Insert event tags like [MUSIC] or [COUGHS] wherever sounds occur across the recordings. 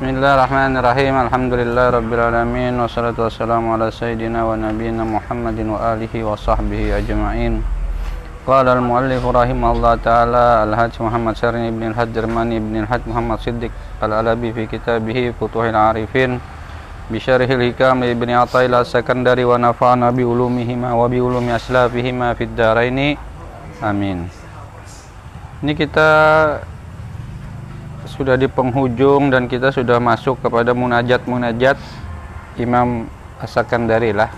Bismillahirrahmanirrahim. Alhamdulillah rabbil alamin wassalatu wassalamu ala sayyidina wa nabiyyina Muhammadin wa alihi wa sahbihi ajma'in. Qala al-muallif rahimahullah taala Al-Hajj Muhammad Syarni ibn al-Hajj Jermani ibn al-Hajj Muhammad Siddiq Al-Alabi fi kitabih Futuhil Arifin bi syarhil hikam ibn Athaillah Sakandari wa nafa'ana bi ulumihima wa bi ulumi aslafihima fid daraini. Amin. Ini kita sudah di penghujung dan kita sudah masuk kepada munajat-munajat Imam As-Sakandari lah.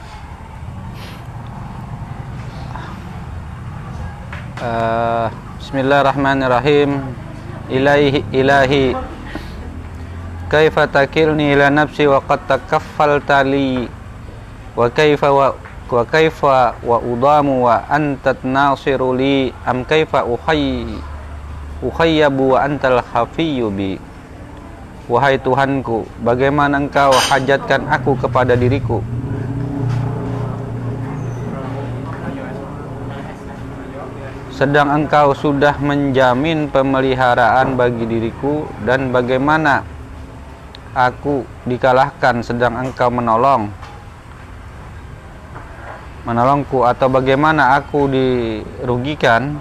Uh, Bismillahirrahmanirrahim. Ilahi ilahi kaifa takilni ila nafsi wa qad takaffalta li wa kaifa wa wa kaifa wa udamu wa anta nasiru li am kaifa uhayyi ukhayyabu wa antal khafiyyu bi. Wahai Tuhanku, bagaimana engkau hajatkan aku kepada diriku? Sedang engkau sudah menjamin pemeliharaan bagi diriku dan bagaimana aku dikalahkan sedang engkau menolong? Menolongku atau bagaimana aku dirugikan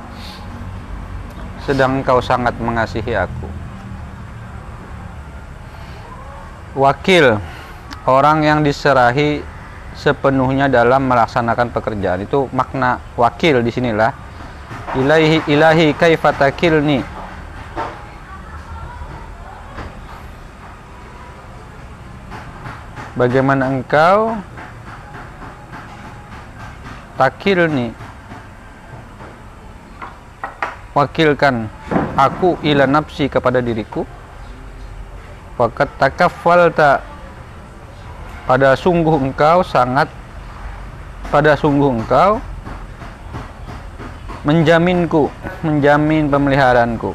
sedang engkau sangat mengasihi aku. Wakil orang yang diserahi sepenuhnya dalam melaksanakan pekerjaan. Itu makna wakil di sinilah. Ilahi ilahi kaifatakilni bagaimana engkau takilni wakilkan aku ila nafsi kepada diriku. Fakat takaffalta pada sungguh engkau sangat pada sungguh engkau menjaminku menjamin pemeliharaanku.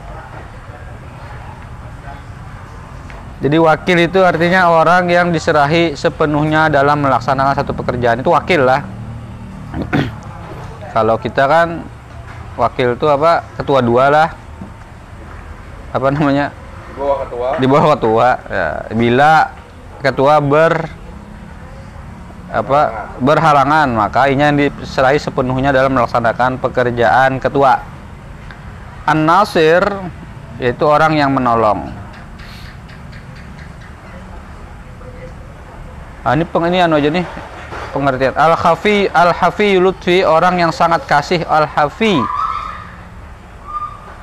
Jadi wakil itu artinya orang yang diserahi sepenuhnya dalam melaksanakan satu pekerjaan. Itu wakil lah. [CLEARS THROAT] Kalau kita kan wakil itu apa? Ketua dua lah. Apa namanya? Di bawah ketua. Di bawah ketua ya. Bila ketua ber apa berhalangan maka ini yang diserahi sepenuhnya dalam melaksanakan pekerjaan ketua. An-nasir yaitu orang yang menolong. Nah, ini peng ini anu aja nih pengertian. Al-hafi al-hafi lutfi orang yang sangat kasih al-hafi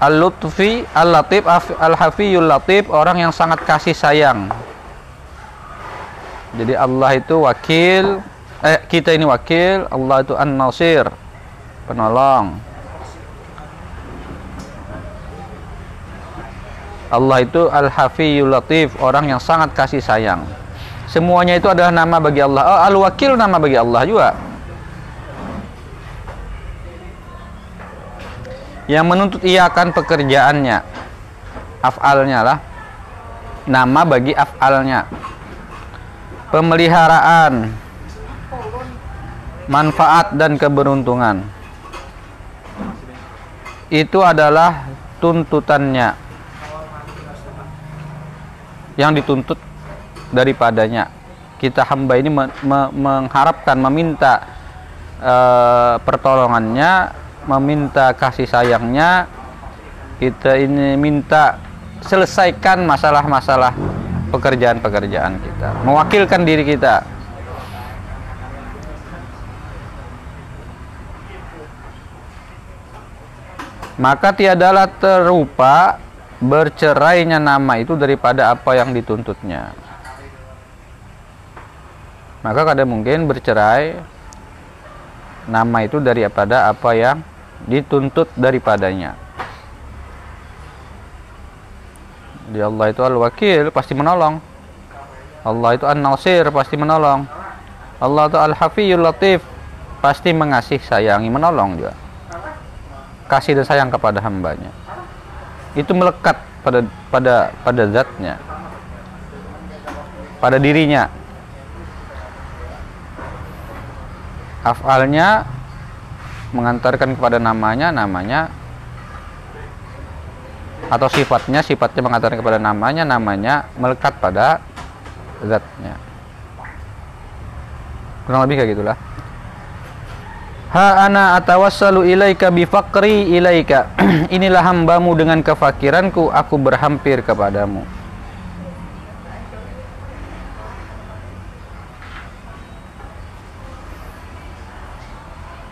Al-Lutfi Al-Latif Al-Hafiyul Latif orang yang sangat kasih sayang. Jadi Allah itu wakil eh kita ini wakil, Allah itu An-Nasir, penolong. Allah itu Al-Hafiyul Latif, orang yang sangat kasih sayang. Semuanya itu adalah nama bagi Allah. Oh, Al-Wakil nama bagi Allah juga. Yang menuntut ia akan pekerjaannya. Afalnya lah. Nama bagi afalnya. Pemeliharaan. Manfaat dan keberuntungan. Itu adalah tuntutannya. Yang dituntut daripadanya. Kita hamba ini mengharapkan meminta e, pertolongannya meminta kasih sayangnya kita ini minta selesaikan masalah-masalah pekerjaan-pekerjaan kita mewakilkan diri kita. Maka tiadalah terupa bercerainya nama itu daripada apa yang dituntutnya. Maka kadang mungkin bercerai nama itu daripada apa yang dituntut daripadanya. Di Allah itu Al-Wakil pasti menolong. Allah itu An-Nasir pasti menolong. Allah itu Al-Hafiyul Latif pasti mengasih sayangi menolong juga. Kasih dan sayang kepada hambanya. Itu melekat pada pada pada zatnya. Pada dirinya. Afalnya mengantarkan kepada namanya namanya atau sifatnya sifatnya mengatakan kepada namanya namanya melekat pada zatnya kurang lebih kayak gitulah Ha ana atawassalu ilaika bifaqri ilaika. [CLEARS THROAT] Inilah hambamu dengan kefakiranku, aku berhampir kepadamu.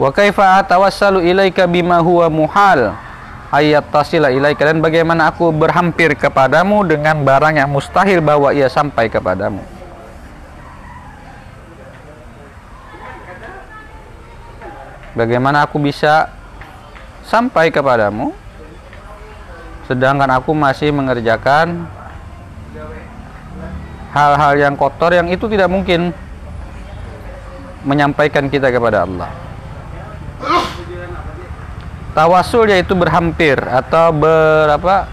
Wa kaifa atawassalu ilaika bima huwa muhal ayat tasila ilaika dan bagaimana aku berhampir kepadamu dengan barang yang mustahil bahwa ia sampai kepadamu. Bagaimana aku bisa sampai kepadamu sedangkan aku masih mengerjakan hal-hal yang kotor yang itu tidak mungkin menyampaikan kita kepada Allah. Tawasul yaitu berhampir atau berapa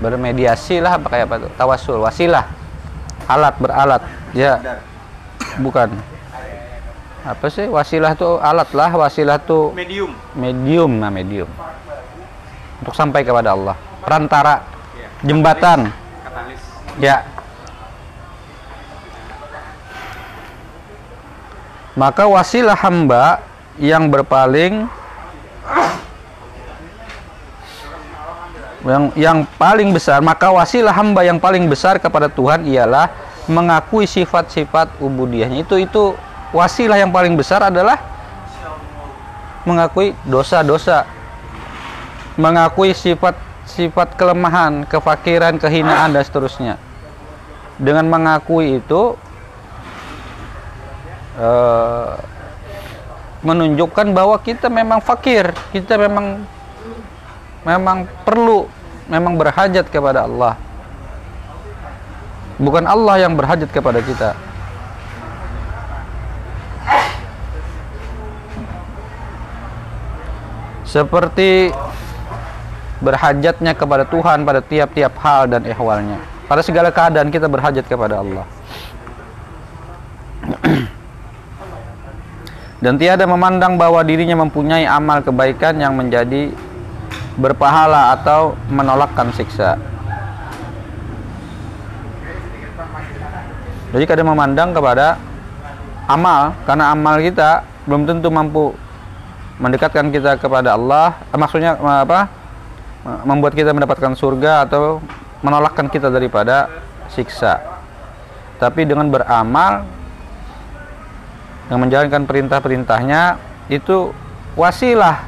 bermediasi lah apa kayak apa tuh? Tawasul wasilah. Alat beralat. Ya. Bukan. Apa sih? Wasilah tuh alat lah wasilah tuh medium. Medium nah medium. Untuk sampai kepada Allah. Perantara. Jembatan. Katalis. Ya. Maka wasilah hamba yang berpaling yang yang paling besar. Maka wasilah hamba yang paling besar kepada Tuhan ialah mengakui sifat-sifat ubudiyahnya itu itu wasilah yang paling besar adalah mengakui dosa-dosa. Mengakui sifat-sifat kelemahan, kefakiran, kehinaan dan seterusnya. Dengan mengakui itu eh, menunjukkan bahwa kita memang fakir, kita memang memang perlu, memang berhajat kepada Allah. Bukan Allah yang berhajat kepada kita. seperti berhajatnya kepada Tuhan pada tiap-tiap hal dan ehwalnya. Pada segala keadaan kita berhajat kepada Allah. [CLEARS THROAT] dan tiada memandang bahwa dirinya mempunyai amal kebaikan yang menjadi berpahala atau menolakkan siksa. Jadi kadang memandang kepada amal karena amal kita belum tentu mampu mendekatkan kita kepada Allah eh, maksudnya eh, apa membuat kita mendapatkan surga atau menolakkan kita daripada siksa tapi dengan beramal yang menjalankan perintah-perintahnya itu wasilah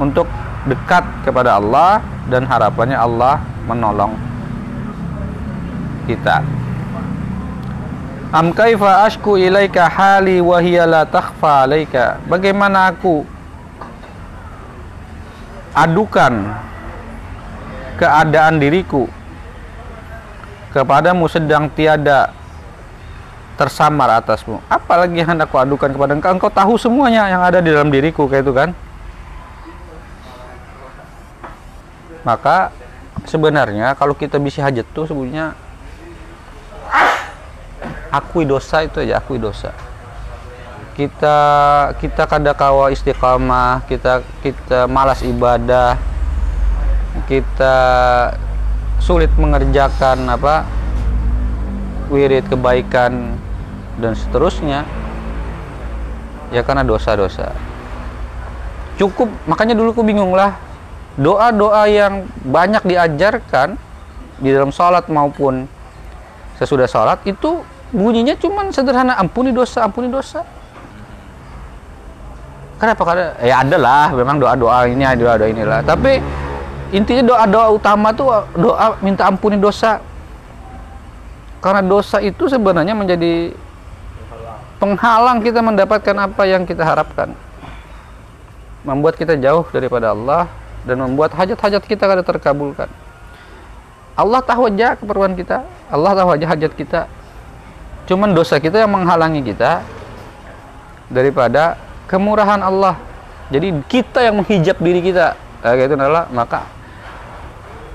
untuk dekat kepada Allah dan harapannya Allah menolong kita. Am kaifa ashku ilaika hali wa hiya la takhfa alaika. Bagaimana aku adukan keadaan diriku kepadamu sedang tiada tersamar atasmu. Apalagi yang hendak aku adukan kepada engkau? Engkau tahu semuanya yang ada di dalam diriku kayak itu kan? Maka sebenarnya kalau kita bisa hajat tuh sebenarnya akui dosa itu aja akui dosa kita kita kada kawa istiqamah kita kita malas ibadah kita sulit mengerjakan apa wirid kebaikan dan seterusnya ya karena dosa-dosa. Cukup makanya dulu aku bingung lah. Doa-doa yang banyak diajarkan di dalam sholat maupun sesudah sholat itu bunyinya cuman sederhana ampuni dosa ampuni dosa. Kenapa? Karena ya ada lah memang doa doa ini doa doa inilah. Tapi intinya doa doa utama tuh doa minta ampuni dosa karena dosa itu sebenarnya menjadi penghalang kita mendapatkan apa yang kita harapkan membuat kita jauh daripada Allah dan membuat hajat-hajat kita kada terkabulkan Allah tahu aja keperluan kita Allah tahu aja hajat kita Cuman dosa kita yang menghalangi kita daripada kemurahan Allah. Jadi kita yang menghijab diri kita. Nah, itu adalah maka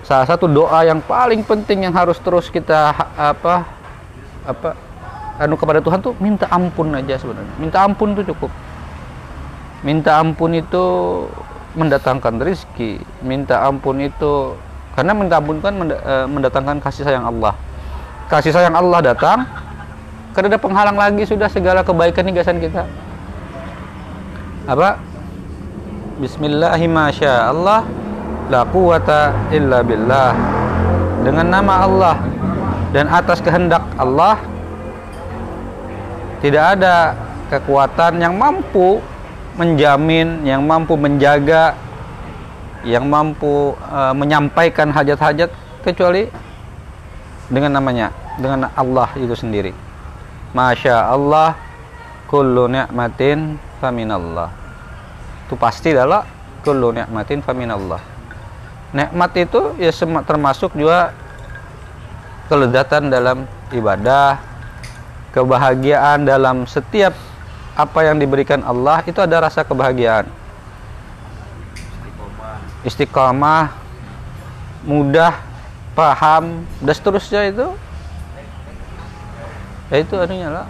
salah satu doa yang paling penting yang harus terus kita apa apa anu kepada Tuhan tuh minta ampun aja sebenarnya. Minta ampun tuh cukup. Minta ampun itu mendatangkan rizki minta ampun itu karena minta ampun kan eh, mendatangkan kasih sayang Allah. Kasih sayang Allah datang karena ada penghalang lagi sudah segala kebaikan higasan kita. Apa? Bismillahirrahmanirrahim. Allah la quwata illa billah dengan nama Allah dan atas kehendak Allah tidak ada kekuatan yang mampu menjamin, yang mampu menjaga, yang mampu uh, menyampaikan hajat-hajat kecuali dengan namanya, dengan Allah itu sendiri. Masya Allah, kullu ni'matin faminallah. Itu pasti adalah kullu ni'matin faminallah. Nikmat itu ya termasuk juga keledatan dalam ibadah, kebahagiaan dalam setiap apa yang diberikan Allah itu ada rasa kebahagiaan. Istiqomah. Mudah paham dan seterusnya itu. Ya itu anunya lah.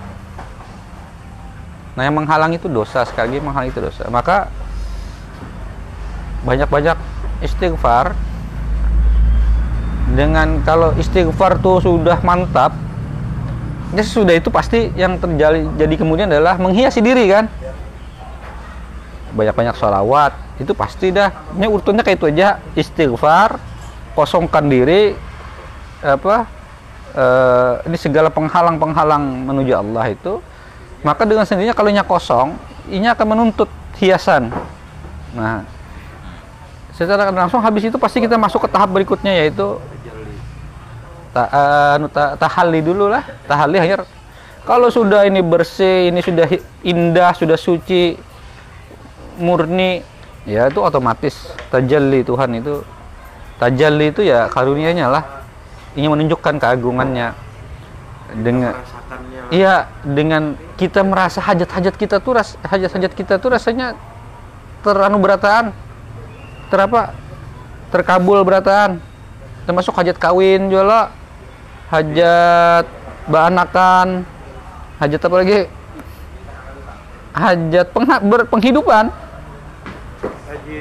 Nah yang menghalang itu dosa sekali lagi menghalang itu dosa. Maka banyak-banyak istighfar. Dengan kalau istighfar tuh sudah mantap ya sudah itu pasti yang terjadi jadi kemudian adalah menghiasi diri kan? Banyak-banyak sholawat itu pasti dah. Ini urutannya kayak itu aja. Istighfar kosongkan diri apa eh, ini segala penghalang-penghalang menuju Allah itu. Maka dengan sendirinya kalau kosong ini akan menuntut hiasan. Nah secara langsung habis itu pasti kita masuk ke tahap berikutnya yaitu ta, uh, ta, tahalli dulu lah. Tahalli hanya kalau sudah ini bersih ini sudah indah sudah suci murni ya itu otomatis. Tajalli Tuhan itu tajalli itu ya karunianya lah. Ingin menunjukkan keagungannya. Dengan iya dengan kita merasa hajat-hajat kita tuh hajat-hajat kita tuh rasanya teranu berataan terapa terkabul berataan. Termasuk hajat kawin juga hajat bahanakan hajat apa lagi? Hajat ber, penghidupan. Haji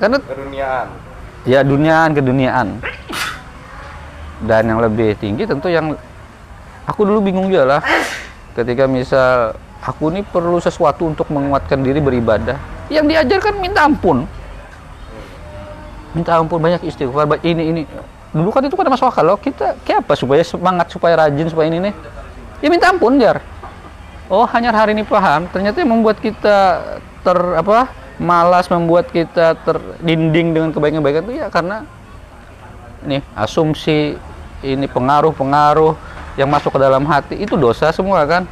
karena keduniaan. Ya duniaan keduniaan. Dan yang lebih tinggi tentu yang aku dulu bingung juga lah. Ketika misal aku ini perlu sesuatu untuk menguatkan diri beribadah yang diajarkan minta ampun minta ampun banyak istighfar ini ini. Dulu kan itu kan masuk akal loh. Kita kayak apa supaya semangat supaya rajin supaya ini nih ya minta ampun jar. Oh hanya hari ini paham. Ternyata yang membuat kita ter apa malas membuat kita terdinding dengan kebaikan-kebaikan itu ya karena ini asumsi ini pengaruh-pengaruh yang masuk ke dalam hati. Itu dosa semua kan?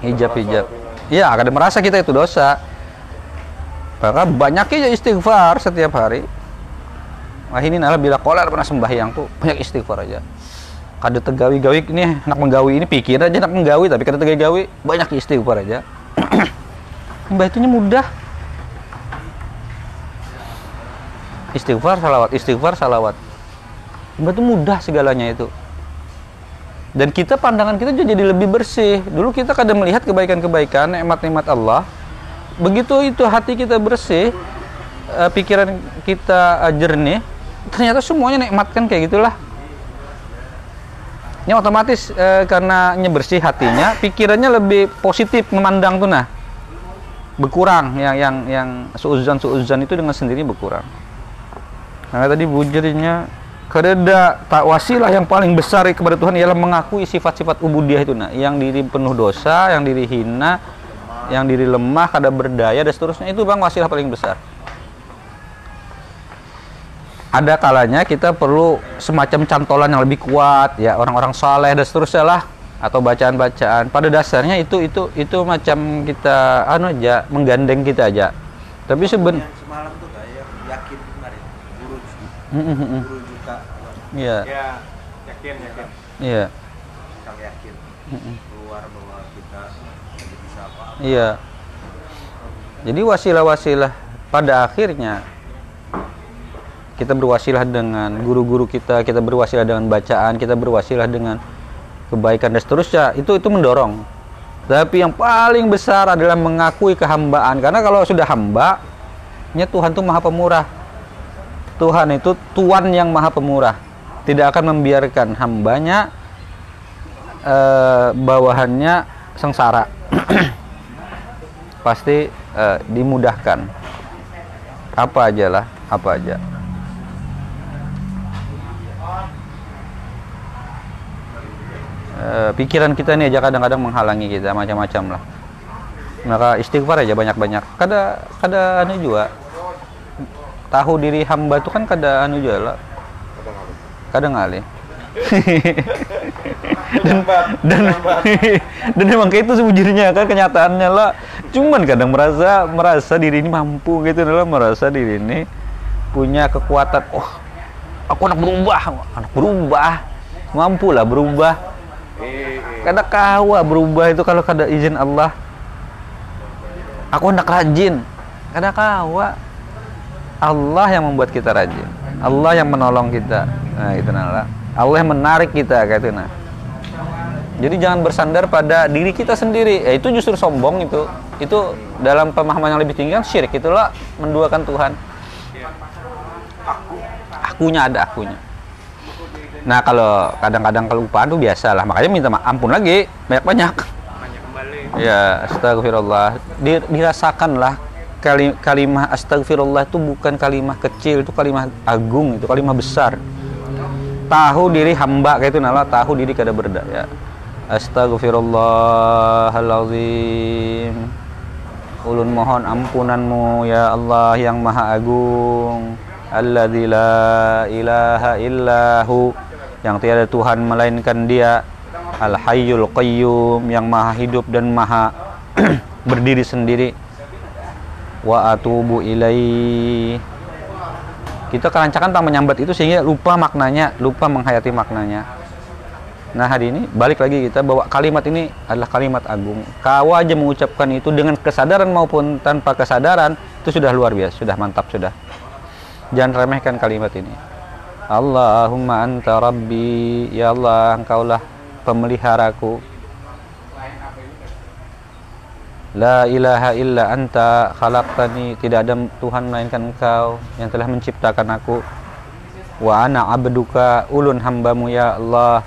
Hijab-hijab. Iya akan merasa kita itu dosa. Maka banyaknya istighfar setiap hari Wah ini nalar bila kolar pernah sembahyang tuh banyak istighfar aja. Kada tegawi gawi ini nak menggawi ini pikir aja nak menggawi tapi kada tegawi gawi banyak istighfar aja. [CLEARS THROAT] Mbah itunya mudah. Istighfar salawat, istighfar salawat. Mbah itu mudah segalanya itu. Dan kita pandangan kita jadi lebih bersih. Dulu kita kadang melihat kebaikan-kebaikan, nikmat-nikmat Allah. Begitu itu hati kita bersih, eh, pikiran kita jernih, ternyata semuanya nikmat kan kayak gitulah. Ini otomatis e, karena bersih hatinya pikirannya lebih positif memandang tuh nah. Berkurang yang yang yang suuzan suuzan itu dengan sendiri berkurang. Nah tadi bujurnya kereda tak wasilah yang paling besar kepada Tuhan ialah mengakui sifat-sifat ubudiyah itu nah. Yang diri penuh dosa yang diri hina yang diri lemah kada berdaya dan seterusnya itu bang wasilah paling besar ada kalanya kita perlu semacam cantolan yang lebih kuat ya orang-orang saleh dan seterusnya lah atau bacaan-bacaan. Pada dasarnya itu itu itu macam kita anu aja menggandeng kita aja. Tapi seben semalam tuh kayak yakin kemarin guru guru juga. Iya. Ya yakin yakin. Iya. Kang yakin keluar bahwa kita bisa apa iya. Jadi wasilah-wasilah pada akhirnya kita berwasilah dengan guru-guru kita, kita berwasilah dengan bacaan, kita berwasilah dengan kebaikan dan seterusnya. Itu itu mendorong. Tapi yang paling besar adalah mengakui kehambaan. Karena kalau sudah hamba, Nya Tuhan itu maha pemurah. Tuhan itu Tuhan yang maha pemurah. Tidak akan membiarkan hambanya eh, bawahannya sengsara. [CLEARS THROAT] Pasti eh, dimudahkan. Apa aja lah, apa aja. Eh, pikiran kita ini aja kadang-kadang menghalangi kita macam-macam lah. Maka istighfar aja banyak-banyak. Kada kada anu juga tahu diri hamba itu kan kada anu juga lah. Kada ngali dan dan [LAUGHS] dan emang kayak itu sejujurnya kan kenyataannya lah. Cuman kadang merasa merasa diri ini mampu gitu lah merasa diri ini punya kekuatan. Oh aku anak berubah anak berubah. Mampu lah berubah kada kawa berubah itu kalau kada izin Allah. Aku hendak rajin. Kada kawa Allah yang membuat kita rajin. Allah yang menolong kita. Nah itu nala Allah yang menarik kita kayak itu nah jadi jangan bersandar pada diri kita sendiri. Ya, itu justru sombong itu. Itu dalam pemahaman yang lebih tinggi kan syirik. Itulah menduakan Tuhan. Akunya ada akunya Nah kalau kadang-kadang kelupaan tuh biasa lah, makanya minta ampun lagi banyak-banyak. Ya astagfirullah. Dirasakanlah kali, kalimah astagfirullah itu bukan kalimah kecil, itu kalimah agung, itu kalimah besar. Tahu diri hamba kayak itu nala, tahu diri kada berdaya. Astagfirullahalazim. Ulun mohon ampunanmu ya Allah yang maha agung. Alladzi la ilaha illahu yang tiada Tuhan melainkan Dia Al Hayyul Qayyum yang maha hidup dan maha [CLEARS THROAT] berdiri sendiri. Wa atubu ilai kita kerancakan tentang menyambat itu sehingga lupa maknanya lupa menghayati maknanya. Nah hari ini balik lagi kita bahwa kalimat ini adalah kalimat agung. Kau aja mengucapkan itu dengan kesadaran maupun tanpa kesadaran itu sudah luar biasa sudah mantap sudah. Jangan remehkan kalimat ini Allahumma anta rabbi. Ya Allah engkaulah pemeliharaku. La ilaha illa anta khalaqtani. Tidak ada Tuhan melainkan engkau yang telah menciptakan aku. Wa ana abduka ulun hambamu ya Allah.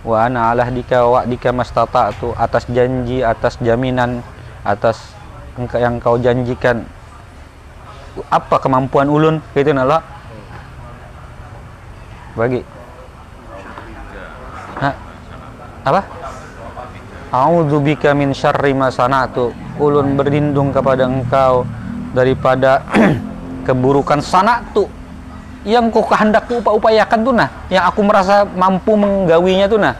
Wa ana ala dika wa dika mastata'tu. Atas janji atas jaminan atas yang kau janjikan. Apa kemampuan ulun? Itu Allah bagi. Hah? apa? A'udzubika min syarri ma sana'tu. Ulun berlindung kepada engkau daripada [CLEARS THROAT] keburukan sana'tu. Yang kau kehendakku upayakan tuh nah. Yang aku merasa mampu menggawinya tuh nah.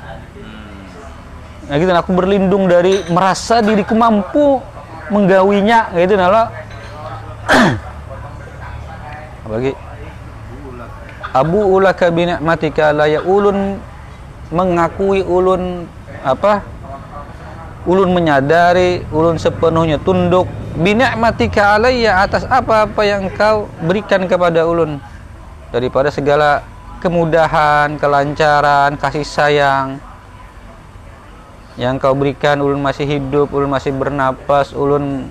Nah gitu nah, aku berlindung dari merasa diriku mampu menggawinya. Gitu nah [CLEARS THROAT] bagi Abu ulaka binikmatika la ya ulun mengakui ulun apa? Ulun menyadari ulun sepenuhnya tunduk. Binikmatika alayya atas apa-apa yang kau berikan kepada ulun. Daripada segala kemudahan, kelancaran, kasih sayang yang kau berikan. Ulun masih hidup, ulun masih bernapas, ulun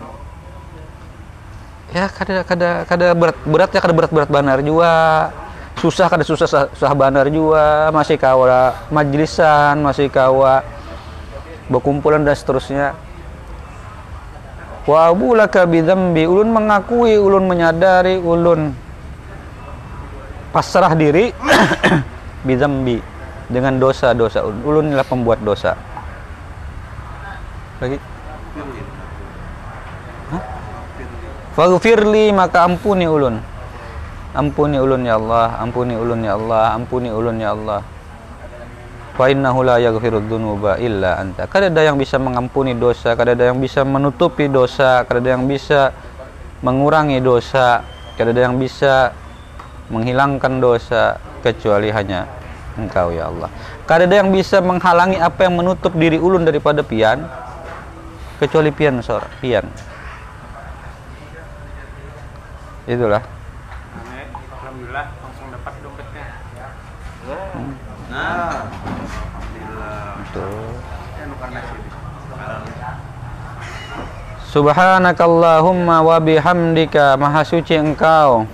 ya kada kada kada berat beratnya kada berat berat benar juga susah kada susah susah bandar juga. Masih kawa majlisan masih kawa berkumpulan dan seterusnya. Wa abu laka bidzambi ulun mengakui ulun menyadari ulun pasrah diri [CLEARS THROAT] bidzambi dengan dosa-dosa ulun. Adalah pembuat dosa. Lagi? Faghfirli maka ampuni ulun Ampuni ulun ya Allah, ampuni ulun ya Allah, ampuni ulun ya Allah. Fa innahu la yaghfiru dzunuba illa anta. Kada ada yang bisa mengampuni dosa, kada ada yang bisa menutupi dosa, kada ada yang bisa mengurangi dosa, kada ada yang bisa menghilangkan dosa kecuali hanya Engkau ya Allah. Kada ada yang bisa menghalangi apa yang menutup diri ulun daripada pian kecuali pian sor, pian. Itulah Subhanakallahumma wa bihamdika Maha suci engkau.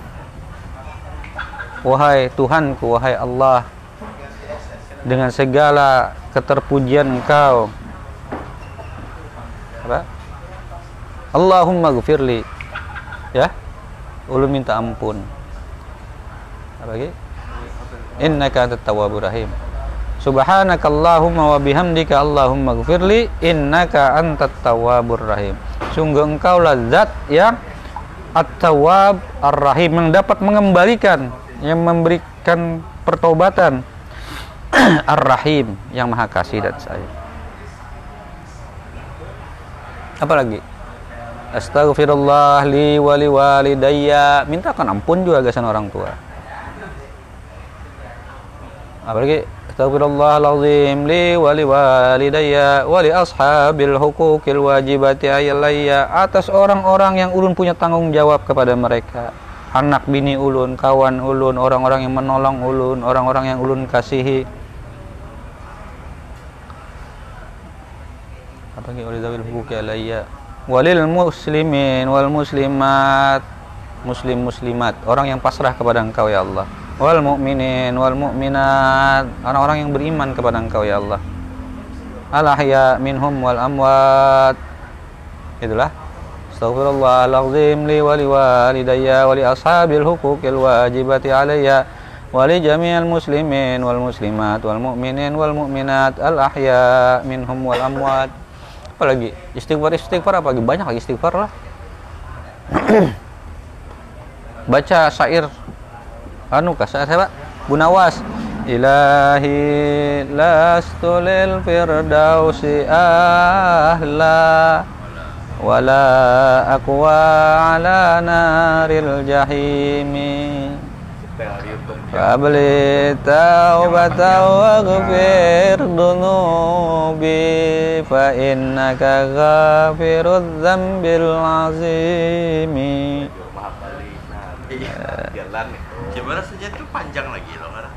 Wahai Tuhanku, wahai Allah Dengan segala keterpujian engkau. Apa? Allahumma gufirli Ya? Ulu minta ampun. Apa lagi? Innaka antat tawwabur rahim Subhanakallahumma wa bihamdika Allahumma gufirli Innaka antat tawwabur rahim Sungguh engkau zat yang At-Tawwab Ar-Rahim yang dapat mengembalikan yang memberikan pertobatan [CLEARS THROAT] Ar-Rahim yang Maha Kasih dan Sayang. Apa lagi? Astaghfirullah li wali walidayya. Mintakan ampun juga gasan orang tua. Apa lagi? Astagfirullahaladzim li wali walidayya wali ashabil hukukil wajibati ayyalaya atas orang-orang yang ulun punya tanggung jawab kepada mereka. Anak bini ulun, kawan ulun, orang-orang yang menolong ulun, orang-orang yang ulun kasihi. Apa lagi wali zawil hukuki alayya. Walil muslimin wal muslimat. Muslim muslimat orang yang pasrah kepada engkau ya Allah wal mu'minin wal mu'minat. Orang-orang yang beriman kepada Engkau ya Allah. Al ahya minhum wal amwat. Itulah. Astaghfirullahaladzim li wa li walidayya wa ashabil huquqil wajibati alayya wa li jami'al muslimin wal muslimat wal mu'minin wal mu'minat. Al ahya minhum wal amwat. Apa lagi? Istighfar istighfar apa lagi? Banyak lagi istighfar lah [CLEARS THROAT] baca syair anu kasar siapa Bunawas Ilahi lastulil firdausi ahla wala aqwa ala naril jahimi. Qabli taubata wa ghafir dunubi Fa innaka ghafirudz zambil azimi jalan Gimana saja itu panjang lagi loh kan?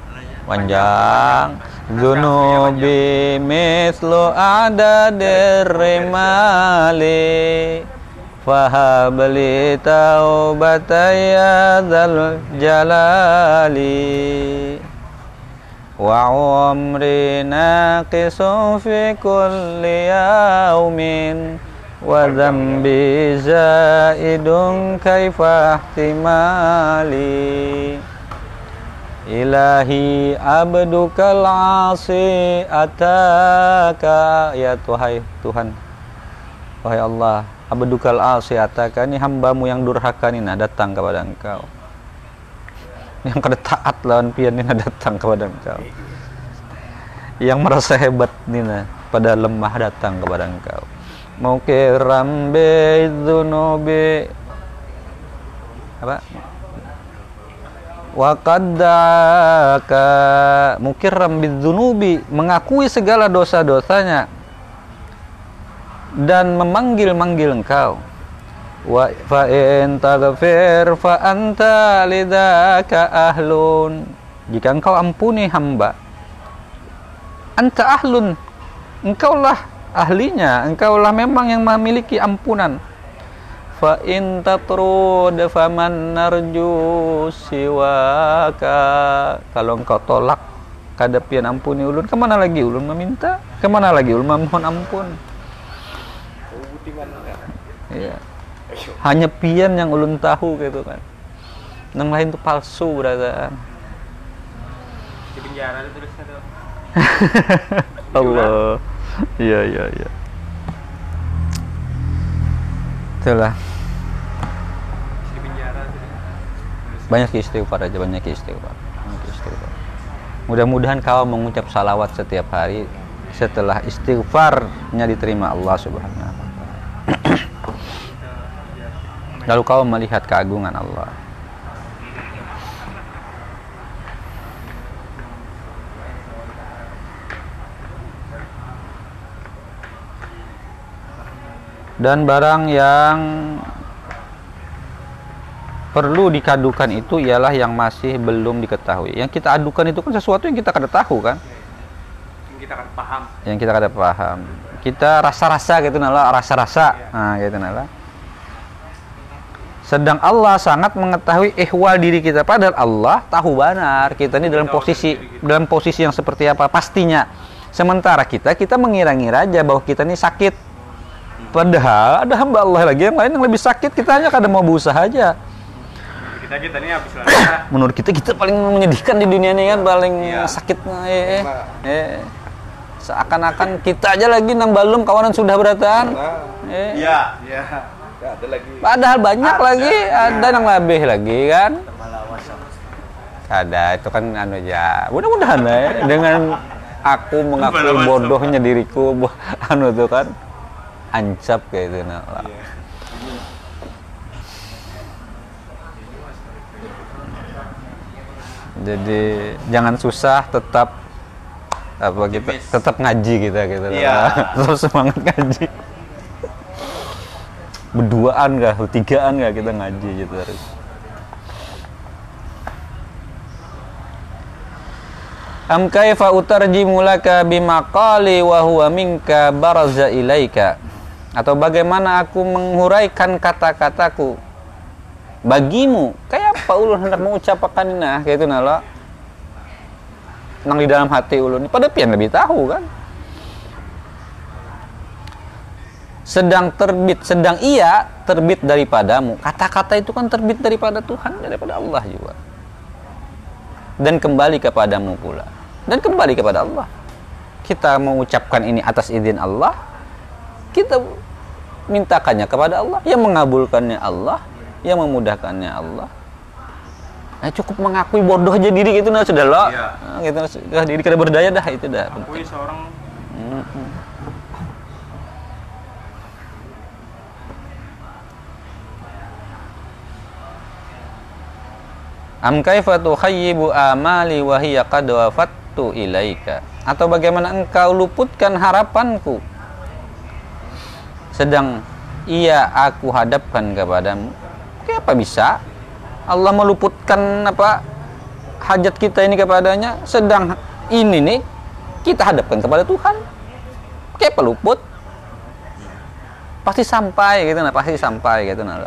Panjang. Zunubi mislu ada derimali Fahabli taubataya dzal jalali. Wa umri naqisu fi kulli yaumin. Wa dhanbi zaidun kaifa ihtimali Ilahi abdukal asi ataka. Ya Tuhan Tuhan. Wahai Allah abdukal asi ataka. Ini hambamu yang durhaka ini datang kepada engkau. Yang kada taat lawan pian ini datang kepada engkau. Yang merasa hebat nina pada lemah datang kepada engkau. Mukiram bidzunubi apa wa qaddaka mukirram bidzunubi mengakui segala dosa-dosanya. Dan memanggil-manggil engkau. Wa fa in taghfir fa anta lidzaka ahlun. Jika engkau ampuni hamba anta ahlun. Engkaulah ahlinya. Engkaulah memang yang memiliki ampunan fa in tatrud faman narju siwaka. Kalau engkau tolak kadapian ampuni ulun ke mana lagi ulun meminta? Ke mana lagi ulun memohon ampun? Iya. Hanya pian yang ulun tahu gitu kan. Yang lain itu palsu berada Di penjara itu tulisnya tuh. [LAUGHS] Allah. Iya iya iya itulah. Di penjara banyak istighfar aja banyak istighfar banyak istighfar. Mudah-mudahan kau mengucap salawat setiap hari setelah istighfarnya diterima Allah subhanahu wa ta'ala. Lalu kau melihat keagungan Allah dan barang yang perlu dikadukan itu ialah yang masih belum diketahui. Yang kita adukan itu kan sesuatu yang kita kada tahu kan, Yang kita akan paham. yang kita kada paham. kita rasa-rasa gitu nala rasa-rasa. Nah gitu nala. Sedang Allah sangat mengetahui ihwal diri kita padahal Allah tahu benar kita ini dalam posisi dalam posisi yang seperti apa pastinya. Sementara kita kita mengira-ngira aja bahwa kita ini sakit padahal ada hamba Allah lagi yang lain yang lebih sakit. Kita hanya kadang mau berusaha aja. Kita kita ini habis latihan [COUGHS] menurut kita kita paling menyedihkan di dunia ini kan paling Iya. sakit eh, eh, eh. seakan-akan kita aja lagi nang balum kawanan sudah beratan. Eh. iya. Iya. Ada lagi. Padahal banyak Ada. lagi ada yang lebih lagi kan. Ada itu kan anu aja. Mudah-mudahan ya dengan aku mengakui bodohnya diriku [LAUGHS] anu tuh kan ancap kayak itu nah lah. jadi jangan susah tetap apa kita Optimis. tetap ngaji kita gitu Iya. [LAUGHS] terus semangat ngaji berduaan kah tigaan kah kita ngaji gitu harus Am kaifa utarjimu laka bimaqali wa huwa minka baraza ilaika atau bagaimana aku menguraikan kata-kataku? Bagimu. Kayak apa ulun hendak mengucapkan nah kayak itu nala. Nang di dalam hati ulun pada pian lebih tahu kan? Sedang terbit sedang ia terbit daripadamu. Kata-kata itu kan terbit daripada Tuhan daripada Allah juga. Dan kembali kepadamu pula. Dan kembali kepada Allah. Kita mengucapkan ini atas izin Allah kita mintakannya kepada Allah. Yang mengabulkannya Allah yang memudahkannya Allah. Nah, cukup mengakui bodoh aja diri gitu nah sudah lo. Iya. nah, gitu sudah diri kada berdaya dah itu dah. Akui seorang. Mm-mm. Am kaifa tukhayyibu amali wa hiya qad wafattu ilaika? Atau bagaimana engkau luputkan harapanku sedang ia aku hadapkan kepadamu. Kenapa bisa? Allah meluputkan apa hajat kita ini kepadanya. Sedang ini nih kita hadapkan kepada Tuhan. Kayak peluput pasti sampai gitu nah pasti sampai gitu nah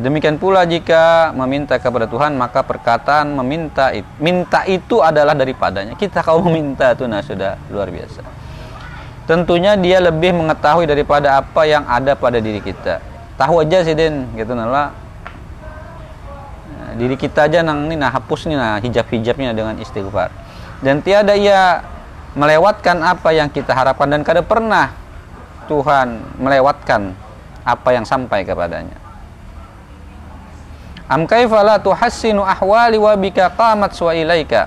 demikian pula jika meminta kepada Tuhan maka perkataan meminta minta itu adalah daripadanya. Kita kalau meminta itu nah sudah luar biasa tentunya dia lebih mengetahui daripada apa yang ada pada diri kita. Tahu aja sih Den gitu nah Nah, diri kita aja nang ini nah hapus nih nah hijab-hijabnya dengan istighfar. Dan tiada ia melewatkan apa yang kita harapkan. Dan kada pernah Tuhan melewatkan apa yang sampai kepadanya. Am kaifa la tuhassinu ahwali wa bika qamat wa ilaika?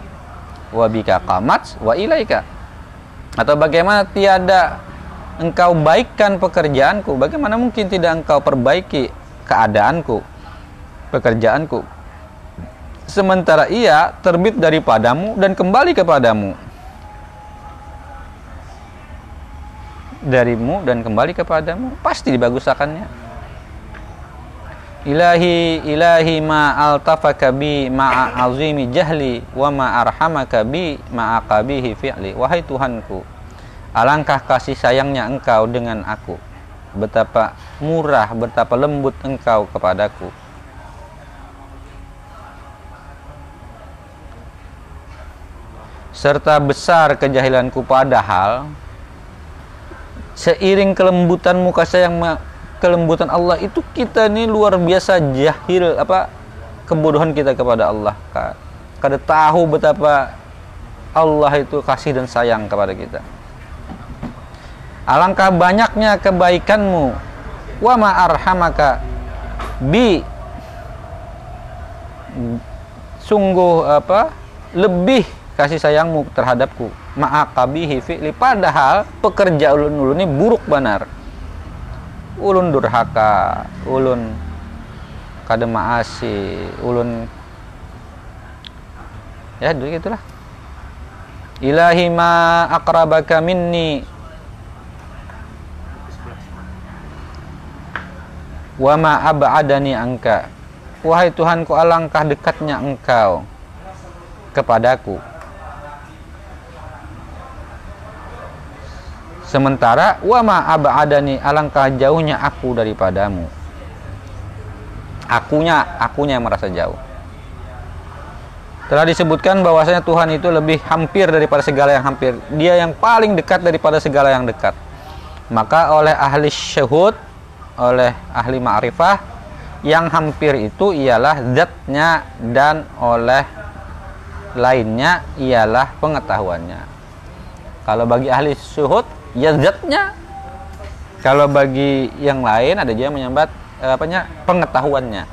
Wa bika qamat wa ilaika atau bagaimana tiada engkau baikkan pekerjaanku? Bagaimana mungkin tidak engkau perbaiki keadaanku pekerjaanku? Sementara ia terbit daripadamu dan kembali kepadamu. Darimu dan kembali kepadamu. Pasti dibagusakannya ilahi ilahi ma altafaka bi ma'a azimi jahli wa ma arhamaka bi ma'a qabihi fi'li. Wahai Tuhanku alangkah kasih sayangnya engkau dengan aku. Betapa murah betapa lembut engkau kepadaku. Serta besar kejahilanku padahal seiring kelembutan muka saya yang ma- kelembutan Allah itu kita ini luar biasa jahil apa kebodohan kita kepada Allah Ka- kada tahu betapa Allah itu kasih dan sayang kepada kita. Alangkah banyaknya kebaikanmu. Wa ma arhamaka bi sungguh apa lebih kasih sayangmu terhadapku. Ma'akabihi fi'li. Padahal pekerja ulun ulun ini buruk benar ulun durhaka ulun kada ulun ya dulu gitulah. Ilahi ma akrabaka minni. Wa ma ab'adani angka wahai Tuhanku alangkah dekatnya engkau kepadaku Sementara wa ma abadani alangkah jauhnya aku daripadamu. Akunya, akunya yang merasa jauh. Telah disebutkan bahwasanya Tuhan itu lebih hampir daripada segala yang hampir. Dia yang paling dekat daripada segala yang dekat. Maka oleh ahli syahud, oleh ahli ma'rifah, yang hampir itu ialah zatnya dan oleh lainnya ialah pengetahuannya. Kalau bagi ahli syuhud, ya zatnya. Kalau bagi yang lain ada juga menyambat eh, apanya pengetahuannya.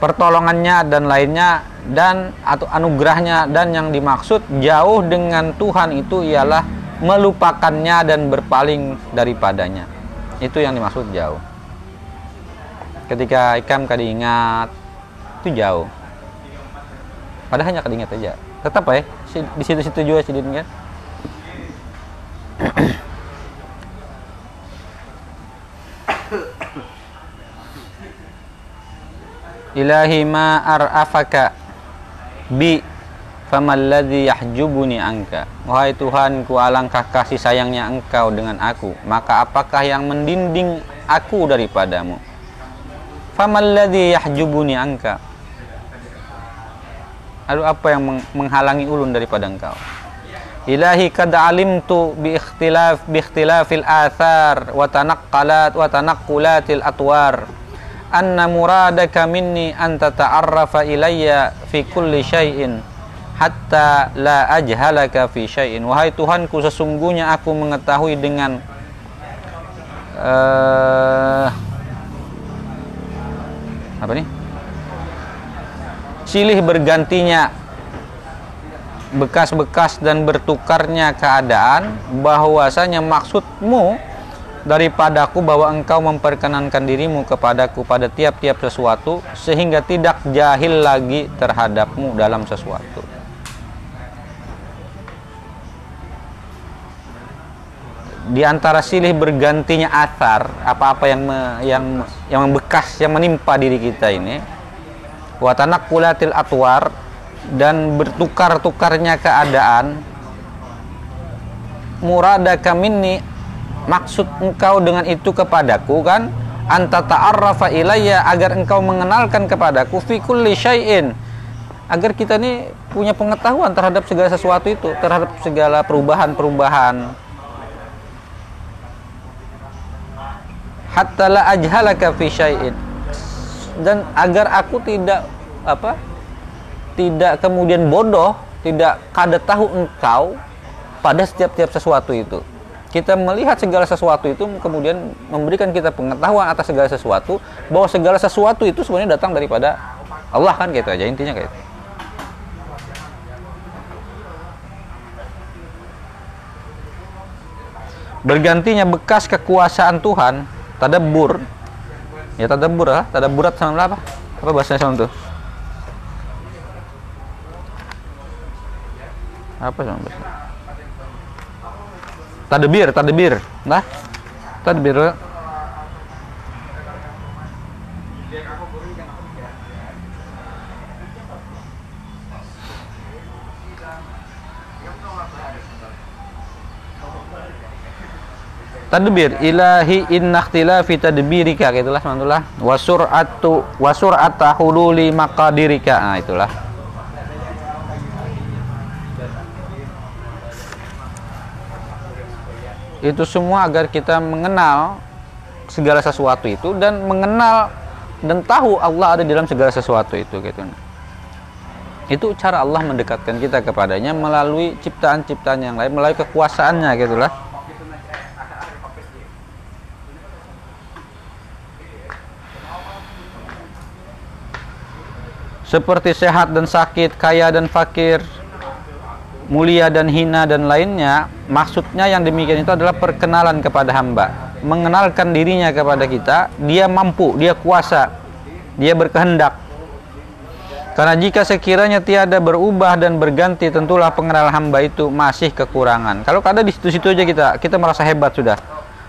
Pertolongannya dan lainnya dan atau anugerahnya dan yang dimaksud jauh dengan Tuhan itu ialah melupakannya dan berpaling daripadanya. Itu yang dimaksud jauh. Ketika ikam kadi ingat itu jauh. Padahal hanya kadi ingat aja. Tetap ya di situ-situ juga sih kan. Ilahi ma ar'afaka bi famalladhi yahjubuni anka. Wahai Tuhanku alangkah kasih sayangnya engkau dengan aku. Maka apakah yang mendinding aku daripadamu? Famalladhi yahjubuni anka. Lalu apa yang menghalangi ulun daripada engkau Ilahi kad alimtu bi ikhtilaf bi ikhtilafil athar wa tanaqqalat wa tanaqqulatil atwar. Anna muradaka minni an tata'arrafa ilayya fi kulli syai'in hatta la ajhalaka fi syai'in wahai Tuhanku sesungguhnya aku mengetahui dengan uh, apa nih silih bergantinya bekas-bekas dan bertukarnya keadaan bahwasanya maksudmu daripadaku bahwa engkau memperkenankan dirimu kepadaku pada tiap-tiap sesuatu sehingga tidak jahil lagi terhadapmu dalam sesuatu. Di antara silih bergantinya asar apa-apa yang me, yang yang bekas yang menimpa diri kita ini watanak kulatil atwar dan bertukar-tukarnya keadaan muradaka minni maksud engkau dengan itu kepadaku kan? Anta ta'arrafa ilayya agar engkau mengenalkan kepadaku fi kulli syai'in. Agar kita ini punya pengetahuan terhadap segala sesuatu itu terhadap segala perubahan-perubahan. Hatta la ajhalaka fi syai'in. Dan agar aku tidak apa tidak kemudian bodoh tidak kada tahu engkau pada setiap-tiap sesuatu itu kita melihat segala sesuatu itu kemudian memberikan kita pengetahuan atas segala sesuatu bahwa segala sesuatu itu sebenarnya datang daripada Allah kan gitu aja intinya kayak itu. Bergantinya bekas kekuasaan Tuhan, tadabur. Ya tadabur lah, tadaburat sama apa? Apa bahasanya sama tuh? Apa sama bahasanya? tadbir tadbir nah tadbir tadbir ilahi inna ikhtilafi tadbirika itulah mantulah wasur'atu wasur'ata hululi maqadirika. Nah itulah itu semua agar kita mengenal segala sesuatu itu dan mengenal dan tahu Allah ada di dalam segala sesuatu itu gitu. Itu cara Allah mendekatkan kita kepadanya melalui ciptaan-ciptaan yang lain melalui kekuasaannya gitulah. Seperti sehat dan sakit, kaya dan fakir, mulia dan hina dan lainnya maksudnya yang demikian itu adalah perkenalan kepada hamba. Mengenalkan dirinya kepada kita dia mampu dia kuasa dia berkehendak. Karena jika sekiranya tiada berubah dan berganti tentulah pengenalan hamba itu masih kekurangan. Kalau ada di situ-situ aja kita kita merasa hebat sudah.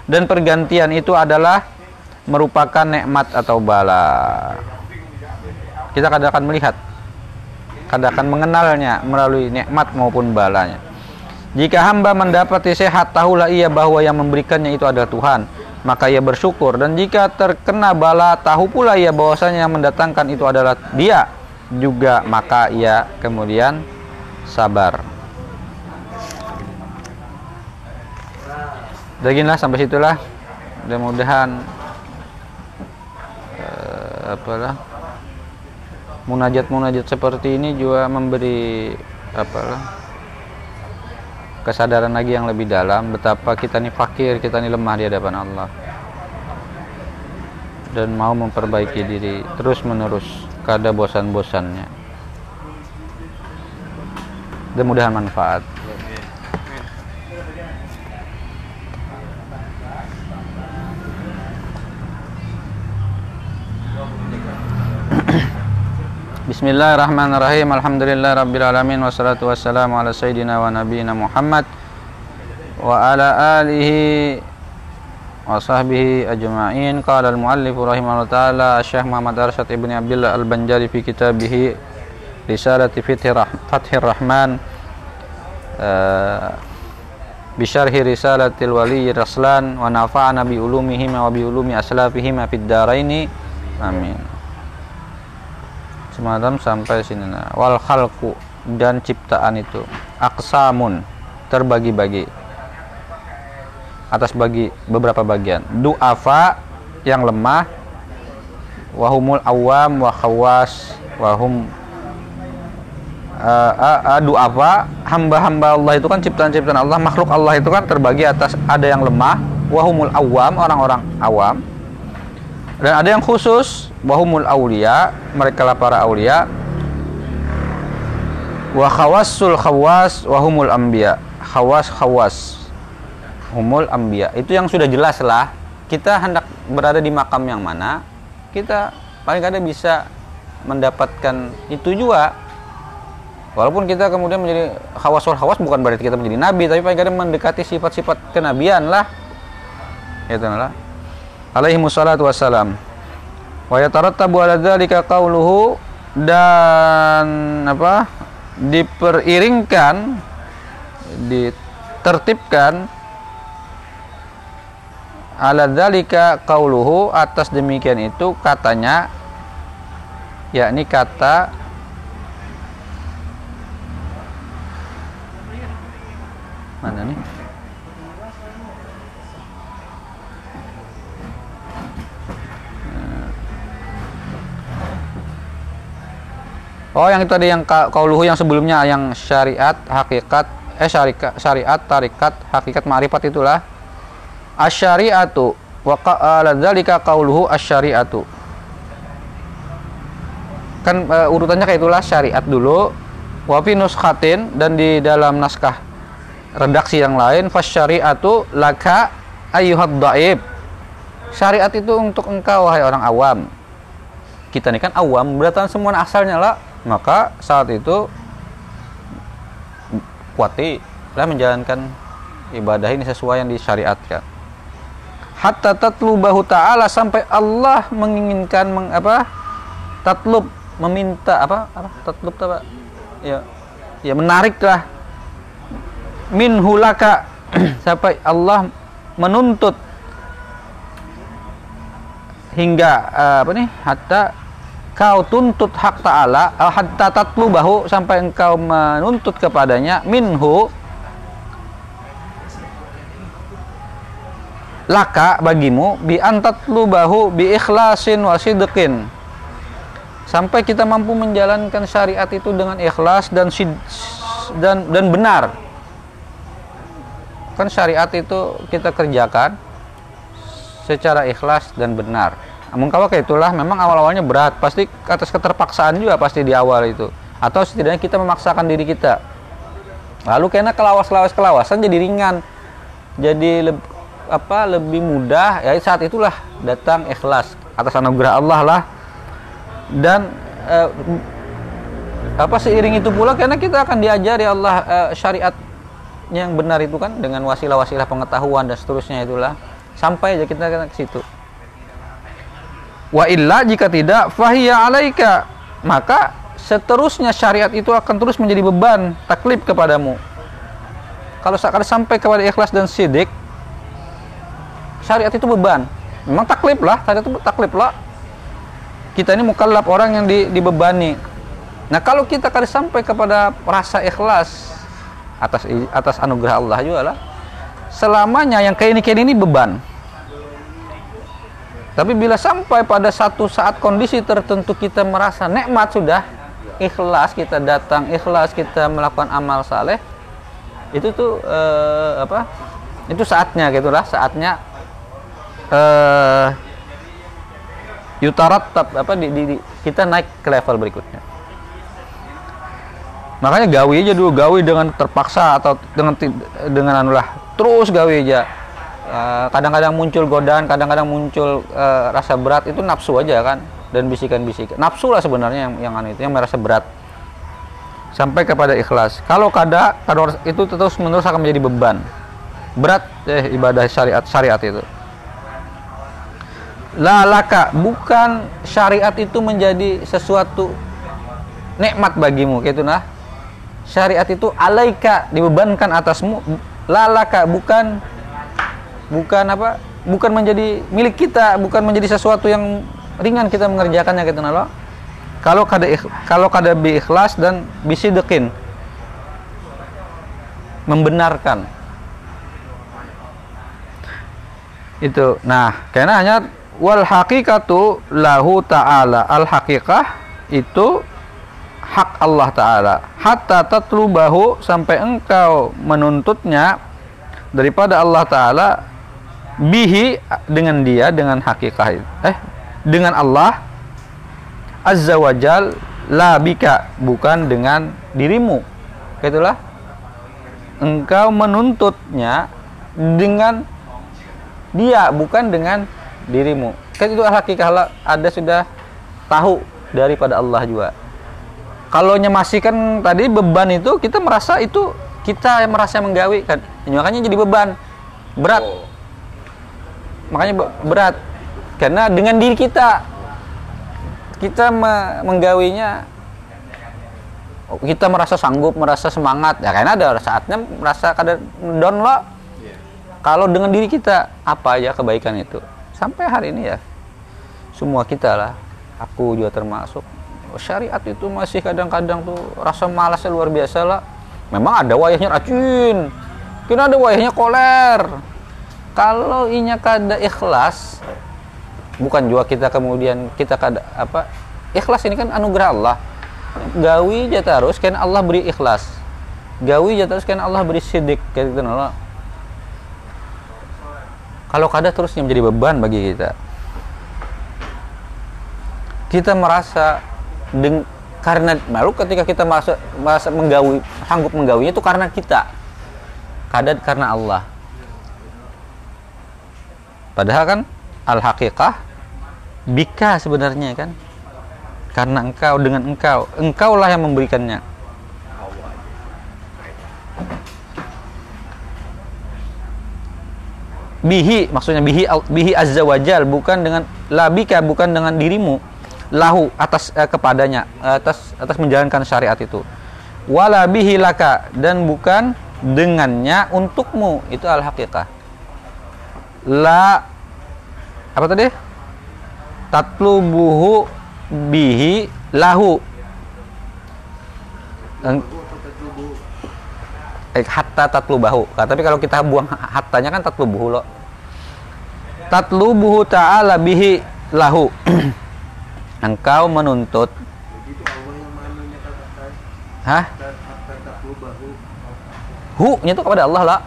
Dan pergantian itu adalah merupakan nikmat atau bala. Kita kadang akan melihat kada akan mengenalnya melalui nikmat maupun balanya. Jika hamba mendapati sehat, tahulah ia bahwa yang memberikannya itu adalah Tuhan. Maka ia bersyukur. Dan jika terkena bala, tahu pula ia bahwasanya yang mendatangkan itu adalah dia juga. Maka ia kemudian sabar. Beginilah sampai situlah. Mudah-mudahan uh, apalah munajat-munajat seperti ini juga memberi apalah kesadaran lagi yang lebih dalam betapa kita ini fakir, kita ini lemah di hadapan Allah. Dan mau memperbaiki diri terus menerus kada bosan-bosannya. Dan mudahan manfaat. Bismillahirrahmanirrahim. Alhamdulillah rabbil alamin wassalatu wassalamu ala sayyidina wa nabiyina Muhammad wa ala alihi wa sahbihi ajma'in. Qala al-muallif rahimahullah taala Syekh Muhammad Arsyad Ibni Abdullah Al-Banjari fi kitabih Risalati Fathir Rahman uh, Bisharhi Risalatil Wali Raslan wa nafa'ana bi ulumihima wa bi ulumi aslafihima fid daraini. Amin semalam sampai sini nah. Wal khalqu dan ciptaan itu aksamun terbagi-bagi. Atas bagi beberapa bagian. Du'afa yang lemah. Wahumul awam wa khawas wahum uh, uh, uh, du'afa. Hamba-hamba Allah itu kan ciptaan-ciptaan Allah makhluk Allah itu kan terbagi atas ada yang lemah. Wahumul awam orang-orang awam dan ada yang khusus wahumul aulia mereka lah para aulia wa khawasul khawas wahumul ambia khawas khawas. Humul ambia itu yang sudah jelas lah. Kita hendak berada di makam yang mana kita paling kadang bisa mendapatkan itu juga. Walaupun kita kemudian menjadi khawasul khawas bukan berarti kita menjadi nabi tapi paling kadang mendekati sifat-sifat kenabian lah. Itu lah alaihi wassalatu wassalam. Wa yatarattabu ala dzalika qauluhu dan apa? Diperiringkan ditertibkan ala dzalika qauluhu atas demikian itu katanya yakni kata mana nih Oh, yang itu tadi yang kauluhu yang sebelumnya yang syariat, hakikat, eh syarikat, syariat, tarikat, hakikat, ma'rifat itulah. Asyariatu wa qala kauluhu asyariatu. Kan uh, urutannya kayak itulah syariat dulu, wa fi nuskhatin dan di dalam naskah redaksi yang lain fasyariatu laka ayyuhad dhaib. Syariat itu untuk engkau wahai orang awam. Kita ini kan awam, berarti semua asalnya lah maka saat itu kuati lah menjalankan ibadah ini sesuai yang disyariatkan. Hatta tatlubahu ta'ala sampai Allah menginginkan meng, apa tatlub meminta apa apa tatlub apa? Ya ya menariklah min hulaka [CLEARS THROAT] sampai Allah menuntut. Hingga uh, apa nih hatta kau tuntut hak ta'ala hatta tatlubahu sampai engkau menuntut kepadanya minhu laka bagimu bi antatlubahu bi ikhlasin wa sidqin. Sampai kita mampu menjalankan syariat itu dengan ikhlas dan sid, dan dan benar. Kan syariat itu kita kerjakan secara ikhlas dan benar namun kalau kayak itulah memang awal-awalnya berat, pasti atas keterpaksaan juga pasti di awal itu. Atau setidaknya kita memaksakan diri kita. Lalu karena kelawas-kelawas kelawasan jadi ringan. Jadi le apa lebih mudah ya saat itulah datang ikhlas atas anugerah Allah lah. Dan eh, apa seiring itu pula karena kita akan diajari Allah eh, syariat yang benar itu kan dengan wasilah-wasilah pengetahuan dan seterusnya itulah sampai aja kita ke situ. Wa illa jika tidak fahiya alaika, maka seterusnya syariat itu akan terus menjadi beban taklif kepadamu. kalau sekali sampai kepada ikhlas dan sidik syariat itu beban. Memang taklif lah syariat itu taklif lah. Kita ini mukallaf orang yang di, dibebani. Nah kalau kita kali sampai kepada rasa ikhlas atas atas anugerah Allah juga lah selamanya yang kayak ini kayak ini beban tapi bila sampai pada satu saat kondisi tertentu kita merasa nikmat sudah, ikhlas kita datang, ikhlas kita melakukan amal saleh, itu tuh eh, apa? Itu saatnya gitulah, saatnya eh yutarat apa di, di, di, kita naik ke level berikutnya. Makanya gawe aja dulu, gawe dengan terpaksa atau dengan dengan anulah terus gawe aja kadang-kadang muncul godaan, kadang-kadang muncul uh, rasa berat itu nafsu aja kan dan bisikan-bisikan. Nafsu lah sebenarnya yang yang itu yang merasa berat. Sampai kepada ikhlas. Kalau kada kalau itu terus menerus akan menjadi beban. Berat eh ibadah syariat syariat itu. Lalaka bukan syariat itu menjadi sesuatu nikmat bagimu gitu nah. Syariat itu alaika dibebankan atasmu. Lalaka bukan bukan apa bukan menjadi milik kita bukan menjadi sesuatu yang ringan kita mengerjakannya gitu nalo. Kalau kada kalau kada bi ikhlas dan bisidekin membenarkan. Itu. Nah karena hanya wal hakikatu lahu ta'ala. Al hakikah itu hak Allah Ta'ala. Hatta tatlubahu sampai engkau menuntutnya daripada Allah Ta'ala bihi dengan dia dengan hakikat eh dengan Allah azza wajal la bika bukan dengan dirimu. Itulah engkau menuntutnya dengan dia bukan dengan dirimu. Kan itu hakikat ada sudah tahu daripada Allah juga. Kalau masih kan tadi beban itu kita merasa itu kita yang merasa menggawi kan. Makanya jadi beban. Berat. Oh makanya berat. Karena dengan diri kita kita menggawinya kita merasa sanggup merasa semangat. Ya karena ada saatnya merasa kadar down lo kalau dengan diri kita apa aja kebaikan itu? Sampai hari ini ya semua kita lah. Aku juga termasuk. Syariat itu masih kadang-kadang tuh rasa malasnya luar biasa lah. Memang ada wayahnya racun. Kini ada wayahnya koler kalau inya kada ikhlas bukan juga kita kemudian kita kada apa ikhlas ini kan anugerah Allah. Gawi aja terus kan Allah beri ikhlas. Gawi aja terus kan Allah beri sidik kayak gitu Allah kalau kada terusnya menjadi beban bagi kita. Kita merasa deng karena malu ketika kita masuk merasa menggawi sanggup menggawinya itu karena kita. Kada karena Allah Padahal kan al-haqiqah bika sebenarnya kan. Karena engkau dengan engkau, engkaulah yang memberikannya. Bihi maksudnya bihi bihi azza wajal bukan dengan labika bukan dengan dirimu lahu atas eh, kepadanya atas atas menjalankan syariat itu wala bihi laka dan bukan dengannya untukmu itu al haqiqah la apa tadi? Tatlubuhu bihi lahu. Eh, hatta tatlubahu nah, tapi kalau kita buang hattanya kan tatlubuhu lo tatlubuhu ta'ala bihi lahu. [CLEARS THROAT] Engkau menuntut. Hah? Hu nya itu kepada Allah lah.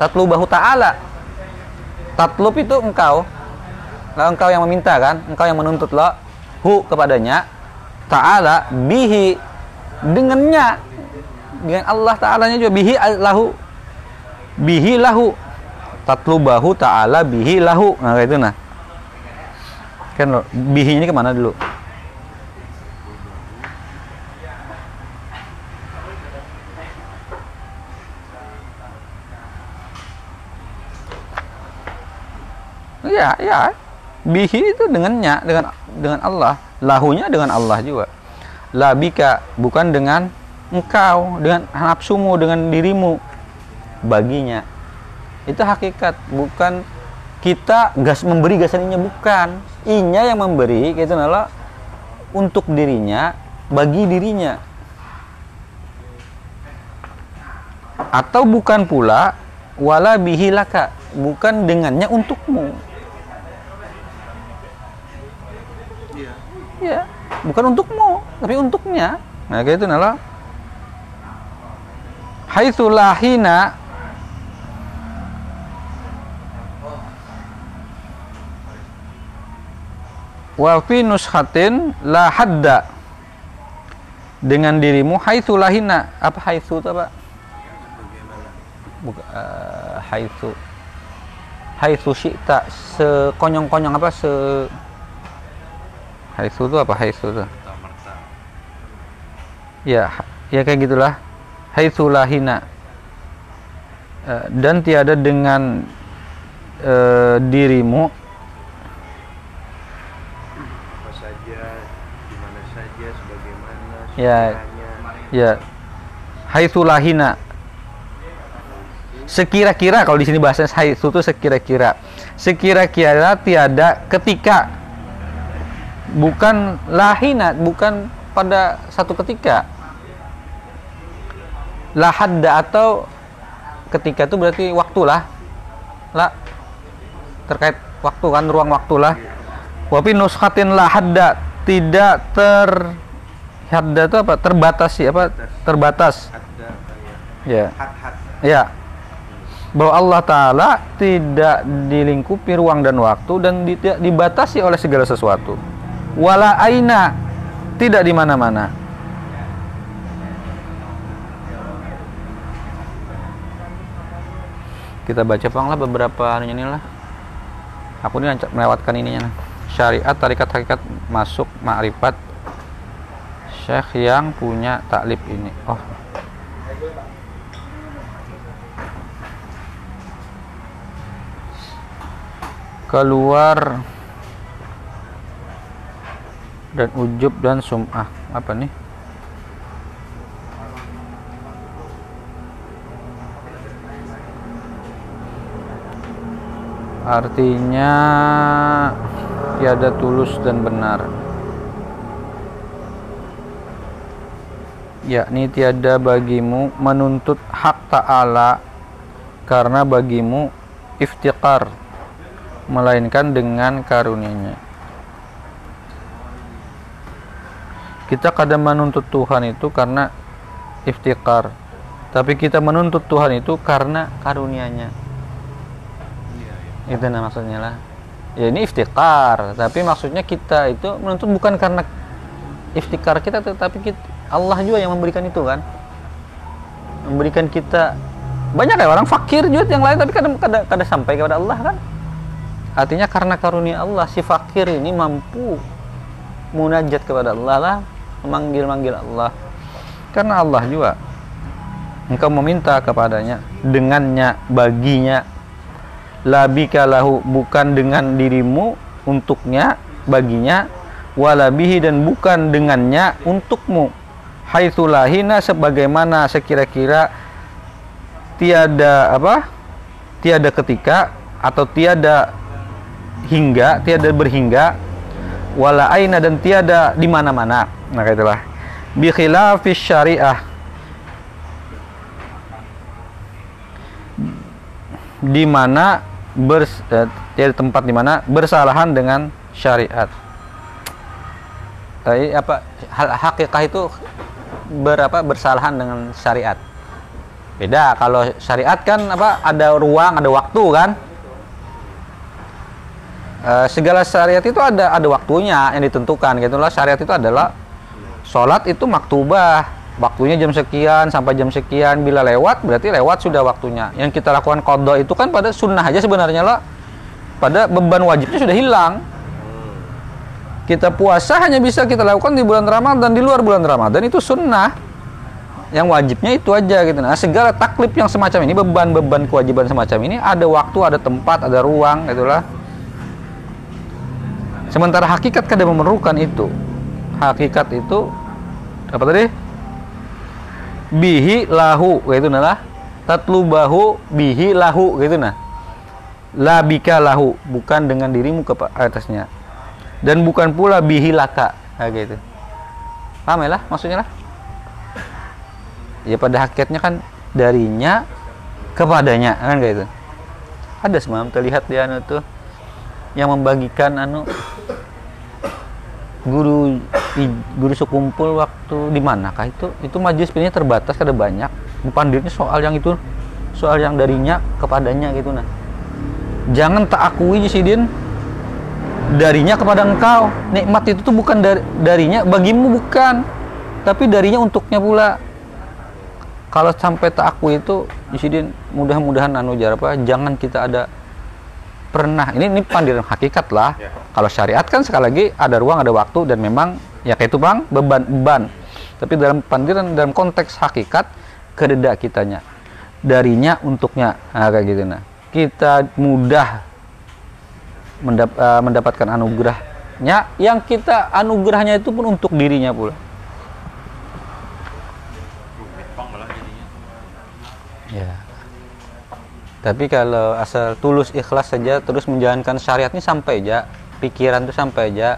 Tatlubahu ta'ala tatlub itu engkau. Lah engkau yang meminta kan? Engkau yang menuntut lo. Hu kepadanya ta'ala bihi dengannya. Dengan Allah ta'alanya juga bihi lahu. Bihi lahu. Tatlubahu ta'ala bihi lahu. Nah kayak itu nah. Kan lo bihi ini ke mana dulu ya ya. Bihi itu dengannya dengan dengan Allah. Lahunya dengan Allah juga. Labika bukan dengan engkau dengan nafsumu dengan dirimu baginya. Itu hakikat bukan kita gas memberi gasan inya bukan. Inya yang memberi gitu nala untuk dirinya bagi dirinya. Atau bukan pula wala bihilaka bukan dengannya untukmu Iya. ya bukan untukmu tapi untuknya. Nah kayak itu nala. Haitsu lahina wa fi nuskhatin la hadda. Dengan dirimu haitsu lahina apa haitsu itu apa Buka, uh, haitsu. Haitsu syi'ta. Sekonyong-konyong apa? Se haitsu itu apa? Haitsu itu ya ya kayak gitulah. Haitsu lahina Eh, dan tiada dengan eh, dirimu. Apa saja, di mana saja, sebagaimana, Ya. ya. Haitsu lahina sekira-kira kalau di sini bahasanya haitsu itu sekira-kira. Sekira-kira tiada ketika bukan lahina bukan pada satu ketika. Lahadda atau ketika itu berarti waktu lah terkait waktu kan ruang waktu lah wapi nuskhatin lahadda tidak ter hadda itu apa? Terbatasi apa? Terbatas. Ya. Ya. Bahwa Allah Ta'ala tidak dilingkupi ruang dan waktu dan tidak dibatasi oleh segala sesuatu wala aina. Tidak di mana-mana. Kita baca panglah beberapa anunya ini lah aku ini melewatkan ininya nah. syariat tarikat hakikat masuk ma'rifat syekh yang punya taklif ini. Oh. Keluar dan ujub dan sum'ah. Apa nih? Artinya tiada tulus dan benar. Yakni tiada bagimu menuntut hak ta'ala karena bagimu iftiqar melainkan dengan karunia-Nya. Kita kadang menuntut Tuhan itu karena iftikar, tapi kita menuntut Tuhan itu karena karunia-Nya. Itu nah maksudnya lah. Ya ini iftikar, tapi maksudnya kita itu menuntut bukan karena iftikar kita, tetapi kita, Allah juga yang memberikan itu kan. Memberikan kita banyak ya orang fakir juga yang lain tapi kadang kadang, kadang sampai kepada Allah kan artinya karena karunia Allah si fakir ini mampu munajat kepada Allah lah memanggil-manggil Allah. Karena Allah juga engkau meminta kepadanya dengannya baginya. Labika lahu bukan dengan dirimu untuknya baginya. Walabihi dan bukan dengannya untukmu. Haitsulahina sebagaimana sekira-kira tiada apa? Tiada ketika atau tiada hingga tiada berhingga wala aina dan tiada di mana-mana. Nah itulah. Bi khilafis syariah. Di mana bers, eh, tempat di mana bersalahan dengan syariat. Tapi apa hal hakikah itu berapa bersalahan dengan syariat. Beda kalau syariat kan apa ada ruang ada waktu kan Eh, segala syariat itu ada ada waktunya yang ditentukan gitulah syariat itu adalah sholat itu maktubah. Waktunya jam sekian sampai jam sekian. Bila lewat berarti lewat sudah waktunya. Yang kita lakukan kodok itu kan pada sunnah aja sebenarnya lah pada beban wajibnya sudah hilang. Kita puasa hanya bisa kita lakukan di bulan Ramadan di luar bulan Ramadan itu sunnah. Yang wajibnya itu aja gitu. Nah segala taklif yang semacam ini beban-beban kewajiban semacam ini ada waktu ada tempat ada ruang gitulah sementara hakikat kadang memerlukan itu. Hakikat itu apa tadi? Bihi lahu yaitu adalah tatlubahu bihi lahu gitu nah. La bika lahu bukan dengan dirimu ke atasnya. Dan bukan pula bihi laka nah, gitu. Paham ya lah maksudnya lah? Ya pada hakikatnya kan darinya kepadanya kan kayak itu ada semalam terlihat dia anu tuh yang membagikan anu guru guru sekumpul waktu di manakah itu? Itu majelis pilihnya terbatas ada banyak. Pandirnya soal yang itu soal yang darinya kepadanya gitu nah. Jangan tak akui Sidin darinya kepada engkau. Nikmat itu tuh bukan dari, darinya bagimu bukan. Tapi darinya untuknya pula. Kalau sampai tak akui itu Sidin mudah-mudahan anu jar apa jangan kita ada pernah. Ini ini pandiran hakikat lah. Ya. kalau syariat kan sekali lagi ada ruang ada waktu dan memang ya kayak itu bang beban beban. Tapi dalam pandiran dalam konteks hakikat kededa kitanya darinya untuknya. Nah, kayak gitu. Nah kita mudah mendap- eh, mendapatkan anugerahnya. Yang kita anugerahnya itu pun untuk dirinya pula. Ya. Tapi kalau asal tulus ikhlas saja terus menjalankan syariat ini sampai aja pikiran tuh sampai aja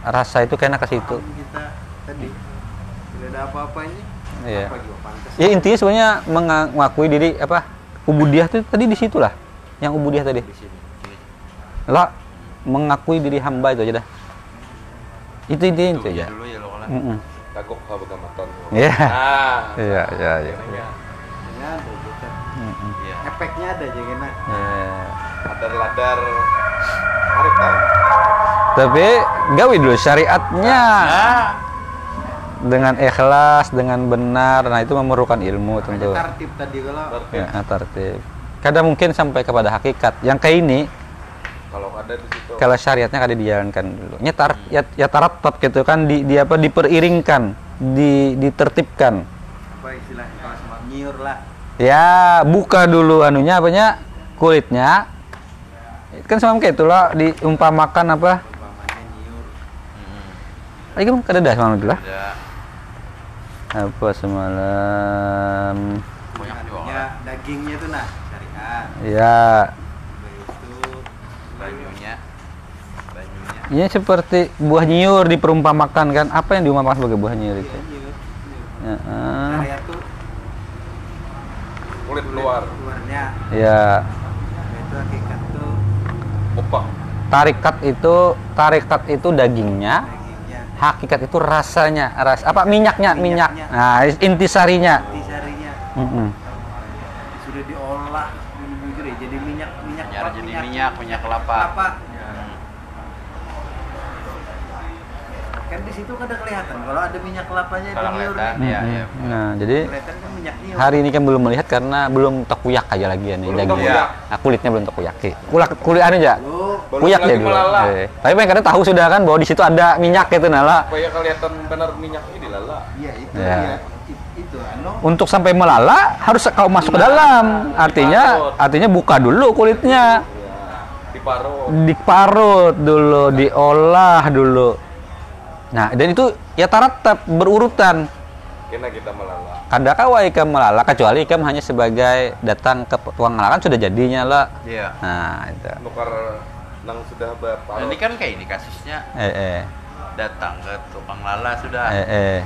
rasa itu kena ke situ. kita tadi tidak ada apa-apanya Iya. apa Ya intinya sebenarnya mengakui diri apa ubudiah itu tadi di situ lah. Yang ubudiah tadi. Lah mengakui diri hamba itu aja dah. Itu intinya itu aja. dulu ya lo amaton Iya. Iya, iya, iya. Efeknya ada aja kena Iya. ladar-ladar arif kan Tapi gawe dulu syariatnya. nah dengan ikhlas, dengan benar, nah itu memerlukan ilmu ada tentu. tartib tadi kalau Ya, tertib. Kadang mungkin sampai kepada hakikat. Yang kayak ini, kalau ada di situ kalau syariatnya kada dijalankan dulu. Nyetar, ya, ya tarattab gitu kan, di, di apa, diperiringkan, di, ditertibkan. apa istilahnya kalau nyiur lah Ya, buka dulu anunya, apanya, kulitnya. Kan semalam kayak itulah, diumpamakan apa, lagi kan kada dah semalam itu lah. ada Apa semalam, banyak juga ya dagingnya tuh nah syariat ya, itu banyunya. Banyunya. Ini seperti buah nyiur diperumpamakan kan? Apa yang diumpamakan sebagai buah nyiur ya itu? nyiur nyiur. Ya, syariat tuh kulit luar luarnya ya itu hakikat tuh upah tarikat itu tarikat itu dagingnya, dagingnya hakikat itu rasanya, ras apa minyaknya, minyak. Minyaknya. Nah, intisarinya. intisarinya Mm-mm. sudah diolah ya jadi minyak minyak apa? jadi minyak minyak kelapa kelapa Hmm. kan di situ kan ada kelihatan kalau ada minyak kelapanya itu Kalau kelihatan. Iya, Mm-mm. iya. Nah, jadi kelihatan kan hari ini kan belum melihat karena belum tekuyak aja lagi ya nih Belum dagingnya. Nah, kulitnya belum tekuyak. Kulit kulit anu aja. Belum Kuyak ya dulu. melala. Eh, Tapi mereka tahu sudah kan bahwa di situ ada minyak gitu nala. supaya kelihatan benar minyak ini lala iya itu Ya. ya. It- itu anu Untuk sampai melala harus kau masuk ke dalam. Artinya artinya buka dulu kulitnya. ya diparut diparut dulu, diolah dulu. Nah, dan itu ya taratap berurutan. Kena kita melala. Kada kawa ikam melala? Kecuali ikam hanya sebagai datang ke tuang melala kan sudah jadinya lah. iya. Nah, itu. nukar nang sudah Nah, berparut ini kan kayak ini kasusnya. Eh eh. Datang ke tukang lala sudah. Eh eh.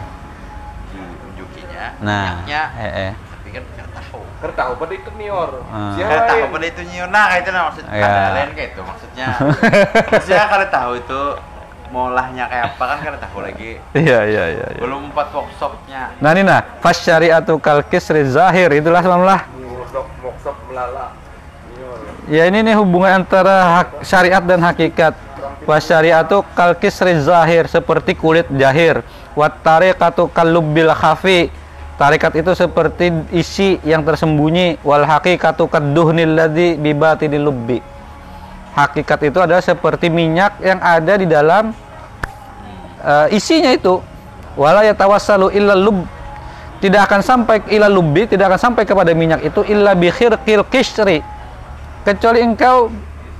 diunjukinya Nah, minyaknya. eh eh. tapi kan nggak tahu. Ker tahu pada itu nior. Siapa Nggak tahu pada itu nyiur nah kayak itu nah maksudnya Iya. ada lain kayak itu maksudnya. [LAUGHS] Maksudnya kalau tahu itu molahnya kayak apa kan kada tahu lagi Iya iya iya. iya. belum empat workshopnya Nah, ini nah, fas syariatu kal kisri zahir itulah semamlah. moksop moksop melala Ya ini nih hubungan antara hak- syariat dan hakikat. Wa syariatu kal kisri zahir seperti kulit jahir. Wa tariqatu kal lubbil khafi. Tarikat itu seperti isi yang tersembunyi. Wal haqiqatu kadduhnil ladzi bi batinil lubbi. Hakikat itu adalah seperti minyak yang ada di dalam eh, isinya itu. Wala yatawassalu illa lub. Tidak akan sampai ila lubbi, tidak akan sampai kepada minyak itu illa bi khirqil qisri kecuali engkau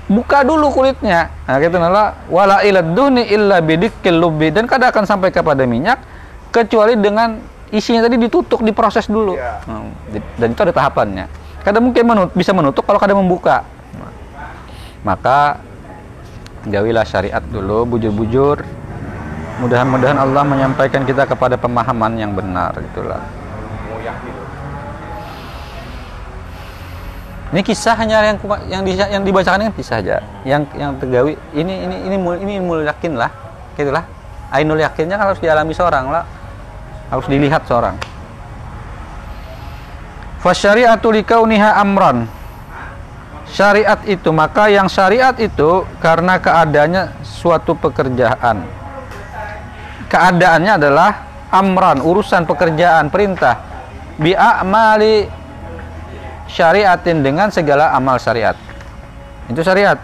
buka dulu kulitnya. Nah gitu nala. Wala ila duni illa bidikil lubbi. Dan kada akan sampai kepada minyak kecuali dengan isinya tadi ditutup diproses dulu. Iya. Hmm, dan itu ada tahapannya. Kadang mungkin menut- bisa menutup kalau kadang membuka maka gawilah syariat dulu bujur-bujur. Mudah-mudahan Allah menyampaikan kita kepada pemahaman yang benar itulah ini kisah hanya yang yang di, yang dibacakan ini kisah aja. Yang yang tergawi ini ini ini mul, ini mul yakin lah gitulah. Ainul yakinnya kan harus dialami seorang lah. Harus dilihat seorang. Fasyari'atu likauniha amran syariat itu maka yang syariat itu karena keadaannya suatu pekerjaan. Keadaannya adalah amran urusan pekerjaan perintah. Bi'amali syariatin dengan segala amal syariat. Itu syariat.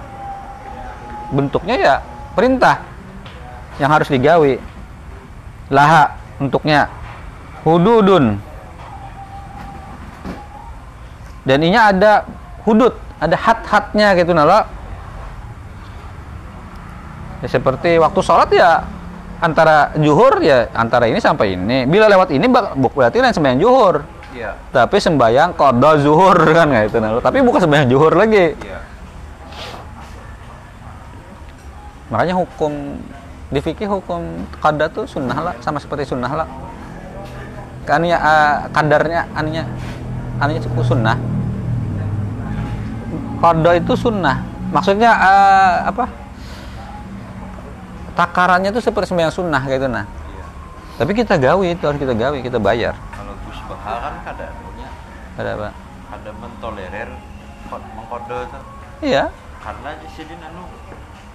Bentuknya ya perintah yang harus digawi laha untuknya. Hududun. Dan ini ada hudud ada hat-hatnya gitu nala. Ya, seperti waktu sholat ya antara juhur ya antara ini sampai ini. Bila lewat ini berarti lain sembahyang juhur Iya. tapi sembahyang kodo zuhur [LAUGHS] kan kayak itu nala. Tapi bukan sembahyang juhur lagi. Iya. makanya hukum di fikih hukum kada tuh sunnah lah sama seperti sunnah lah. Kan ya eh, kadarnya aninya aninya cukup sunnah kada itu sunnah. Maksudnya eh, apa? Takarannya tuh seperti sembahyang sunnah kayak itu nah. Iya. tapi kita gawi itu harus kita gawi kita bayar. Kalau Gus Bahal kan kadang punya. Ada apa? Ada mentolerir kod- mengkode tuh iya. Karena di sini anu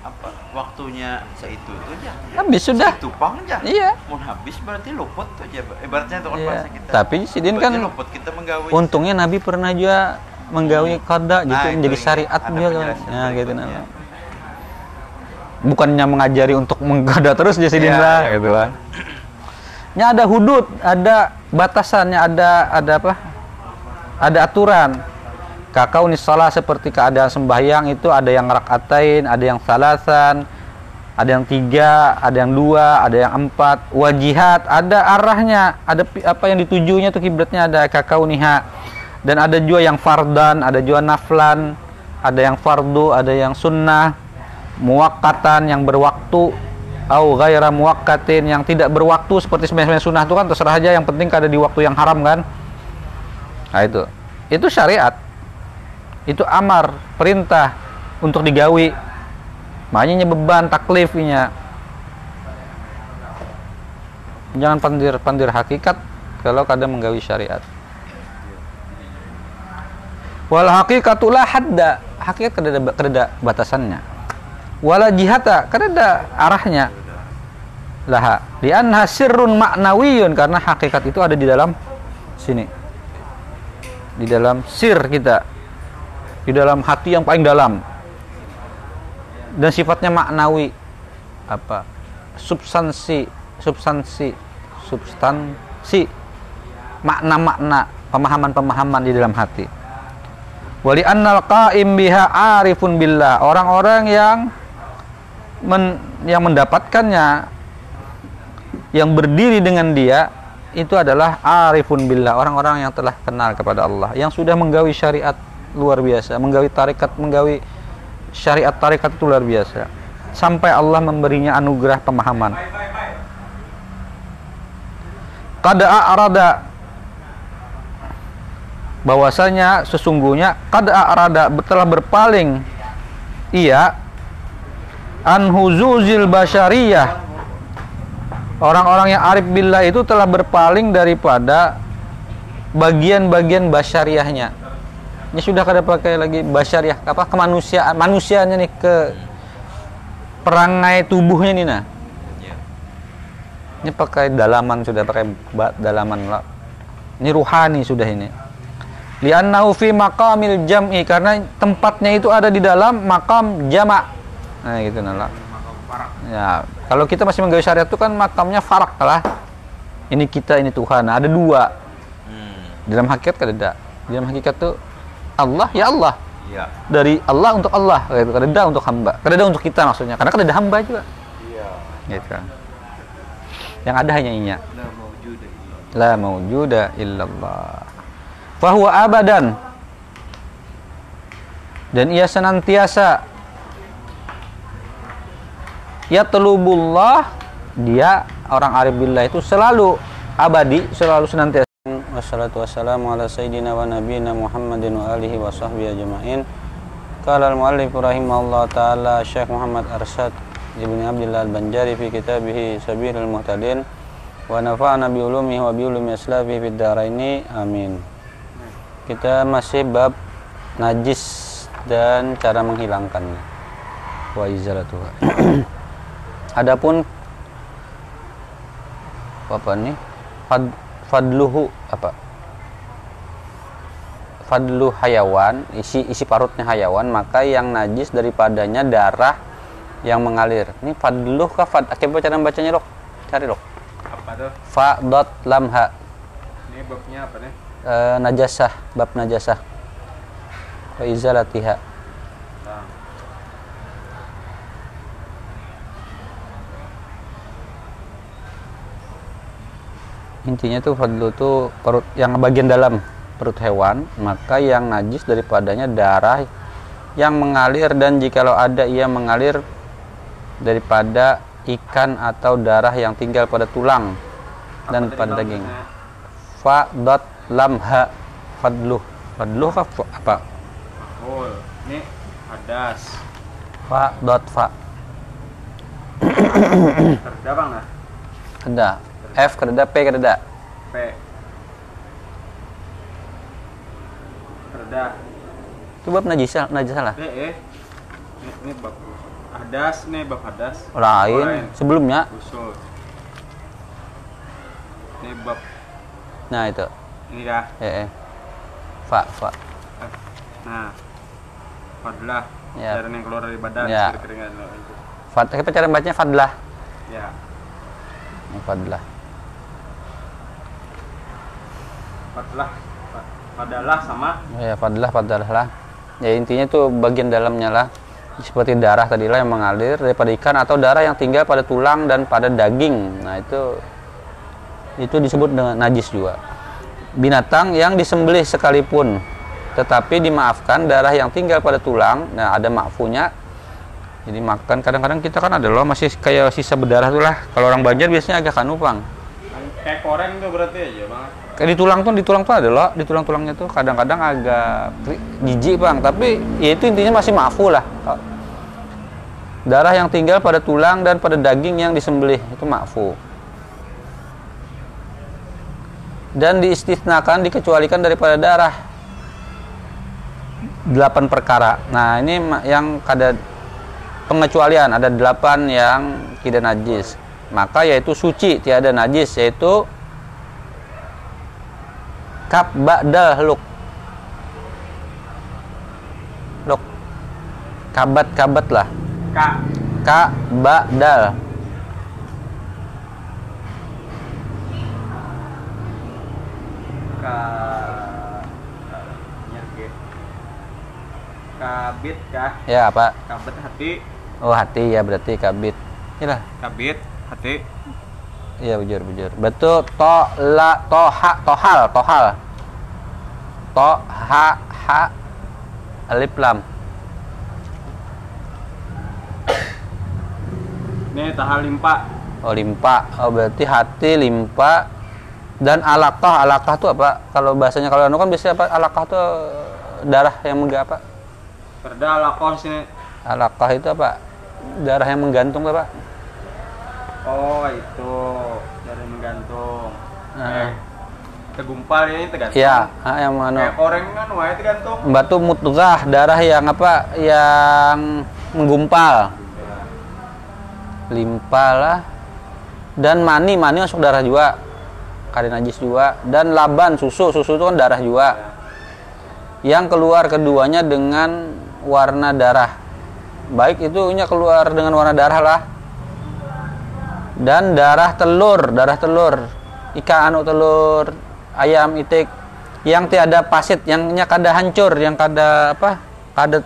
apa waktunya seitu itu aja. Habis sudah. Itu pang aja. Iya. mau habis berarti luput tuh aja ibaratnya itu kan Iya. kita. Tapi sidin kan luput kita untungnya Nabi pernah juga menggawi kada gitu Nah, menjadi syariat dia kan. ya gitu nah. bukannya mengajari untuk menggada terus jadi Iya, lah iya. gitu kan nya ada hudud ada batasannya ada ada apa? Ada aturan. Kakau salah seperti keadaan sembahyang itu ada yang rakaatain ada yang salasan ada yang tiga ada yang dua ada yang empat. Wajihat ada arahnya. Ada apa yang ditujunya tuh kiblatnya ada kakau niha dan ada juga yang fardan ada juga naflan ada yang fardu ada yang sunnah muwakkatan yang berwaktu au ghaira muwakkatin yang tidak berwaktu seperti sembahyang sunnah itu kan terserah aja yang penting ada di waktu yang haram kan. Nah itu. Itu syariat. Itu amar perintah untuk digawi. Makanya beban taklifnya. Jangan pandir pandir hakikat kalau kadang menggawi syariat wal hakikatulah hadda. Hakikat kada ada kada ada batasannya. Wala jihata kada ada arahnya. Laha. Lianha sirrun maknawiyun karena hakikat itu ada di dalam sini. Di dalam sir kita. Di dalam hati yang paling dalam. Dan sifatnya maknawi. Apa? Substansi. Substansi. Substansi. Makna-makna. Pemahaman-pemahaman di dalam hati wali annal qaim biha arifun billah. Orang-orang yang men, yang mendapatkannya yang berdiri dengan dia itu adalah arifun billah. Orang-orang yang telah kenal kepada Allah yang sudah menggawi syariat luar biasa menggawi tarikat menggawi syariat tarikat itu luar biasa. Sampai Allah memberinya anugerah pemahaman. Kada arada bahwasanya sesungguhnya kada arada telah berpaling. Ia anhuzuzil basyariyah. Orang-orang yang arif billah itu telah berpaling daripada bagian-bagian basyariahnya ini sudah kada pakai lagi basyariah apa kemanusiaan manusianya nih ke perangai tubuhnya nih nah. Iya. ini pakai dalaman sudah pakai dalaman ini ruhani sudah ini li'annahu fi maqamil jam'i karena tempatnya itu ada di dalam makam jama' nah gitu nala. Ya kalau kita masih menggawe syariat itu kan makamnya farak lah ini kita ini Tuhan. Nah, ada dua. Hmm. dalam hakikat kan ada. Dalam hakikat tuh Allah ya Allah. Iya. dari Allah untuk Allah gitu. Kan ada untuk hamba. Kan ada untuk kita maksudnya. Karena kan ada hamba juga. Iya. gitu kan. Yang ada hanya inya. La mawjuda illallah fahuwa abadan. Dan ia senantiasa ya telubullah dia orang arif billah itu selalu abadi selalu senantiasa. Wassalatu wassalamu ala sayyidina wa nabiyina muhammadin wa alihi wa sahbihi ajma'in. Qala al-muallif rahimahullah ta'ala syekh muhammad arsyad ibni abdillah al-banjari fi kitabih sabilul muhtadin wa nafa'ana bi wa bi ulumi fid dharaini amin kita masih bab najis dan cara menghilangkannya. Wa izalatuha. [CLEARS THROAT] Adapun apa nih? Fad, fadluhu apa? Fadlu hayawan isi isi parutnya hayawan maka yang najis daripadanya darah yang mengalir. Ini fadluh kah fad coba cara bacanya dok? Cari dok. Apa tuh? fa dot lam ha Ini babnya apa nih? E, najasah bab najasah. Wa izalatiha. Intinya tuh fadlu tuh perut yang bagian dalam perut hewan maka yang najis daripadanya darah yang mengalir dan jikalau ada ia mengalir daripada ikan atau darah yang tinggal pada tulang dan Apa pada daging. Fa dot lam ha fadlu fadlu apa apa Oh, ini hadas. fa dot fa Kerja bang nah? ada f kereda p kereda P. Kerja. itu bab najis najis salah B eh. Ini, ini bab hadas nih bab hadas. lain sebelumnya Usul. Ini bab nah itu ini dah. eh, eh. fa fa Nah, fadlah. Ya. Cairan yang keluar dari badan. Ya. Keringat itu. Fad, kita cara bacanya fadlah Ya. Ini fadlah Fadlah. Fa- Fadalah sama ya fadlah fadlah lah ya intinya tuh bagian dalamnya lah seperti darah tadi lah yang mengalir daripada ikan atau darah yang tinggal pada tulang dan pada daging nah itu itu disebut dengan najis juga binatang yang disembelih sekalipun tetapi dimaafkan darah yang tinggal pada tulang nah ada maafunya jadi makan kadang-kadang kita kan ada loh masih kayak sisa berdarah tuh lah kalau orang Banjar biasanya agak kanupang kayak koreng tuh berarti aja bang. Kayak di tulang tuh, di tulang tuh ada loh, di tulang-tulangnya tuh kadang-kadang agak jijik bang, tapi ya itu intinya masih maafu lah. Darah yang tinggal pada tulang dan pada daging yang disembelih itu maafu. Dan diistisnakan, dikecualikan daripada darah. Delapan perkara. Nah ini yang kada pengecualian ada delapan yang tidak najis. Maka yaitu suci tiada najis yaitu kap ba'dal luk luk kabat kabat lah ka ba'dal Ka. Nyerge. Kabit kah? ya apa Kabit hati. oh hati ya berarti kabit Inilah Kabit hati. iya bujur bujur betul to la toha tohal tohal to ha ha alif lam Nih tahal limpa. oh limpa oh berarti hati limpa dan alakah alakah tuh apa? Kalau bahasanya kalau anu kan biasanya apa? Alakah tuh darah yang menggak apa? Perda lakoh sini. alakah itu apa? Darah yang menggantung pak Oh itu. Dari menggantung. Nah. Eh, tegumpal ya ini tergantung. Iya, ah, yang anu Kayak koreng kan wae tergantung. batu mutgah darah yang apa? Yang menggumpal. Limpa lah. Dan mani mani masuk darah juga kari najis juga. Dan laban susu. Susu itu kan darah juga. Yang keluar keduanya dengan warna darah. Baik itu keluar dengan warna darah lah. Dan darah telur darah telur. Ikan anu telur ayam itik. Yang tiada pasit yangnya kada hancur yang kada apa? Kada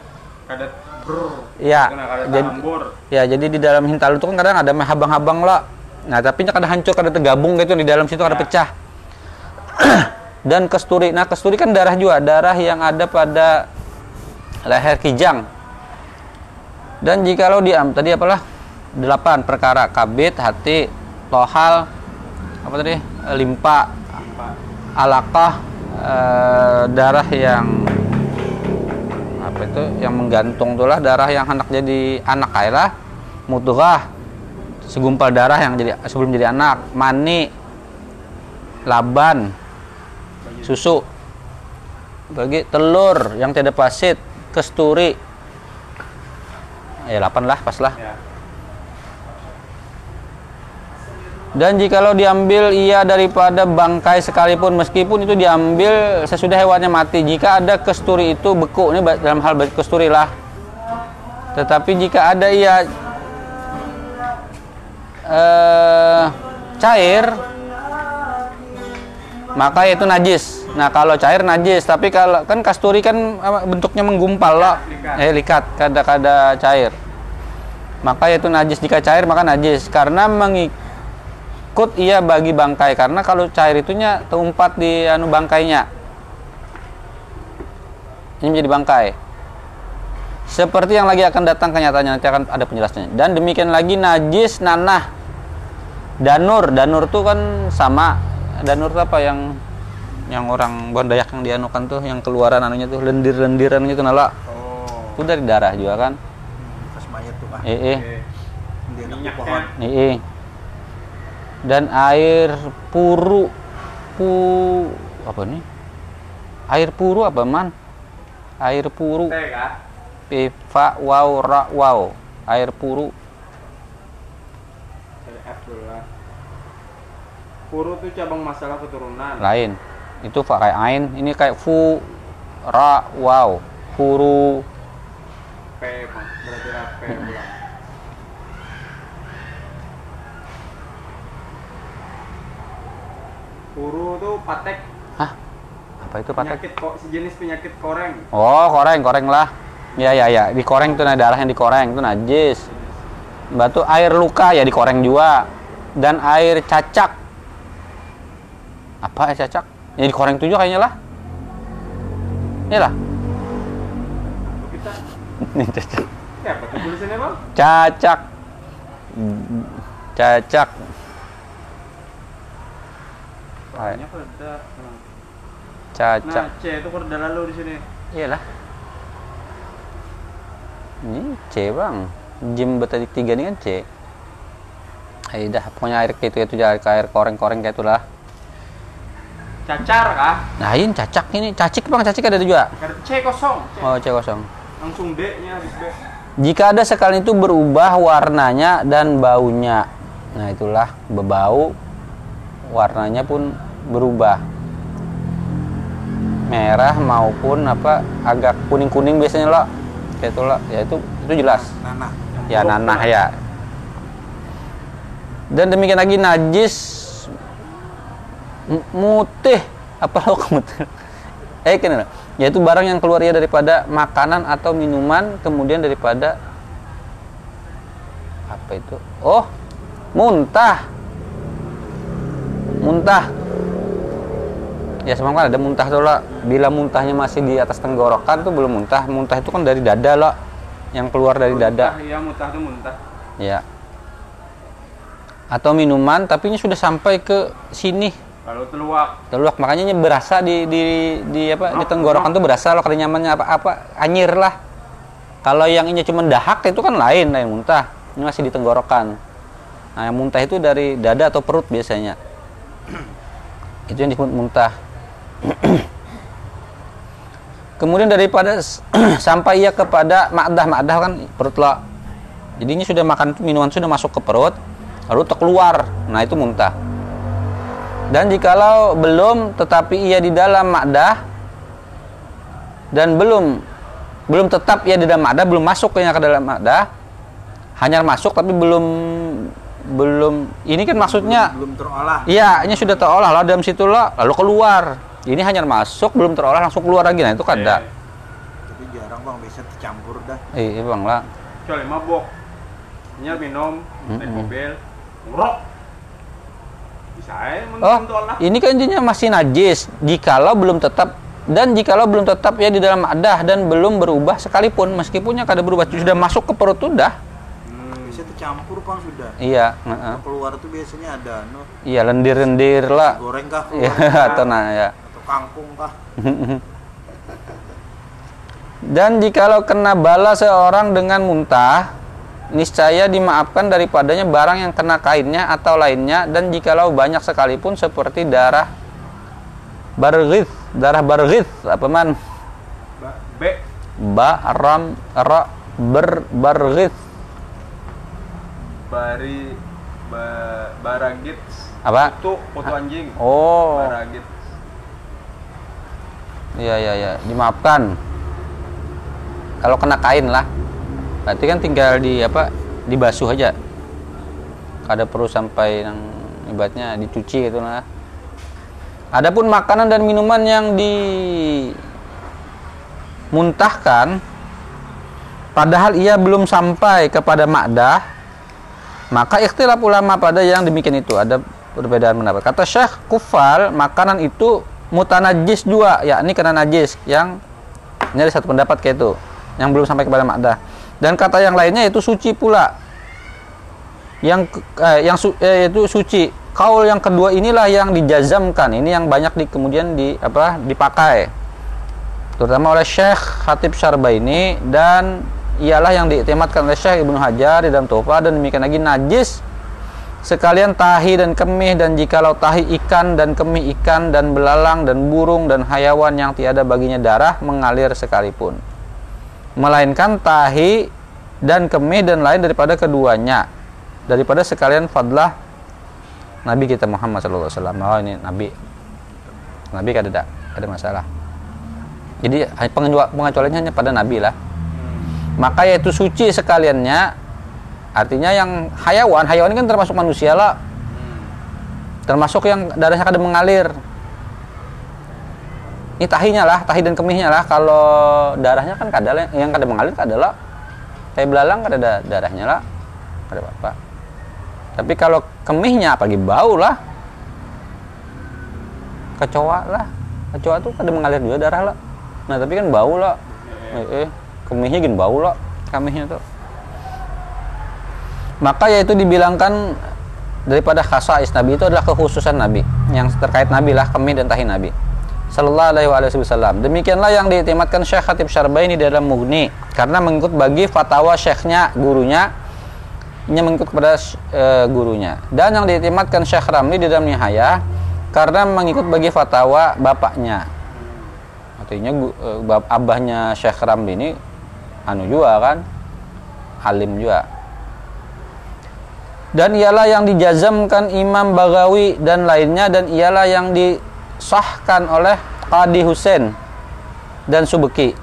Kadet brr. ya jadi ya jadi di dalam hintalu itu kan kadang ada habang-habang lah nah tapi nya kada hancur kada tergabung gitu di dalam situ kada Ya. pecah [CLEARS THROAT] dan kesturi. Nah, kesturi kan darah juga, darah yang ada pada leher kijang. Dan jikalau diam tadi apalah? Delapan perkara kabit, hati, lohal, apa tadi? Eh, Limpa, alakah, eh, darah yang apa itu? Yang menggantung itulah darah yang hendak jadi anak kayak lah. Mudghah, segumpal darah yang jadi sebelum jadi anak, mani, laban, susu, bagi telur yang tidak pasit, kesturi, ya 8 lah pas lah. Dan jikalau diambil ia daripada bangkai sekalipun meskipun itu diambil sesudah hewannya mati jika ada kesturi itu beku ini dalam hal kesturi lah. Tetapi jika ada ia eh, cair maka itu najis. Nah kalau cair najis, tapi kalau kan kasturi kan bentuknya menggumpal loh, Likat. eh likat, kada-kada cair. Maka itu najis jika cair maka najis karena mengikut ia bagi bangkai karena kalau cair itunya terumpat di anu bangkainya. Ini menjadi bangkai. Seperti yang lagi akan datang kenyataannya nanti akan ada penjelasannya. Dan demikian lagi najis nanah danur danur tuh kan sama. Danur tuh apa yang yang orang Bondayak yang dianukan tuh yang keluaran anunya tuh lendir-lendiran gitu nala. Oh. itu dari darah juga kan? Pas mayat tuh kan. eh eh Minyak pohon. kan? eh, eh. dan air puru pu apa nih? Air puru apa man? Air puru. Pifa wow ra wow air puru Cari F dulu lah. Puru tuh cabang masalah keturunan. lain itu kayak ain ini kayak fu ra wow puru P berarti P ulang. Puru tuh patek hah apa itu patek penyakit kok sejenis penyakit koreng. Oh, koreng, koreng lah. Ya, ya, ya. Dikoreng tuh nah darah yang dikoreng itu najis. Batu air luka ya dikoreng juga. Dan air cacak. Apa air cacak? Ya dikoreng tuh juga kayaknya lah. Iya lah. Ini cacak. ya tulisannya bang? Cacak. Cacak. Soalnya. Cacak. Nah C itu kereda lalu di sini. Iyalah. Ini C bang. Jim betadi tiga ini kan C. Ayo dah, pokoknya air kayak itu itu air air koreng-koreng kayak itulah. Cacar kah? Nah ini cacak ini, cacik bang, cacik ada juga. C kosong. C. Oh C kosong. Langsung D nya habis B. Jika ada sekali itu berubah warnanya dan baunya. Nah itulah berbau, warnanya pun berubah. Merah maupun apa agak kuning-kuning biasanya lo. Kayak itu lo, ya itu itu jelas. Nanah. ya nanah ya dan demikian lagi najis mutih. Apa lo kemutih eh kenapa yaitu barang yang keluar ya daripada makanan atau minuman kemudian daripada apa itu? Oh muntah. Muntah. Ya semang kan ada muntah tuh lah bila muntahnya masih di atas tenggorokan tuh belum muntah. Muntah itu kan dari dada lah yang keluar dari dada. Muntah, Iya muntah tuh muntah. Ya. Atau minuman tapi ini sudah sampai ke sini. Kalau teluak. Teluak makanya berasa di di di apa di tenggorokan tuh berasa loh kalau nyamannya apa apa anyir lah. Kalau yang ini cuma dahak itu kan lain lain muntah. Ini masih di tenggorokan. Nah, yang muntah itu dari dada atau perut biasanya. [CLEARS THROAT] itu yang disebut muntah. [CLEARS THROAT] Kemudian daripada [CLEARS THROAT] sampai ia kepada makdah, makdah kan perut lo. Jadi ini sudah makan minuman sudah masuk ke perut, lalu terkeluar. Nah, itu muntah. Dan jikalau belum tetapi ia di dalam makdah dan belum belum tetap ia di dalam makdah, belum masuk ke dalam makdah, hanya masuk tapi belum belum ini kan maksudnya Belum terolah. Iya, ini sudah terolah lah dalam situ lah, lalu keluar. Ini hanya masuk, belum terolah langsung keluar lagi. Nah itu kan ada. Tapi jarang bang, biasa tercampur dah. Iya bang lah. Bisa aja Oh, menentu Allah. ini kan intinya masih najis. Jikalau belum tetap dan jikalau belum tetap ya di dalam adah dan belum berubah sekalipun meskipunnya kada berubah sudah masuk ke perut udah. Biasanya tercampur bang sudah. Iya, heeh. Kalau keluar tuh biasanya ada no, Iya lendir-lendir lah. goreng kah Iya, keluar [LAUGHS] atau nah ya. atau kangkung kah. [LAUGHS] Dan jikalau kena bala seorang dengan muntah, niscaya dimaafkan daripadanya barang yang kena kainnya atau lainnya dan jikalau banyak sekalipun seperti darah barghith, darah barghith apa man? Ba- B. Baram ra ber barghith Bari ba, baragit. apa? Foto, foto anjing. Oh, Baragit. iya iya iya, dimaafkan. Kalau kena kain lah, berarti kan tinggal di apa? Dibasuh aja. Kada perlu sampai yang ibaratnya dicuci gitu lah. Adapun makanan dan minuman yang dimuntahkan, padahal ia belum sampai kepada makdah, maka ikhtilaf ulama pada yang demikian itu ada perbedaan pendapat. Kata Syekh Kufal, makanan itu mutanajis juga, yakni kena najis yang ini ada satu pendapat kayak itu yang belum sampai kepada makdah. Dan kata yang lainnya itu suci pula. Yang eh, yang su, eh, itu suci. Kaul yang kedua inilah yang dijazamkan. Ini yang banyak di kemudian di apa dipakai. Terutama oleh Syekh Khatib Syarbaini dan ialah yang diiktimatkan oleh Syekh Ibnu Hajar di dalam Tuhfah dan demikian lagi najis sekalian tahi dan kemih dan jikalau tahi ikan dan kemih ikan dan belalang dan burung dan hayawan yang tiada baginya darah mengalir sekalipun melainkan tahi dan kemih dan lain daripada keduanya. Daripada sekalian fadlah Nabi kita Muhammad SAW oh ini Nabi. Nabi kada ada ada masalah. Jadi pengecualiannya hanya pada Nabi lah. Maka yaitu suci sekaliannya artinya yang hayawan hayawan ini kan termasuk manusia lah. Termasuk yang darahnya kada mengalir ini tahinya lah tahi dan kemihnya lah. Kalau darahnya kan kada lah yang kada mengalir kada lah. Kayak belalang kada ada darahnya lah. Kada apa tapi kalau kemihnya apalagi bau lah. Kecoa lah. Kecoa tuh kada mengalir juga darah lah. Nah tapi kan bau lah. Eh, eh kemihnya gini bau lah kemihnya tuh. Maka yaitu dibilangkan daripada khasais Nabi itu adalah kekhususan Nabi. Yang terkait Nabi lah kemih dan tahi Nabi Sallallahu alaihi wasallam. Demikianlah yang diiktimatkan Syekh Khatib Syarbaini di dalam Mughni. Karena mengikut bagi fatwa syekhnya gurunya nya mengikut kepada eh, gurunya. Dan yang diiktimatkan Syekh Ramli di dalam Nihaya karena mengikut bagi fatwa bapaknya. Artinya bap- abahnya Syekh Ramli ini anu juga kan alim juga. Dan ialah yang dijazamkan Imam Bagawi dan lainnya dan ialah yang disahkan oleh Qadi Husain dan Subeki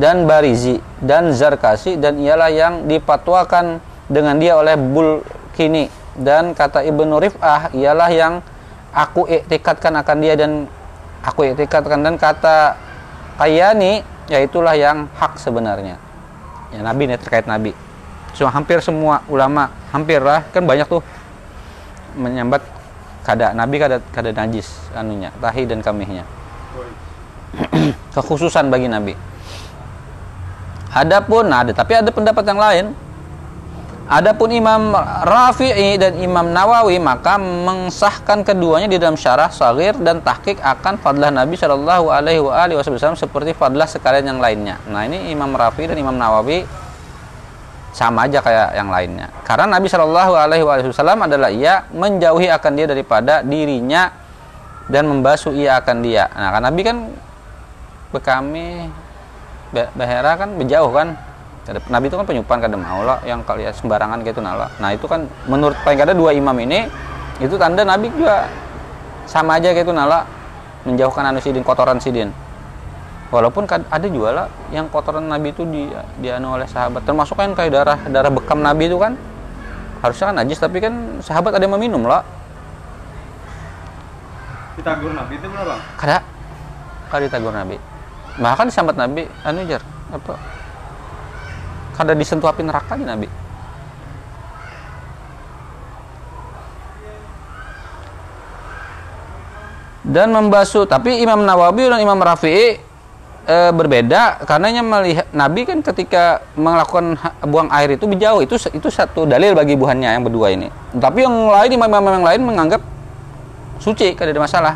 dan Barizi dan Zarkasi dan ialah yang dipatwakan dengan dia oleh Bulkini. Dan kata Ibnu Rif'ah ialah yang aku iktikadkan akan dia dan aku iktikadkan dan kata Kayani yaitulah yang hak sebenarnya. Ya Nabi nih terkait Nabi. Semua hampir semua ulama hampir lah kan banyak tuh menyambat kada nabi kada kada najis anunya tahi dan kamihnya. [CLEARS THROAT] Kekhususan bagi nabi. Adapun nah, ada tapi ada pendapat yang lain. Adapun Imam Rafi'i dan Imam Nawawi maka mengsahkan keduanya di dalam syarah Sagir dan tahqiq akan fadlah Nabi Shallallahu Alaihi Wasallam seperti fadlah sekalian yang lainnya. Nah ini Imam Rafi'i dan Imam Nawawi sama aja kayak yang lainnya. Karena Nabi Shallallahu Alaihi Wasallam adalah ia menjauhi akan dia daripada dirinya dan membasuh ia akan dia. Nah kan Nabi kan bekami Be- Behera kan berjauh kan. Nabi itu kan penyupan kada mau lah yang kalian sembarangan gitu nala. Nah itu kan menurut paling kada dua imam ini itu tanda Nabi juga sama aja gitu nala menjauhkan anu sidin kotoran sidin. Walaupun ada juga lah yang kotoran Nabi itu di dianu oleh sahabat. Termasuk kan kayak darah darah bekam Nabi itu kan harusnya kan najis tapi kan sahabat ada yang meminum lah. Ditagur Nabi itu benar bang? Kada kada ditegur Nabi. Bahkan disambat Nabi anu jar apa kada disentuh api neraka di Nabi. dan membasuh tapi Imam Nawawi dan Imam Rafi'i e, berbeda karenanya melihat Nabi kan ketika melakukan buang air itu jauh itu itu satu dalil bagi buhannya yang berdua ini. Tapi yang lain imam-imam yang lain menganggap suci tidak ada masalah.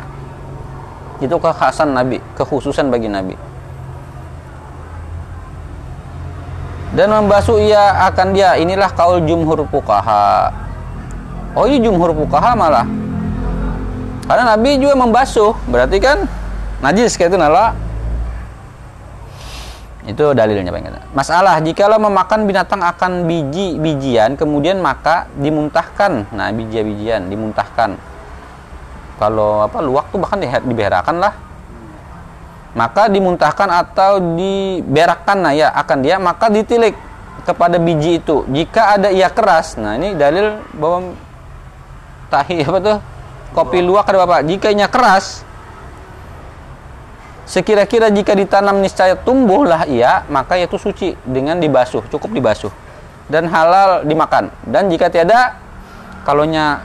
Itu kekhasan Nabi kekhususan bagi Nabi. Dan membasuh ia akan dia inilah kaul jumhur fuqaha. Oh ini jumhur fuqaha malah. Karena Nabi juga membasuh berarti kan najis kayak itu nala itu dalilnya Pak Ingat. Masalah jikalau memakan binatang akan biji-bijian kemudian maka dimuntahkan. Nah, biji-bijian dimuntahkan. Kalau apa luwak tuh bahkan diberakan lah. Maka dimuntahkan atau diberakkan nah ya akan dia maka ditilik kepada biji itu. Jika ada ia keras. Nah, ini dalil bahwa tahi apa tuh? Kopi luwak ada Bapak. Jika ianya keras, Sekira-kira jika ditanam niscaya tumbuhlah ia, maka itu suci dengan dibasuh, cukup dibasuh dan halal dimakan. Dan jika tiada, kalaunya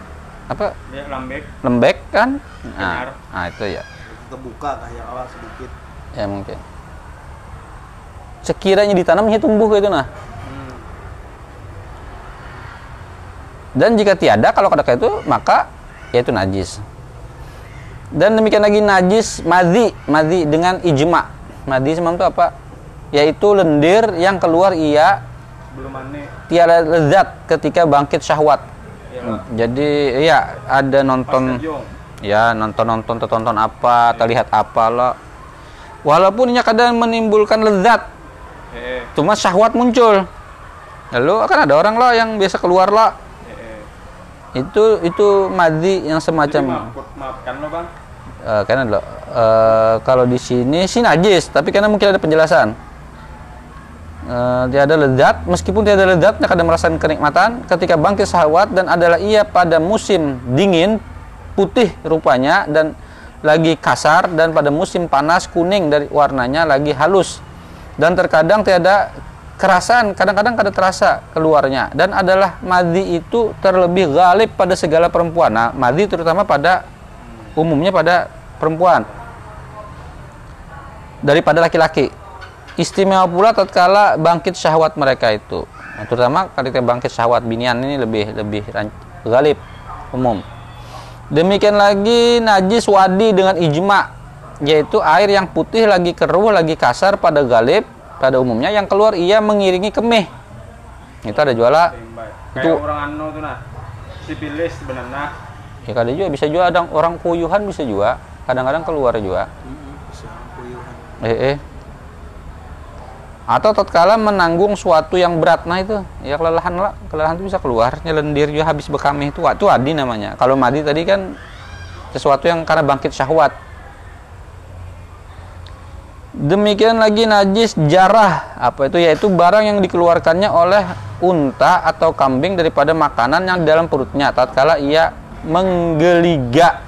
apa Ya, lambek. lembek kan, nah, nah itu ya, Kebuka kayak awal sedikit. ya mungkin. Sekiranya ditanamnya tumbuh gitu nah. Dan jika tiada, kalau kada kayak itu maka yaitu najis. Dan demikian lagi najis madhi, madhi dengan ijma. Madhi semalam itu apa? Yaitu lendir yang keluar ia Belum tiada lezat ketika bangkit syahwat. Ya. Jadi ya ada nonton ya nonton-nonton tertonton apa, terlihat apa lah. Walaupun ini kadang menimbulkan lezat, Eh, cuma syahwat muncul. Lalu akan ada orang lah yang biasa keluar lah. Itu itu madhi yang Jadi semacam maaf, maafkan lo bang. Eh, karena lo eh, kalau di sini sih najis, tapi karena mungkin ada penjelasan. Eh, tiada lezat, meskipun tiada lezatnya kadang merasakan kenikmatan ketika bangkit syahwat dan adalah ia pada musim dingin putih rupanya dan lagi kasar dan pada musim panas kuning dari warnanya lagi halus dan terkadang tiada kerasan kadang-kadang kada terasa keluarnya. Dan adalah madhi itu terlebih galib pada segala perempuan. Nah madhi terutama pada umumnya pada perempuan. Daripada laki-laki. Istimewa pula tatkala bangkit syahwat mereka itu. Nah, terutama ketika bangkit syahwat binian ini lebih lebih galib umum. Demikian lagi najis wadi dengan ijma yaitu air yang putih lagi keruh lagi kasar pada galib pada umumnya yang keluar ia mengiringi kemih itu ada juala. Itu- orang anu tuh nah. Sipilis sebenarnya. ya kadang juga bisa juga ada orang kuyuhan bisa juga kadang-kadang keluar juga Bisa kuyuhan. eh, eh. atau tatkala menanggung suatu yang berat nah itu ya kelelahan lah kelelahan itu bisa keluar nyelendir juga habis bekamih itu itu adi namanya kalau madi tadi kan sesuatu yang karena bangkit syahwat demikian lagi najis jarah apa itu yaitu barang yang dikeluarkannya oleh unta atau kambing daripada makanan yang di dalam perutnya tatkala ia menggeliga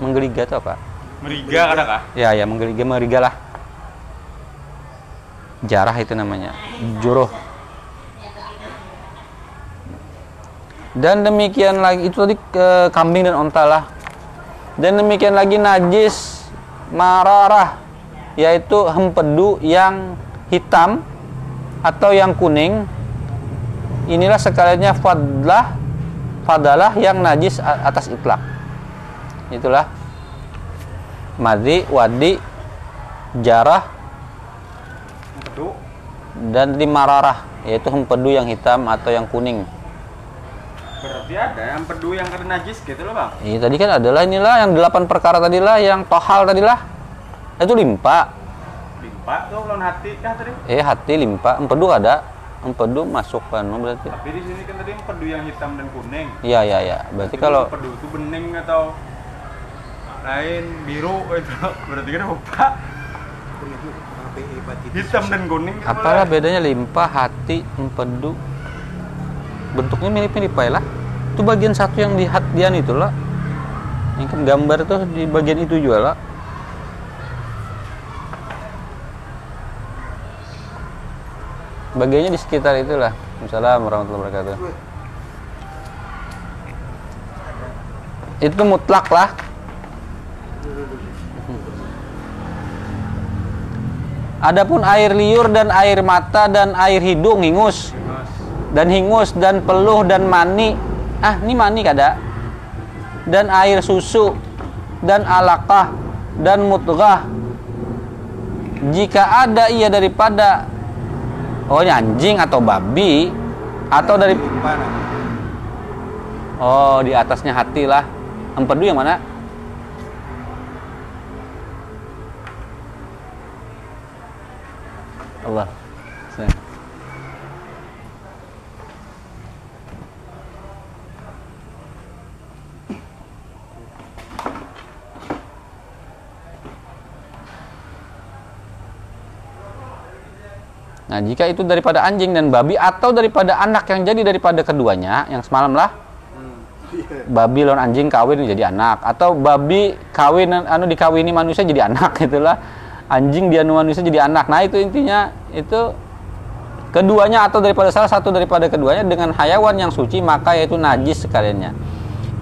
menggeliga itu apa Meriga ada kah? Ya, ya menggeliga meriga lah. Jarah itu namanya. Juruh. Dan demikian lagi itu tadi ke kambing dan onta lah. Dan demikian lagi najis mararah yaitu hempedu yang hitam atau yang kuning. Inilah sekaliannya fadlah fadalah yang najis atas itlak. Itulah madhi, wadi, jarah, dan di mararah yaitu hempedu yang hitam atau yang kuning. Berarti ada yang empedu yang kena najis gitu loh bang. Ini tadi kan adalah inilah yang delapan perkara tadilah yang tohal tadilah. Itu limpa. Limpa tuh lawan hati kah tadi? Eh hati limpa, empedu ada. Empedu masuk kan berarti. Tapi di sini kan tadi empedu yang hitam dan kuning. Iya iya iya. Berarti Itu kalau empedu itu bening atau lain biru itu [LAUGHS] berarti kan lupa hitam dan kuning gitu apalah lah. bedanya limpa, hati, empedu. Bentuknya mirip-mirip lah. Itu bagian satu yang di hatian itu lah. Yang kan gambar tuh di bagian itu juga lah. Bagiannya di sekitar itulah. Assalamualaikum warahmatullahi wabarakatuh. Itu mutlak lah. Adapun air liur dan air mata dan air hidung hingus dan hingus dan peluh dan mani. Ah, ini mani kada? Dan air susu dan alaqah dan mutghah. Jika ada ia daripada oh ini anjing atau babi atau dari Mana? oh di atasnya hati lah. Empedu yang mana? Allah. Saya. Nah, jika itu daripada anjing dan babi atau daripada anak yang jadi daripada keduanya, yang semalam lah, babi lawan anjing kawin jadi anak atau babi kawin anu dikawini manusia jadi anak [LAUGHS] itulah anjing dia manusia jadi anak. Nah, itu intinya itu keduanya atau daripada salah satu daripada keduanya dengan hayawan yang suci maka yaitu najis sekaliannya.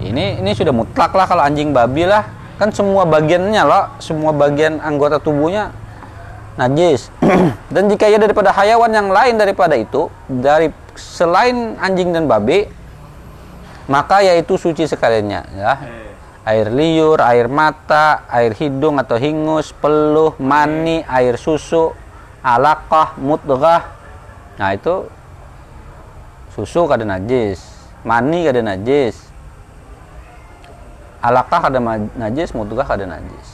Ini ini sudah mutlak lah kalau anjing babi lah kan semua bagiannya loh, semua bagian anggota tubuhnya najis. [CLEARS THROAT] dan jika ia daripada hayawan yang lain daripada itu, dari selain anjing dan babi, maka yaitu suci sekaliannya, ya. Air liur, air mata, air hidung atau hingus, peluh, mani, air susu, alaqah, mudghah. Nah, itu susu kada najis, mani kada najis. Alaqah kada najis, mudghah kada najis.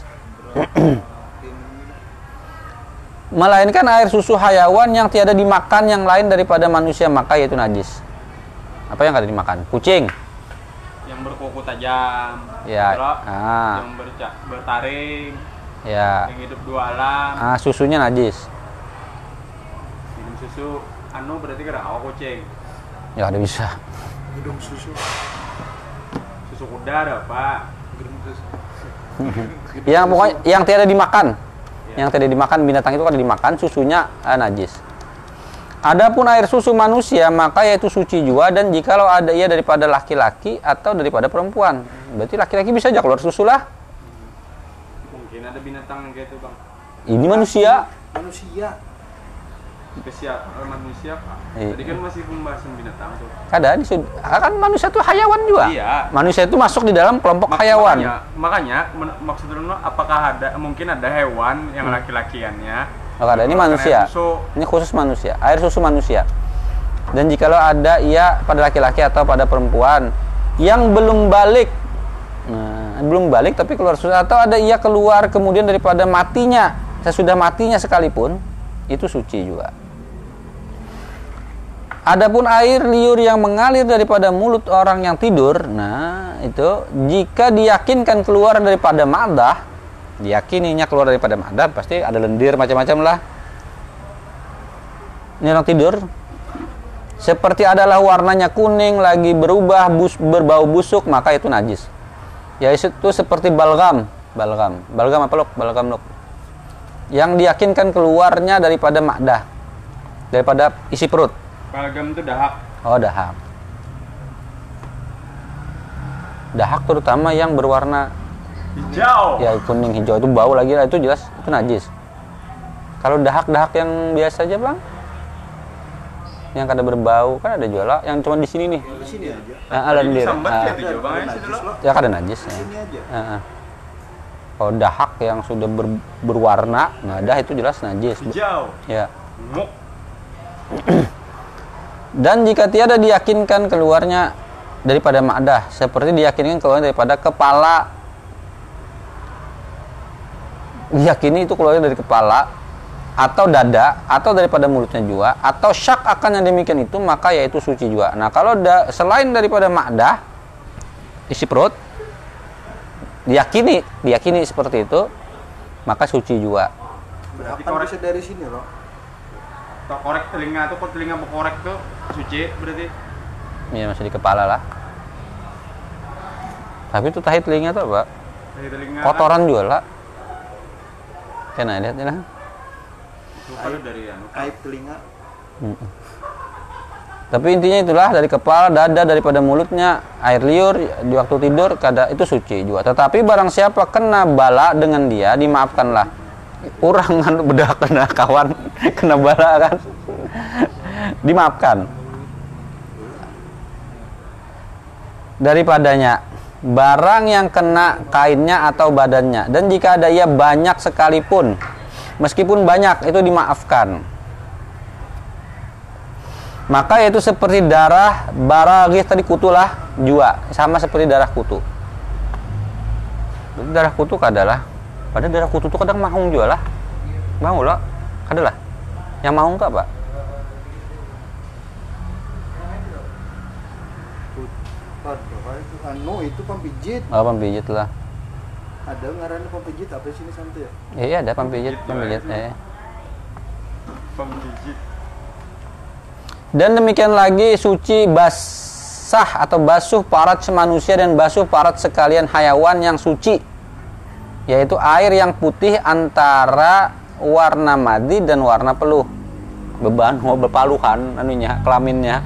[CLEARS THROAT] melainkan air susu hayawan yang tiada dimakan yang lain daripada manusia maka yaitu najis. Apa yang ada dimakan? Kucing. Yang berkuku tajam. Ya, ah. Yang berca- bertaring. Ya. Yang hidup dua alam. Ah, susunya najis. Minum susu. Anu berarti kira awak kucing. Ya ada bisa. Hidung susu. Susu kuda ada pak. Susu. [LAUGHS] Yang pokoknya yang tiada dimakan. Ya. Yang tiada dimakan binatang itu kan dimakan susunya ah, najis. Adapun air susu manusia maka yaitu suci juga dan jikalau ada ia daripada laki-laki atau daripada perempuan. Berarti laki-laki bisa aja keluar susu lah. Mungkin ada binatang yang kayak itu bang. Ini manusia. Manusia. Spesial eh, manusia pak. Iya. Tadi kan masih pembahasan binatang tuh. Kada ini sud- ah, kan manusia itu hayawan juga. Iya. Manusia itu masuk di dalam kelompok Mak- hayawan. Makanya, makanya maksud lu apakah ada mungkin ada hewan yang Hmm. laki-lakiannya? Oh, kada ini manusia. susu. Ini khusus manusia, air susu manusia. Dan jikalau ada ia pada laki-laki atau pada perempuan yang belum balik, nah, belum balik tapi keluar susu atau ada ia keluar kemudian daripada matinya, sesudah matinya sekalipun, itu suci juga. Adapun air liur yang mengalir daripada mulut orang yang tidur, nah itu jika diyakinkan keluar daripada madah, diyakininya keluar daripada madah, pasti ada lendir macam-macam lah. Ini orang tidur, seperti adalah warnanya kuning lagi berubah bus, berbau busuk maka itu najis. Ya itu seperti balgam, balgam, balgam apa lok? Balgam lok. Yang diyakinkan keluarnya daripada madah, daripada isi perut. Balgam itu dahak. Oh, dahak. Dahak terutama yang berwarna Hijau. ya kuning hijau itu bau lagi lah itu jelas itu najis. Kalau dahak-dahak yang biasa aja, Bang. Yang kada berbau kan ada jual lah, yang cuma di sini nih. Di sini aja. Yang ada sambat Ah, kayak itu bang ya ya kada najis ya. Sini aja. Ah, ah. Kalau dahak yang sudah ber- berwarna, nah dah itu jelas najis. Hijau. Ya. Muk. [CLEARS THROAT] Dan jika tiada diyakinkan keluarnya daripada madah, seperti diyakinkan keluar daripada kepala, diyakini itu keluarnya dari kepala atau dada atau daripada mulutnya juga atau syak akan yang demikian itu maka yaitu suci juga. Nah kalau da- selain daripada madah isi perut diyakini diyakini seperti itu maka suci juga. Bisa dari sini loh? Tok korek telinga tuh kok telinga korek tuh suci berarti. Ya masih di kepala lah. Tapi itu tahi telinga tuh apa? Dari telinga. Kotoran juga lah. Kena lihat ya. Itu kalau dari anu. Aib telinga. Tapi intinya itulah dari kepala, dada, daripada mulutnya, air liur di waktu tidur kada itu suci juga. Tetapi barang siapa kena bala dengan dia dimaafkanlah. Orang kan bedah kena kawan kena bala kan. dimaafkan. Daripadanya barang yang kena kainnya atau badannya. Dan jika ada ia banyak sekalipun. Meskipun banyak itu dimaafkan. Maka itu seperti darah baragis tadi kutu lah jua. Sama seperti darah kutu. Darah kutu adalah pada darah kutu itu kadang mahung juga lah. Mau lah. Adalah yang mau enggak pak? Anu itu pampijit. oh pempijit lah. Ada ngarannya pampijit apa sini santai ya? iya ada pempijit pempijit eh Pemijit. Dan demikian lagi suci basah atau basuh parat manusia dan basuh parat sekalian hayawan yang suci yaitu air yang putih antara warna madi dan warna peluh beban mau berpaluhan anunya kelaminnya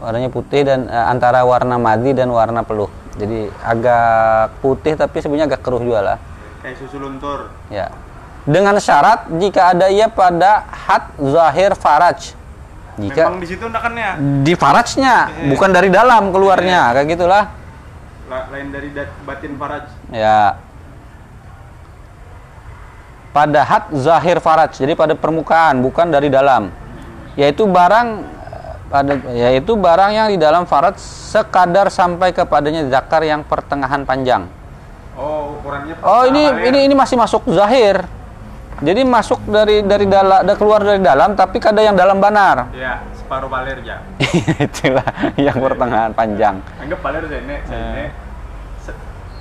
warnanya putih dan eh, antara warna madi dan warna peluh jadi agak putih tapi sebenarnya agak keruh juga lah Kayak susu luntur. Ya. Dengan syarat jika ada ia pada had zahir faraj. Jika Memang di situ ndakannya. di farajnya, bukan dari dalam keluarnya, kayak gitulah. La- lain dari batin faraj. Ya. Pada had zahir faraj, jadi pada permukaan, bukan dari dalam. Yaitu barang pada yaitu barang yang di dalam faraj sekadar sampai kepadanya zakar yang pertengahan panjang. Oh, ukurannya Oh ini ya? ini ini masih masuk zahir. Jadi masuk dari dari dalam keluar dari dalam tapi kada yang dalam banar. Ya, separuh baler ya. [LAUGHS] Itulah yang pertengahan panjang. Anggap saya Se-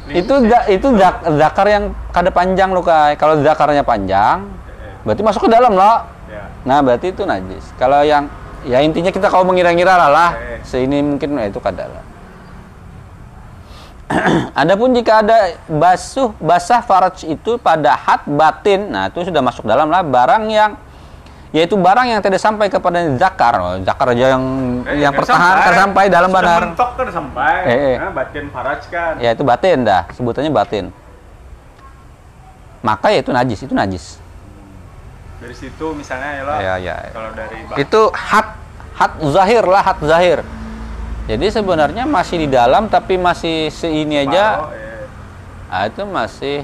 ini- Itu za- itu zak- zakar yang kada panjang loh kai. Kalau zakarnya panjang Eh, berarti masuk ke dalam loh. Ya. Nah, berarti itu najis. Kalau yang ya intinya kita kalau mengira-ngira lah lah. Oke. Seini mungkin ya itu kada lah. [CLEARS THROAT] Adapun jika ada basuh basah faraj itu pada hat batin, nah itu sudah masuk dalam lah barang yang yaitu barang yang tidak sampai kepada zakar. Oh, zakar aja yang Eh, yang pertahan kan sampai dalam Sudah banar. mentok kan sampai. Eh, eh. Nah, batin faraj kan. Ya itu batin dah, sebutannya batin. Maka ya itu najis, itu najis. Dari situ misalnya ya. Ya, ya. Kalau dari ba- Itu hat hat zahir lah, hat zahir. Jadi sebenarnya masih di dalam tapi masih seini aja. Separuh, eh. Ah, itu masih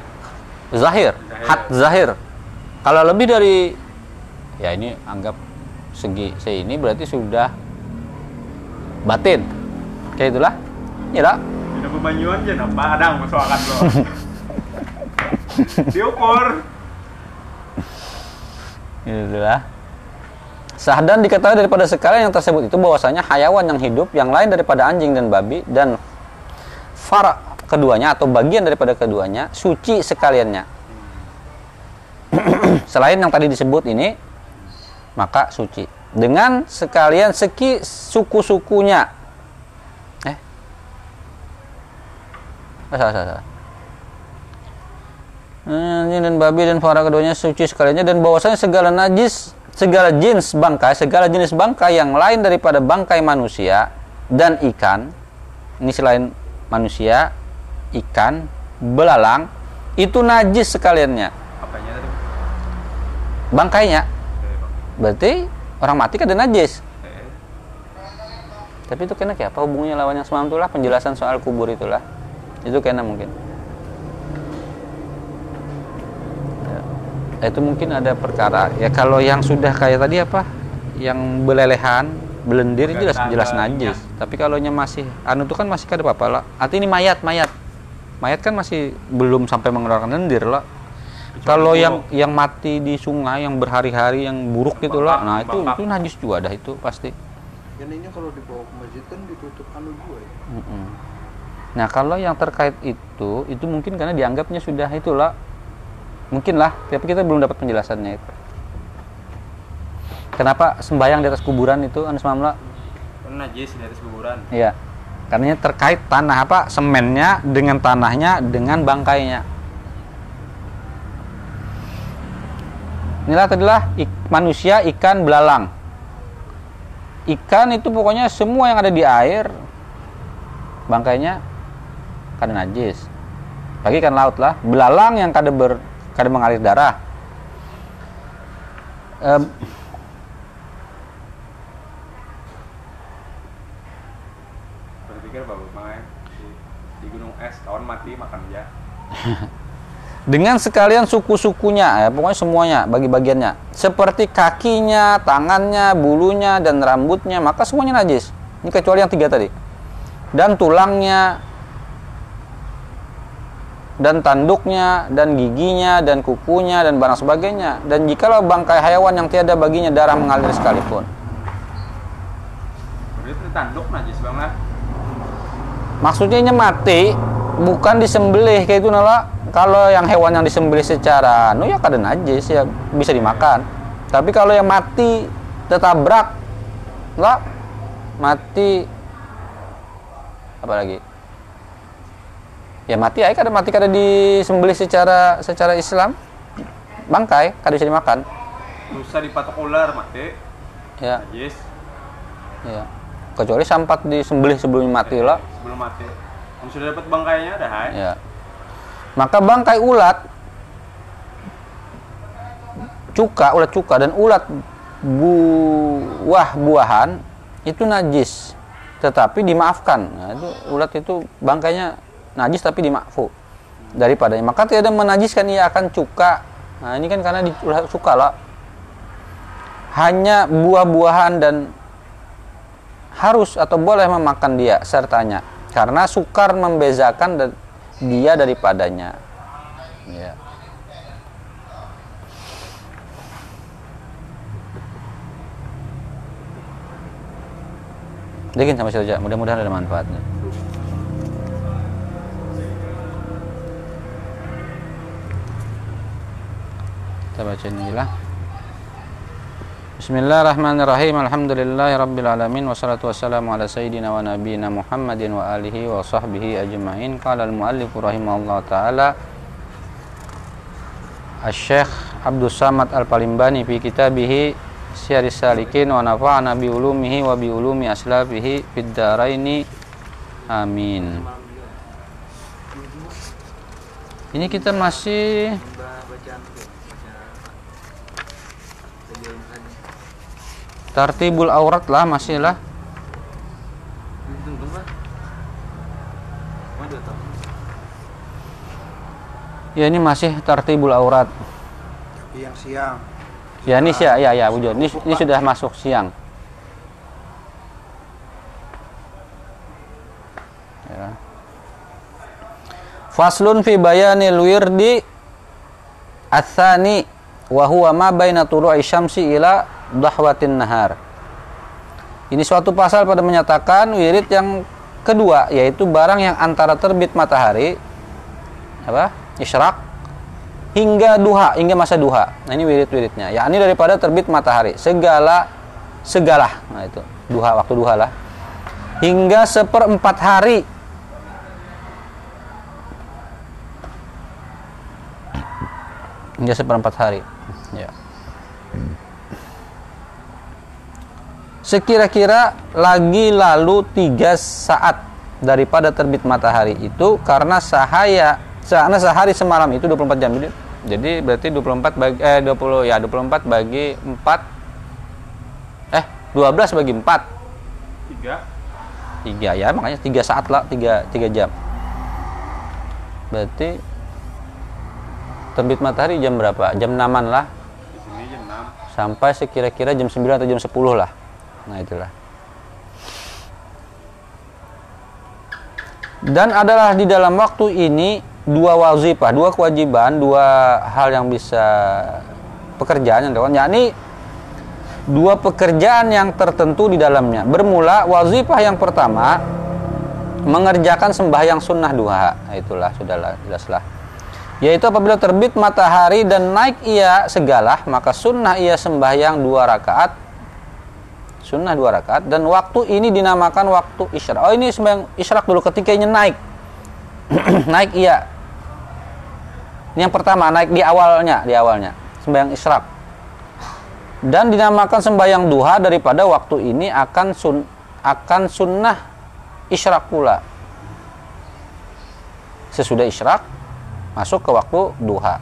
zahir, Zahir. hat zahir. Kalau lebih dari ya ini anggap segi seini berarti sudah batin. Kayak itulah. Ya lah. Tidak bebanyuan aja napa adang akan lo. [LAUGHS] Diukur. Itulah. Sahdan diketahui daripada sekalian yang tersebut itu bahwasanya hayawan yang hidup yang lain daripada anjing dan babi dan far keduanya atau bagian daripada keduanya suci sekaliannya. [CLEARS THROAT] Selain yang tadi disebut ini maka suci dengan sekalian seki suku-sukunya. Eh. Oh, salah, salah, salah. Anjing dan babi dan fara keduanya suci sekaliannya dan bahwasanya segala najis, segala jenis bangkai, segala jenis bangkai yang lain daripada bangkai manusia dan ikan, ini selain manusia, ikan, belalang, itu najis sekaliannya. Apanya tadi? Bangkainya, Eh, Bang. Berarti orang mati kan ada najis. Eh, Tapi itu kena kayak apa hubungannya lawan yang semalam itulah penjelasan soal kubur itulah. Itu kena mungkin. Ya, itu mungkin ada perkara. Ya kalau yang sudah kayak tadi apa? Yang belelehan, belendir itu jelas jelas najis. Tapi kalau nya masih anu itu kan masih kada apa-apa lah. Arti ini mayat, mayat. Mayat kan masih belum sampai mengeluarkan lendir lah. Kalau yang yang mati di sungai yang berhari-hari yang buruk gitu lah. Nah, itu itu najis juga dah itu pasti. Ininya kalau dibawa ke masjid kan ditutup anu juga ya. Mm-mm. Nah kalau yang terkait itu, itu mungkin karena dianggapnya sudah itulah, mungkin lah, tapi kita belum dapat penjelasannya itu. Kenapa sembayang di atas kuburan itu, Anas Mamla? kan najis di atas kuburan. Iya, karena terkait tanah apa, semennya dengan tanahnya dengan bangkainya. Inilah tadilah ik- manusia, ikan, belalang. ikan itu pokoknya semua yang ada di air bangkainya kada najis. Bagi ikan laut lah, belalang yang kada ber kada mengalir darah. Em, Berpikir bahwa di, di gunung es kawan mati makan dia. [LAUGHS] dengan sekalian suku-sukunya ya pokoknya semuanya bagi bagiannya. Seperti kakinya tangannya bulunya dan rambutnya maka semuanya najis. Ini kecuali yang tiga tadi. Dan tulangnya dan tanduknya dan giginya dan kukunya dan barang sebagainya. Dan jikalau bangkai hewan yang tiada baginya darah mengalir sekalipun. Tanduk najis maksudnya ini mati bukan disembelih kayak itu nala. Kalau yang hewan yang disembelih secara anu ya kada najis ya bisa dimakan. Tapi kalau yang mati tertabrak lah mati apa lagi? Ya mati aja kada mati kada disembelih secara secara Islam. Bangkai kada bisa dimakan. Lusa dipatok ular mati. ya. Najis. ya. Kecuali sampat disembelih sebelum mati lah Sebelum mati. Sudah dapat bangkainya dah hai. Ya. Maka bangkai ulat cuka, ulat cuka dan ulat buah-buahan itu najis. Tetapi dimaafkan. Nah, itu ulat itu bangkainya najis tapi dimaafkan daripadanya. Maka tidak menajiskan ia akan cuka. Nah, ini kan karena di ulat cuka lah. Hanya buah-buahan dan harus atau boleh memakan dia sertanya karena sukar membezakan dia daripadanya ya Bikin sama saja, mudah-mudahan ada manfaatnya. Kita baca ini lah. Bismillahirrahmanirrahim. Alhamdulillahi rabbil alamin wassalatu wassalamu ala sayyidina wa nabiyyina Muhammadin wa alihi wa sahbihi ajma'in. Qala al-muallif rahimahullah taala Asy-Syaikh Abdul Samad Al-Palimbani fi kitabih Syiaris Salikin wa nafa'ana bi ulumihi wa bi ulumi aslafihi fid. Amin. Ini kita masih Tartibul aurat lah masih lah. Ya ini masih tartibul aurat. Yang siang. Ya ini siang, ya ya wujud. Ini, ini sudah masuk siang. Ya. Faslun fi bayanil wirdi atsani wa huwa ma baina tulu'i syamsi ila dahwatin nahar. Ini suatu pasal pada menyatakan wirid yang kedua yaitu barang yang antara terbit matahari apa? Isyraq hingga duha, hingga masa duha. Nah, ini wirid-wiridnya. Ya, ini daripada terbit matahari. Segala segala. Nah, itu. Duha waktu duha lah. Hingga seperempat hari hingga seperempat hari. Ya. Sekira-kira lagi lalu tiga saat daripada terbit matahari itu karena sahaya karena sehari semalam itu 24 jam jadi jadi berarti 24 bagi eh 20 ya 24 bagi 4 eh 12 bagi 4 Tiga. 3 ya makanya 3 saat lah 3 3 jam. Berarti terbit matahari jam berapa? Jam 6 lah. Di sini jam 6. sampai sekira-kira jam 9 atau jam 10 lah nah itulah dan adalah di dalam waktu ini dua wazifah, dua kewajiban, dua hal yang bisa pekerjaan yang dilakukan, yakni dua pekerjaan yang tertentu di dalamnya. Bermula wazifah yang pertama mengerjakan sembahyang sunnah duha. Nah, itulah sudahlah jelaslah. Yaitu apabila terbit matahari dan naik ia segala, maka sunnah ia sembahyang dua rakaat sunnah dua rakaat dan waktu ini dinamakan waktu isyarak. Oh ini sembahyang isyarak dulu ketika ini naik. [CLEARS THROAT] naik iya. Ini yang pertama naik di awalnya, di awalnya sembahyang isyarak. dan dinamakan sembahyang duha daripada waktu ini akan sun akan sunnah isyraq pula sesudah isyraq masuk ke waktu duha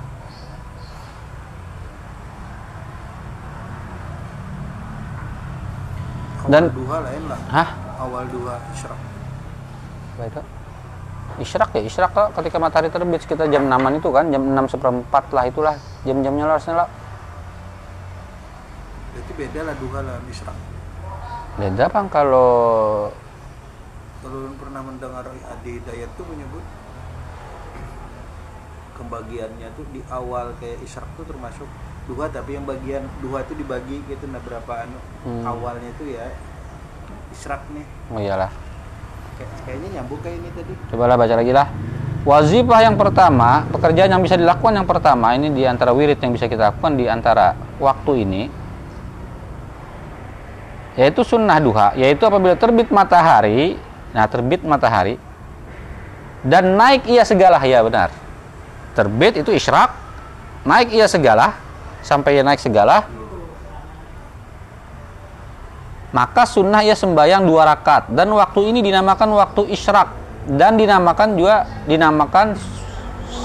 Dan- awal duha lain lah. Hah? Awal duha isyraq apa itu isyraq ya isyraq lah ketika matahari terbit sekitar jam 6 itu kan jam 6 seperempat lah itulah jam-jamnya lah harusnya lah. Berarti beda lah duha lah isyraq beda bang kalau kalau pernah mendengar Adi Hidayat tuh menyebut pembagiannya tuh di awal kayak isyraq tuh termasuk duha tapi yang bagian duha itu dibagi gitu nah berapa anu Hmm. awalnya tuh ya isyraq nih oh iyalah Kayak- kayaknya nyambung kayak ini tadi Cobalah baca lagi lah. Wazifah yang pertama, pekerjaan yang bisa dilakukan yang pertama ini di antara wirid yang bisa kita lakukan di antara waktu ini yaitu sunnah duha, yaitu apabila terbit matahari, nah terbit matahari dan naik ia segala ya benar. Terbit itu isyraq, naik ia segala sampai ia naik segala maka sunnah ia sembahyang dua rakaat dan waktu ini dinamakan waktu isyraq dan dinamakan juga dinamakan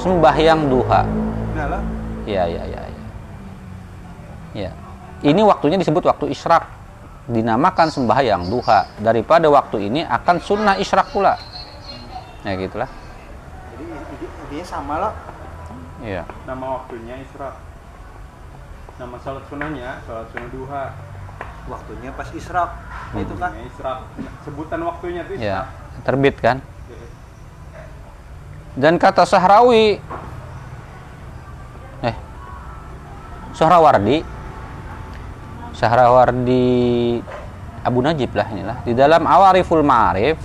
sembahyang duha. nah Ya ya ya ya. Ya. Ini waktunya disebut waktu isyraq. Dinamakan sembahyang duha daripada waktu ini akan sunnah isyraq pula. Ya gitulah. jadi intinya sama lah Iya. Nama waktunya Isra. Nama salat sunnahnya salat sunnah duha. waktunya pas isyraq itu kan Waktunya Isra. Sebutan waktunya tuh Ya. Terbit kan? Dan kata Sahrawi eh Sahrawardi Sahrawardi Abu Najib lah inilah di dalam Awariful Ma'arif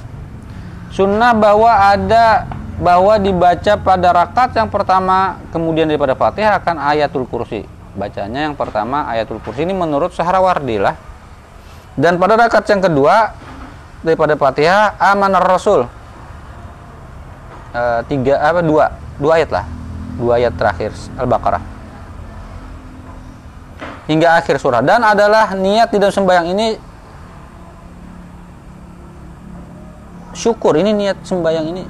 sunnah bahwa ada bahwa dibaca pada rakaat yang pertama kemudian daripada Fatihah akan ayatul kursi bacanya yang pertama ayatul kursi ini menurut Sahrawardi lah. Dan pada rakaat yang kedua daripada Fatihah amanar Rasul. Eh, tiga apa dua dua ayat lah. Dua ayat terakhir Al-Baqarah. Hingga akhir surah. Dan adalah niat di dalam sembahyang ini syukur. Ini niat sembahyang ini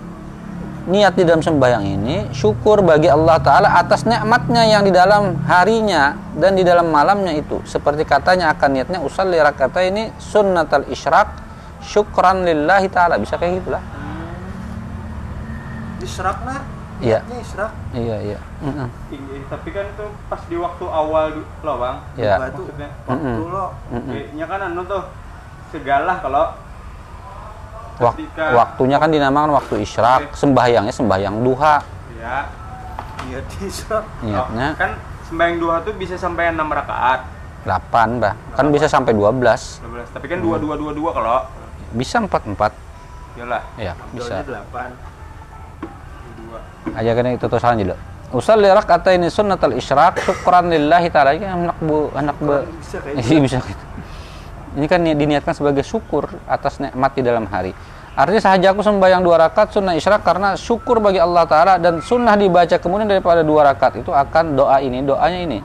niat di dalam sembahyang ini syukur bagi Allah Ta'ala atas nikmatnya yang di dalam harinya dan di dalam malamnya itu seperti katanya akan niatnya usalli kata ini sunnatal isyraq syukran lillahi ta'ala bisa kayak gitulah isyraq nah Iya. niatnya isyraq iya iya. Tinggi, tapi kan itu pas di waktu awal loh bang. Ya. Tuh Maksudnya, waktu Mm-mm. lo Mm-mm. kayaknya kan anu tuh segala kalau Wak- waktunya kan dinamakan waktu isyraq, sembahyangnya sembahyang duha. ya niat isyraq Niatnya oh, kan sembahyang duha tuh bisa sampai 6 rakaat 8, Bah. Kan bisa sampai 12. 12 tapi kan dua dua dua dua kalau Bisa 4 4. iyalah Ya, bisa. Abdulnya delapan dua Aja kan itu tuh salah dulu. Usalli rak'ataini sunnatal isyraq syukran lillahi ta'ala. Ini anak bu anak bu. bisa kayak Iya bisa gitu. Ini kan ni- diniatkan sebagai syukur atas nikmat di dalam hari. Artinya sahaja aku sembahyang dua rakaat sunnah isyraq karena syukur bagi Allah Ta'ala dan sunnah dibaca kemudian daripada dua rakaat itu akan doa ini, doanya ini.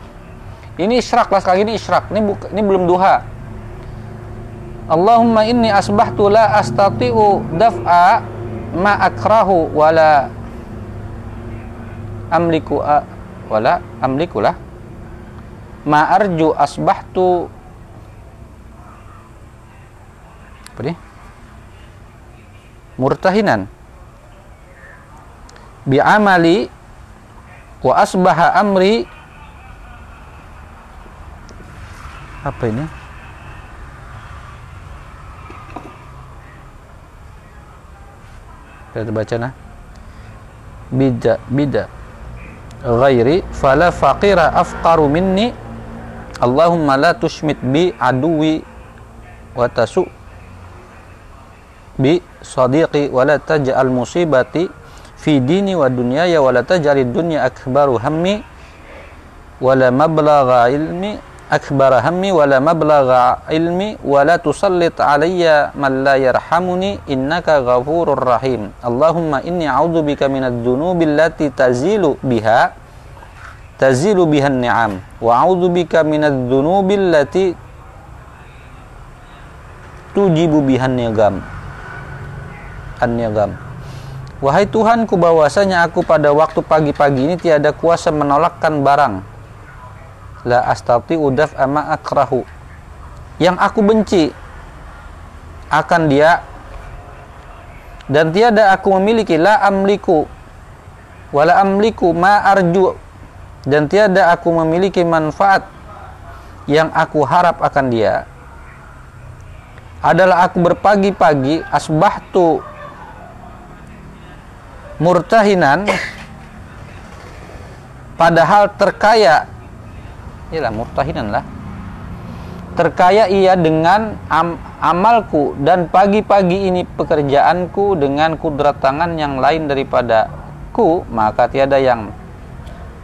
Ini isyraq lah sekali ini isyraq. Ini buka, ini belum duha. Allahumma inni asbahtu la astati'u daf'a ma akrahu wala amliku wala amliku lah ma arju asbahtu apa nih murtahinan. Bi'amali wa asbaha amri. Apa ini? Kita baca nah. Bida bida ghairi fala faqira afqaru minni. Allahumma la tushmit bi aduwi wa tasu bi sadiqi wa la taj'al musibati fi dini wa dunyaya wa la taj'alid dunya akbaru hammi wa la mablagha ilmi akbara hammi wa la mablagha ilmi wa la tusallit alayya man la yarhamuni innaka ghafurur rahim Allahumma inni a'udzubika minadz dzunubi allati tazilu biha tazilu bihan ni'am wa a'udzubika an-nigam Wahai Tuhanku bahwasanya aku pada waktu pagi-pagi ini tiada kuasa menolakkan barang. La astati udaf ama akrahu. Yang aku benci akan dia dan tiada aku memiliki la amliku. Wala amliku ma arju. Dan tiada aku memiliki manfaat yang aku harap akan dia. Adalah aku berpagi-pagi asbahtu murtahinan padahal terkaya iyalah murtahinan lah. Terkaya ia dengan am amalku dan pagi-pagi ini pekerjaanku dengan kudrat tangan yang lain daripada ku maka tiada yang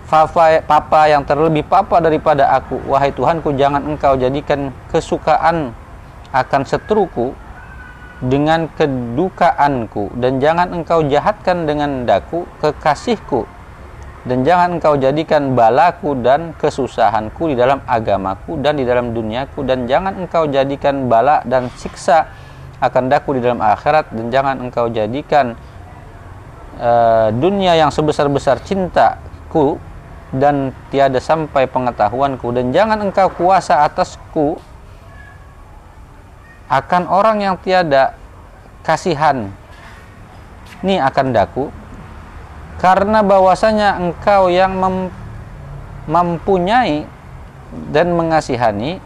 Fafa, papa yang terlebih papa daripada aku. Wahai Tuhanku jangan engkau jadikan kesukaan akan seteruku dengan kedukaanku dan jangan engkau jahatkan dengan daku kekasihku dan jangan engkau jadikan balaku dan kesusahanku di dalam agamaku dan di dalam duniaku dan jangan engkau jadikan bala dan siksa akan daku di dalam akhirat dan jangan engkau jadikan uh, dunia yang sebesar-besar cintaku dan tiada sampai pengetahuanku dan jangan engkau kuasa atasku akan orang yang tiada kasihan. Ini akan daku. Karena bahwasanya engkau yang mem mempunyai dan mengasihani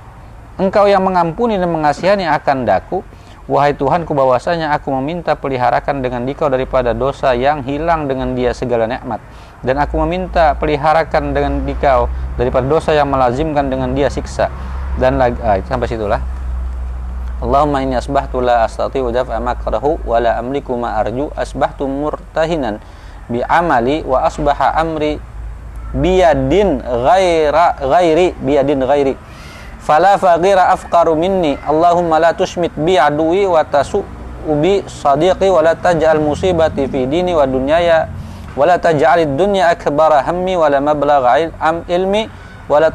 engkau yang mengampuni dan mengasihani akan daku. Wahai Tuhanku bahwasanya aku meminta peliharakan dengan dikau daripada dosa yang hilang dengan dia segala nikmat. Dan aku meminta peliharakan dengan dikau daripada dosa yang melazimkan dengan dia siksa. Dan lagi ah, sampai situlah Allahumma inni asbahtu la astati'u daf'a makrahu wa la amliku ma arju asbahtu murtahinan bi amali wa asbaha amri biyadin ghaira ghairi biyadin ghairi fala faghira afqaru minni Allahumma la tushmit bi aduwi wa tasu ubi sadiqi wa la taj'al musibati fi dini wa dunyaya wa la taj'al dunya akbara hammi wa la mablagha ilmi wa la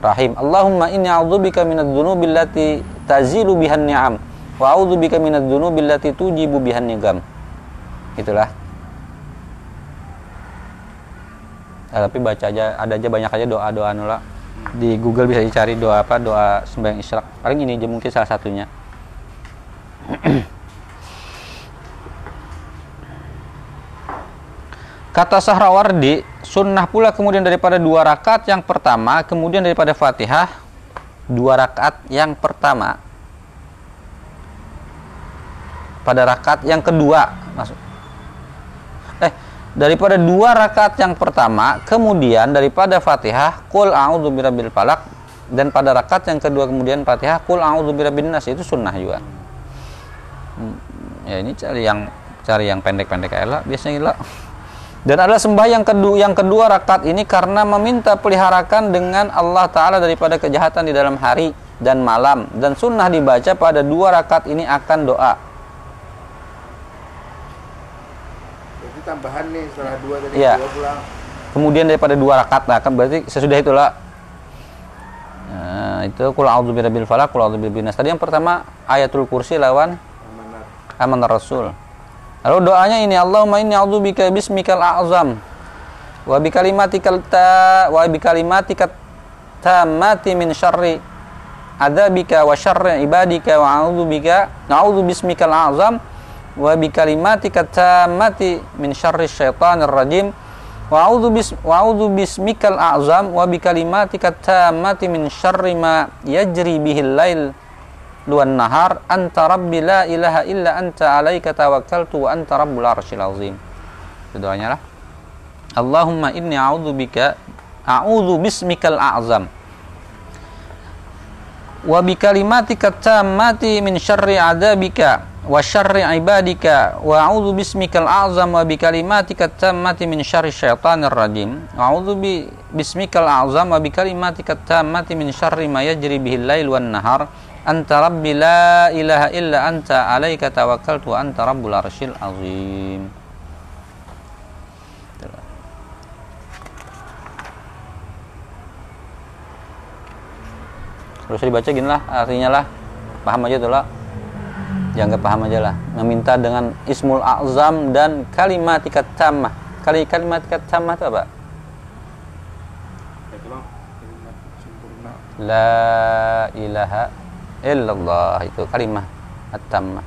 rahim. Allahumma inni a'udzubika minadz dzunubi allati tazilu bihan ni'am wa a'udzubika minadz dzunubi allati tujibu bihan nigam. Itulah. Nah, tapi baca aja ada aja banyak aja doa-doa nula di Google bisa dicari doa apa doa sembahyang isyak paling ini aja mungkin salah satunya [CLEARS THROAT] kata Sahrawardi Sunnah pula kemudian daripada dua rakaat yang pertama, kemudian daripada Fatihah dua rakaat yang pertama. Pada rakaat yang kedua, masuk. Eh, daripada dua rakaat yang pertama, kemudian daripada Fatihah, Qul a'udzu birabbil falaq dan pada rakaat yang kedua kemudian Fatihah, Qul a'udzu birabbin nas itu sunnah juga. Hmm, ya ini cari yang cari yang pendek-pendek kayak lah biasanya lah dan adalah sembahyang kedua yang kedua rakaat ini karena meminta peliharakan dengan Allah Ta'ala daripada kejahatan di dalam hari dan malam. Dan sunnah dibaca pada dua rakaat ini akan doa. Jadi tambahan nih setelah dua tadi ya. dua pulang. Kemudian daripada dua rakaat nah, kan berarti sesudah itulah. Nah, itu kul a'udzu birabbil falaq kul a'udzu nas. Tadi yang pertama ayatul kursi lawan amanat. amanah rasul Lalu doanya ini Allahumma inni a'udzubika bismikal a'zam wa bi kalimatikal ta wa bi kalimatika tammati min syarri adzabika wa syarri ibadika wa a'udzubika na'udzu bismikal a'zam wa bi kalimatika tammati min syarri syaitanir rajim wa a'udzu bis wa a'udzu bismikal a'zam wa bi kalimatika tammati min syarri ma yajri bihil lail luan nahar anta rabbi la ilaha illa anta alaika tawakkaltu wa anta rabbul arsyil azim. Itu doanya lah. Allahumma inni a'udzu bika a'udzu bismikal a'zam. Wa bi kalimatika tammati min syarri adabika wa syarri ibadika wa a'udzu bismikal a'zam wa bi kalimatika tammati min syarri syaitanir rajim. A'udzu bi bismikal a'zam wa bi kalimatika tammati min syarri ma yajri bihil lail wan nahar anta rabbi la ilaha illa anta alaika tawakkaltu anta rabbul arsyil azim. Terus dibaca gini lah artinya lah paham aja tuh lah. Jangan paham aja lah. Meminta dengan ismul azam dan kalimat tammah. Kali kalimat itu apa? Itu kalimat sempurna. La ilaha illallah itu kalimah at-tammah.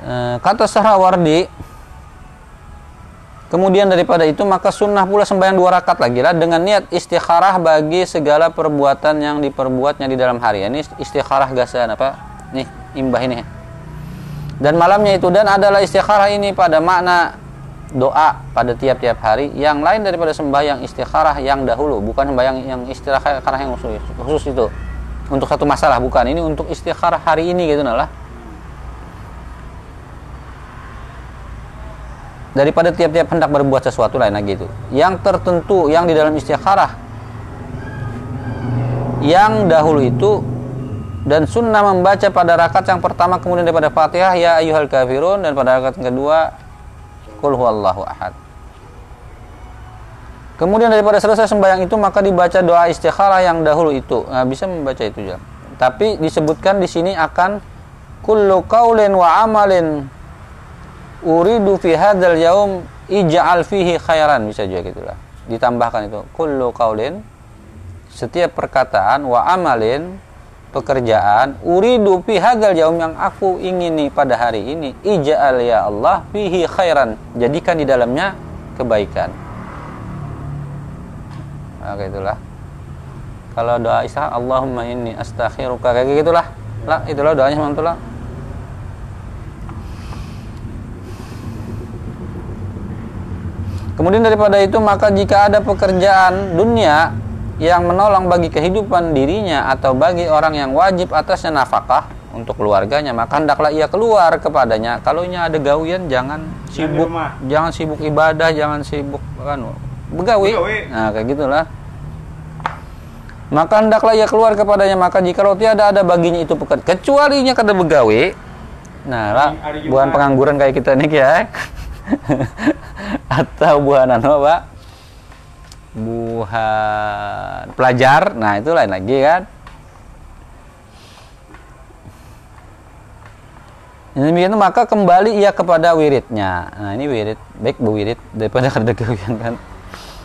Eh, Kata Sahrawardi Kemudian daripada itu maka sunnah pula sembahyang dua rakaat lagi lah dengan niat istikharah bagi segala perbuatan yang diperbuatnya di dalam hari. Ini istikharah gasan apa? Nih, imbah ini. Dan malamnya itu dan adalah istikharah ini pada makna doa pada tiap-tiap hari yang lain daripada sembahyang istikharah yang dahulu, bukan sembahyang yang istikharah yang khusus, khusus itu. Untuk satu masalah bukan, ini untuk istikharah hari ini gitu nah lah. daripada tiap-tiap hendak berbuat sesuatu lain lagi itu yang tertentu yang di dalam istikharah yang dahulu itu dan sunnah membaca pada rakaat yang pertama kemudian daripada Fatihah ya ayyuhal kafirun dan pada rakaat kedua qul huwallahu ahad Kemudian daripada selesai sembahyang itu maka dibaca doa istikharah yang dahulu itu. Nah, bisa membaca itu ya. Tapi disebutkan di sini akan kullu qaulin wa amalin uridu fi hadzal yaum ij'al fihi khairan bisa juga gitulah ditambahkan itu kullu qaulin setiap perkataan wa amalin pekerjaan uridu fi hadzal yaum yang aku ingini pada hari ini ij'al ya Allah fihi khairan jadikan di dalamnya kebaikan. Nah, itulah. Kalau doa isya Allahumma inni astakhiruka kayak gitulah. Lah itulah doanya mantulah Kemudian daripada itu maka jika ada pekerjaan dunia yang menolong bagi kehidupan dirinya atau bagi orang yang wajib atasnya nafkah untuk keluarganya maka hendaklah ia keluar kepadanya. Kalau ada gawian jangan sibuk jangan sibuk ibadah, jangan sibuk kan begawi. Nah, kayak gitulah. Maka hendaklah ia keluar kepadanya maka jika tiada ada baginya itu pekerjaan kecuali nya kada begawi. Nah, lah, bukan pengangguran kayak kita nih ya. [LAUGHS] atau buah nano buah pelajar nah itu lain lagi kan Demikian maka kembali ia kepada wiridnya. Nah ini wirid, baik bu wirid daripada [LAUGHS] kedegawian kan.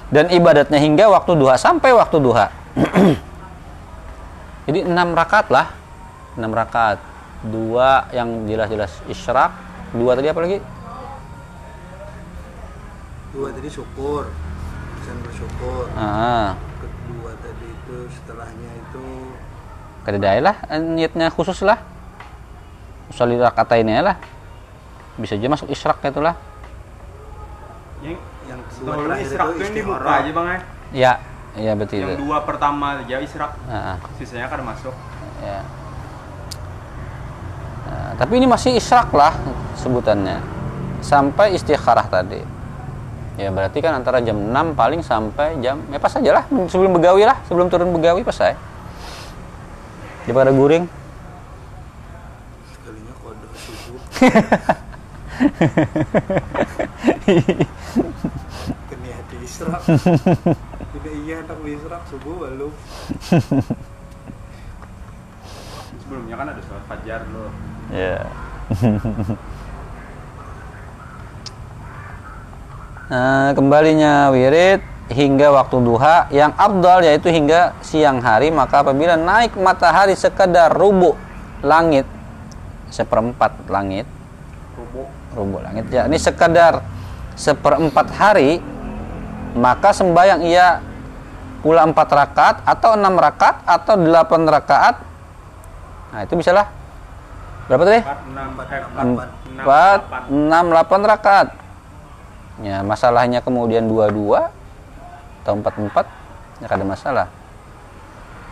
Dan ibadatnya hingga waktu duha sampai waktu duha. [CLEARS THROAT] Jadi enam rakaat lah, enam rakaat. Dua yang jelas-jelas isyraq, dua tadi apa lagi? Dua tadi syukur, pesan bersyukur. Ah, Kedua tadi itu setelahnya itu kedai lah eh, niatnya khusus lah. Usalli ini lah. Bisa aja masuk isyraq itu lah. yang yang kedua terakhir israk itu yang di muka istikharah. aja bang ya. Ya, iya betul Yang itu. dua pertama aja israk, Ah, ah, sisanya kan masuk. ya. Nah, tapi ini masih isyraq lah sebutannya. Sampai istikharah tadi. Ya berarti kan antara jam 6 paling sampai jam ya pas aja lah sebelum begawi lah, sebelum turun begawi pas saya. Daripada guring. Sekalinya kode subuh. [LAUGHS] Kini hati israk. Tidak iya hendak israk subuh belum. Sebelumnya kan ada sholat fajar loh. Ya. [LAUGHS] Nah, kembalinya wirid hingga waktu duha yang abdal yaitu hingga siang hari maka apabila naik matahari sekedar rubuh langit seperempat langit Rubuh. rubuh langit ya ini sekedar seperempat hari maka sembahyang ia pula empat rakaat atau enam rakaat atau delapan rakaat. Nah itu bisa lah berapa tadi? Empat, eh, enam delapan rakaat ya masalahnya kemudian dua dua atau empat empat ya ada masalah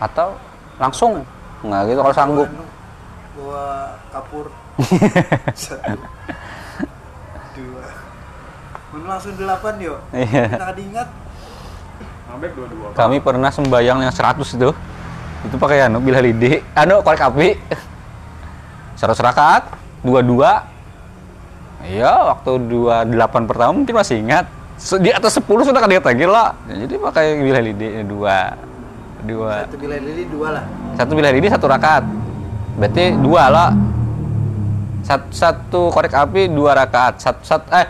atau langsung nggak gitu kalau sanggup Bawa kapur. Satu. [LAUGHS] Dua. Mun langsung delapan yo. Iya. Kita kada ingat. Mabek dua-dua. Bang. Kami pernah sembayang yang 100 itu. Itu pakai anu bila lidi, anu korek api. 100 rakaat, dua-dua. Iya, waktu 28 pertama mungkin masih ingat. Di atas 10 sudah kaget lagi lah. Jadi pakai bila lidi dua. Dua. Satu bila lili dua lah. Satu bila lidi satu rakaat. Berarti dua lah. Satu, satu korek api dua rakaat. Satu, satu eh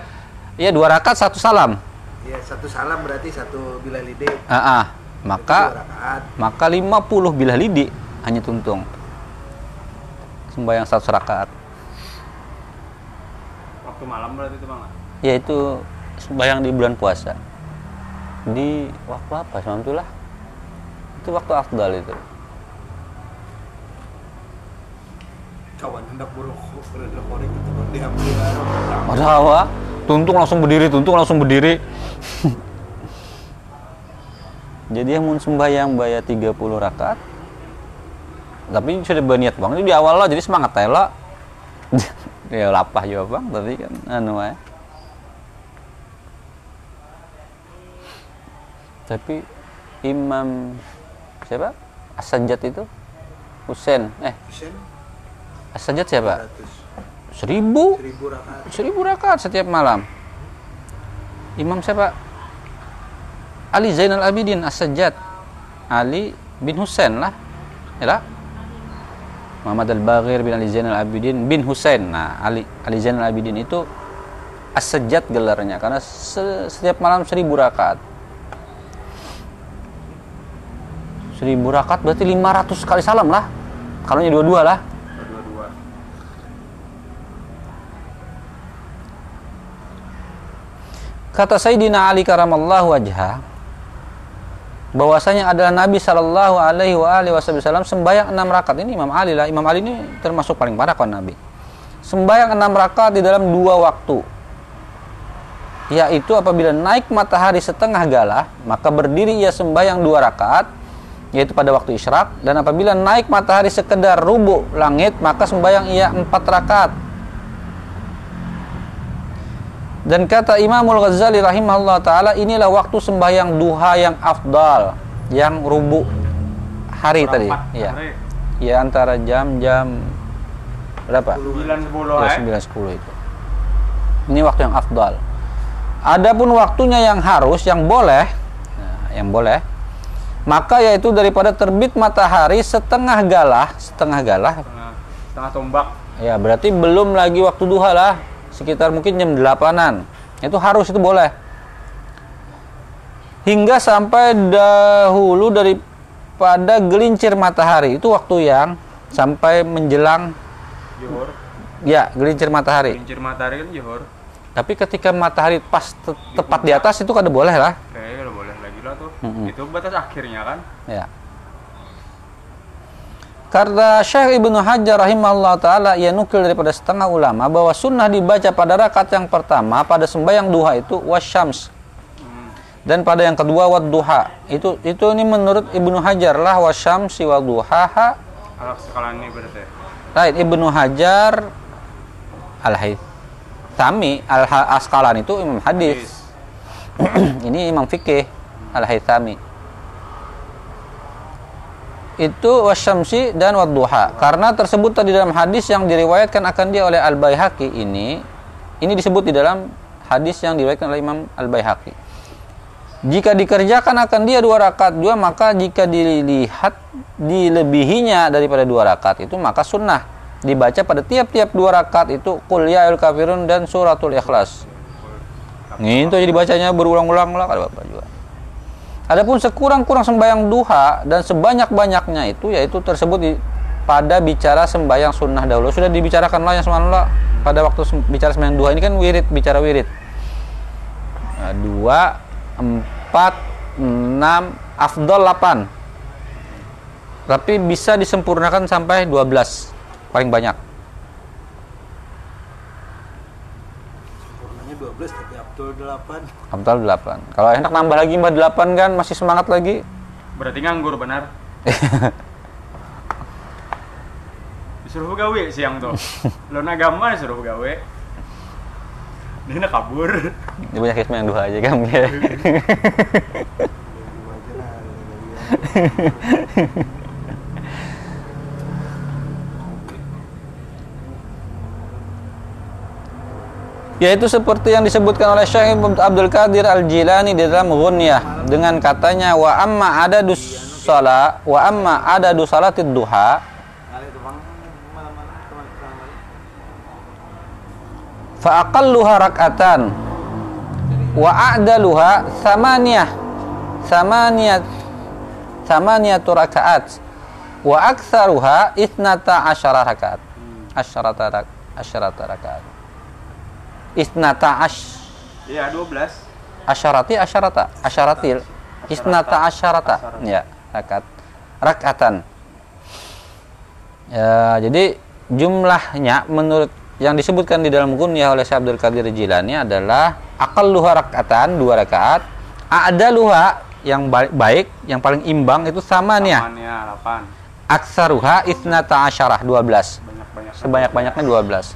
iya dua rakaat satu salam. Iya, satu salam berarti satu bila lidi. Ah, ah. Dua maka maka 50 bilah lidi hanya tuntung sembahyang satu rakaat Waktu malam berarti itu bang. yaitu sembahyang di bulan puasa. Di waktu apa? Alhamdulillah itu waktu afdal itu. Kawan hendak buruk berada korek itu diambil ada apa? Tuntung langsung berdiri tuntung langsung berdiri. [LAUGHS] Jadi yang mau sembahyang bayar 30 rakaat tapi sudah berniat bang ini di awal lah jadi semangat lah [LAUGHS] ya lapah juga bang tapi kan anu aja. Tapi Imam siapa? As-Sajjad itu? Husain eh. As-Sajjad siapa? 100. seribu? Seribu rakaat. seribu rakaat setiap malam. Imam siapa? Ali Zainal Abidin As-Sajjad. Ali bin Husain lah. Ya lah Muhammad Al-Baghir bin Ali Zainal Abidin bin Husain nah Ali Ali Zainal Abidin itu As-Sajjad gelarnya karena se- setiap malam seribu rakaat. Seribu rakaat berarti 500 kali salam lah. Kalau dua-dua lah. Kata Sayyidina Ali karamallahu wajha bahwasanya adalah Nabi Shallallahu alaihi wasallam sembahyang enam rakaat ini Imam Ali lah. Imam Ali ini termasuk paling parah kan Nabi. Sembahyang enam rakaat di dalam dua waktu. Yaitu apabila naik matahari setengah galah, maka berdiri ia sembahyang dua rakaat yaitu pada waktu isyraq dan apabila naik matahari sekedar rubuh langit maka sembahyang ia empat rakaat dan kata Imamul Ghazali rahimahullah taala inilah waktu sembahyang duha yang afdal, yang rubuh hari tadi. Seperempat Iya. hari. Ya antara jam-jam berapa? Sembilan sepuluh Ya, eh. 9 10 itu. Ini waktu yang afdal. Adapun waktunya yang harus, yang boleh, nah, yang boleh, maka yaitu daripada terbit matahari setengah galah, setengah galah, Setengah, setengah tombak. Ya, berarti belum lagi waktu duha lah. Sekitar mungkin jam 8-an. Itu harus itu boleh. Hingga sampai dahulu daripada gelincir matahari. Itu waktu yang sampai menjelang Johor. ya, gelincir matahari. Kincir matahari kan Johor. Tapi ketika matahari pas te- tepat di atas itu kada boleh lah. Kayaknya boleh lagi lah tuh. Mm-mm. Itu batas akhirnya kan. Ya. Karena Syekh Ibnu Hajar rahimahullah taala ia nukil daripada setengah ulama bahwa sunnah dibaca pada rakaat yang pertama pada sembahyang duha itu wasyams dan pada yang kedua wad duha. Itu itu ini menurut Ibnu Hajar lah wasyamsi wa duhaha. Kalau skala ini berarti. Right, Ibnu Hajar al Haythami al Asqalan itu imam hadis. [CLEARS THROAT] ini imam fikih al Haythami. Itu wasyamsi dan wadduha. Karena tersebut tadi dalam hadis yang diriwayatkan akan dia oleh Al Baihaqi ini, ini disebut di dalam hadis yang diriwayatkan oleh Imam Al Baihaqi. Jika dikerjakan akan dia dua rakaat juga, maka jika dilihat dilebihinya daripada dua rakaat itu maka sunnah dibaca pada tiap-tiap dua rakaat itu Qul ya kafirun dan suratul ikhlas. Itu jadi bacanya berulang-ulang lah kada bapak juga. Adapun sekurang-kurang sembahyang duha dan sebanyak-banyaknya itu yaitu tersebut di, pada bicara sembahyang sunnah dahulu. Sudah dibicarakan lah yang semalam lah pada waktu sem- bicara sembahyang duha ini kan wirid bicara wirid. Nah, dua empat enam afdol delapan tapi bisa disempurnakan sampai 12 paling banyak. Sempurnanya 12 tapi Abdul 8. Afdol 8 kalau enak nambah lagi mbak 8 kan masih semangat lagi Berarti nganggur benar. [LAUGHS] Disuruh gawe siang tuh. Lo agama disuruh gawe. Ini nak kabur. Dia banyak sembahyang duha aja kan [LAUGHS] [LAUGHS] Yaitu seperti yang disebutkan oleh Syekh Abdul Qadir Al-Jilani di dalam Ghunyah dengan katanya wa amma ada sala wa amma ada salatid duha. Fa aqalluha rak'atan wa a'daluha samaniyah samaniyat samaniyatu rakaat wa aktsaruha isnata asyara rakaat asyarata rakaat isnata ash. Iya, 12. asyarati asyarata asyaratil isnata asyarata ya rakaat rakaatan ya jadi jumlahnya menurut yang disebutkan di dalam Gunyah oleh Syekh Abdul Qadir Jilani adalah akal luha rakaatan dua rakaat. Ada luha yang ba- baik yang paling imbang itu sama nih ya Amannya 8. aksaruha isnata asyarah 12 Banyak-banyak. sebanyak-banyaknya 12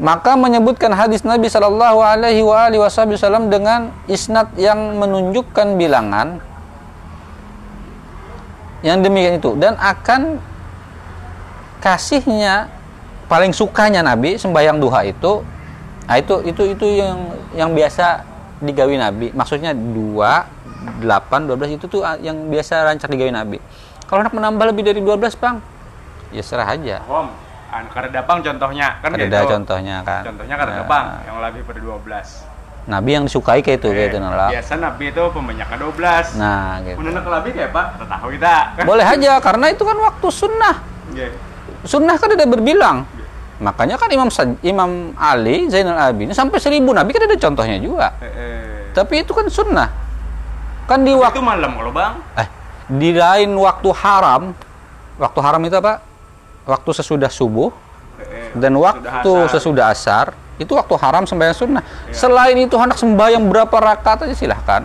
maka menyebutkan hadis Nabi Shallallahu Alaihi Wasallam dengan isnad yang menunjukkan bilangan yang demikian itu. Dan akan kasihnya paling sukanya Nabi sembahyang duha itu nah itu itu itu yang yang biasa digawi Nabi. Maksudnya 2 8 12 itu tuh yang biasa rancak digawi Nabi. Kalau nak menambah lebih dari 12 Bang ya serah aja an kareda bang contohnya kan ada gitu. contohnya kan Contohnya kareda Nah, bang yang lebih pada 12. Nabi yang disukai kayak itu kayak itu Eh, nala Biasa Nabi itu pembanyaknya 12. nah gitu Menurut lebih kayak Pak, kita tahu kita. Kan? [LAUGHS] boleh aja karena itu kan waktu sunnah Nggih. sunnah kan tidak berbilang makanya kan Imam Imam Ali Zainal Abidin sampai seribu Nabi kan ada contohnya juga Eh, eh. tapi itu kan sunnah kan di Itu waktu malam kalau bang. eh di lain waktu haram waktu haram itu apa waktu sesudah subuh dan waktu sesudah asar. itu waktu haram sembahyang sunnah. Selain itu hendak sembahyang berapa rakaat aja silahkan.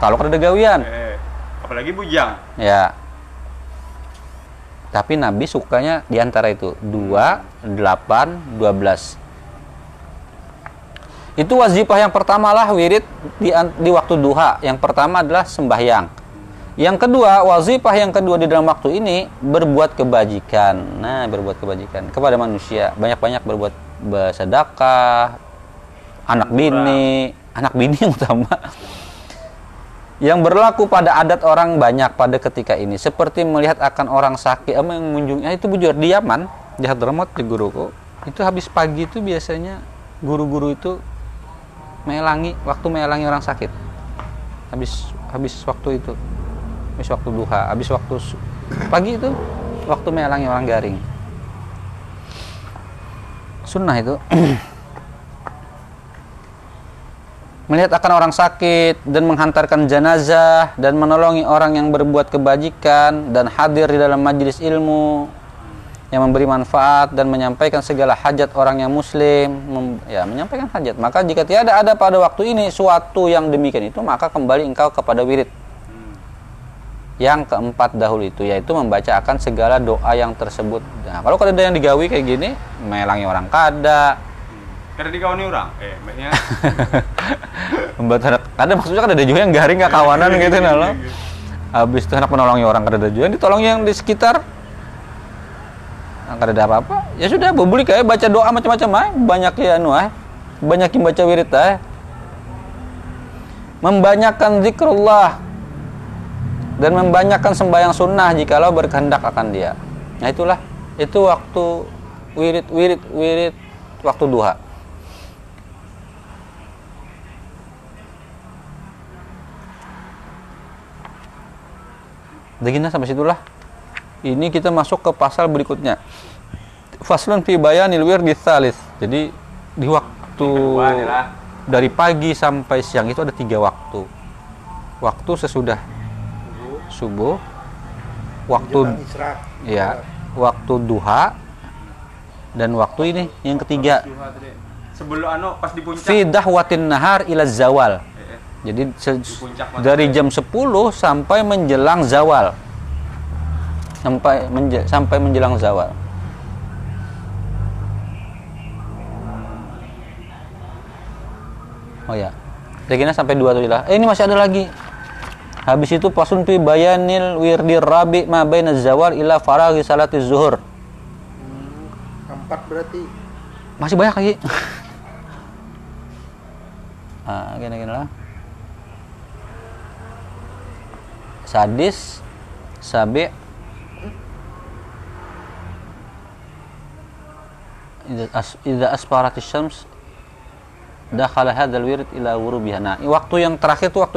Kalau ada gawian. Eh. Apalagi bujang. ya. Tapi Nabi sukanya di antara itu 2, 8, 12 itu wazifah yang pertama lah wirid di, di waktu duha. Yang pertama adalah sembahyang yang kedua wazifah yang kedua di dalam waktu ini berbuat kebajikan. Nah berbuat kebajikan kepada manusia. Banyak-banyak berbuat bersedekah anak bini anak bini yang utama. Yang berlaku pada adat orang banyak pada ketika ini. Seperti melihat akan orang sakit eh, mengunjungi itu bujur di Yaman di Hadramaut di guruku itu habis pagi itu biasanya guru-guru itu melangi waktu melangi orang sakit. Habis habis waktu itu habis waktu duha habis waktu pagi itu waktu melangi orang garing. Sunnah itu. [CLEARS THROAT] Melihat akan orang sakit dan menghantarkan jenazah dan menolongi orang yang berbuat kebajikan dan hadir di dalam majelis ilmu yang memberi manfaat dan menyampaikan segala hajat orang yang muslim mem- ya menyampaikan hajat. Maka jika tiada ada pada waktu ini suatu yang demikian itu maka kembali engkau kepada wirid yang keempat dahulu itu yaitu membaca akan segala doa yang tersebut. Nah kalau ada yang digawi kayak gini melangi orang kada. Karena di kawan orang. Eh, maksudnya. [LAUGHS] membuat anak ada maksudnya kan ada juga yang garing gak kawanan gitu nah lo. Habis itu anak menolongi orang kada ada juga yang ditolong yang di sekitar. Nah, kada ada apa-apa. Ya sudah bubuli kayak baca doa macam-macam ah banyak ya anu ah banyak yang baca wirid ah membanyakkan zikrullah dan membanyakkan sembahyang sunnah jikalau berkehendak akan dia nah itulah itu waktu wirid wirid wirid waktu duha Begini sampai situlah. Ini kita masuk ke pasal berikutnya. Faslun fi bayanil wirdi tsalis. Jadi di waktu dari pagi sampai siang itu ada tiga waktu. Waktu sesudah subuh, waktu ya, waktu duha, dan waktu ini yang ketiga. Sebelum anu pas di puncak. fi dahwatin nahar ila zawal. Eh, eh. Jadi dari jam 10 sampai menjelang zawal. Sampai menje- sampai menjelang zawal. Oh ya. Reginnya sampai dua tuh lah. Eh ini masih ada lagi. Habis itu pasun fi bayanil wirdi rabi ma baina zawar ila faraghi salati zuhur. Hmm, empat berarti. Masih banyak lagi. [LAUGHS] ah, gini-gini lah. Sadis, sabi, Ida asparatis syams dakhala hadzal wirid ila wurubiha. Nah, waktu yang terakhir itu waktu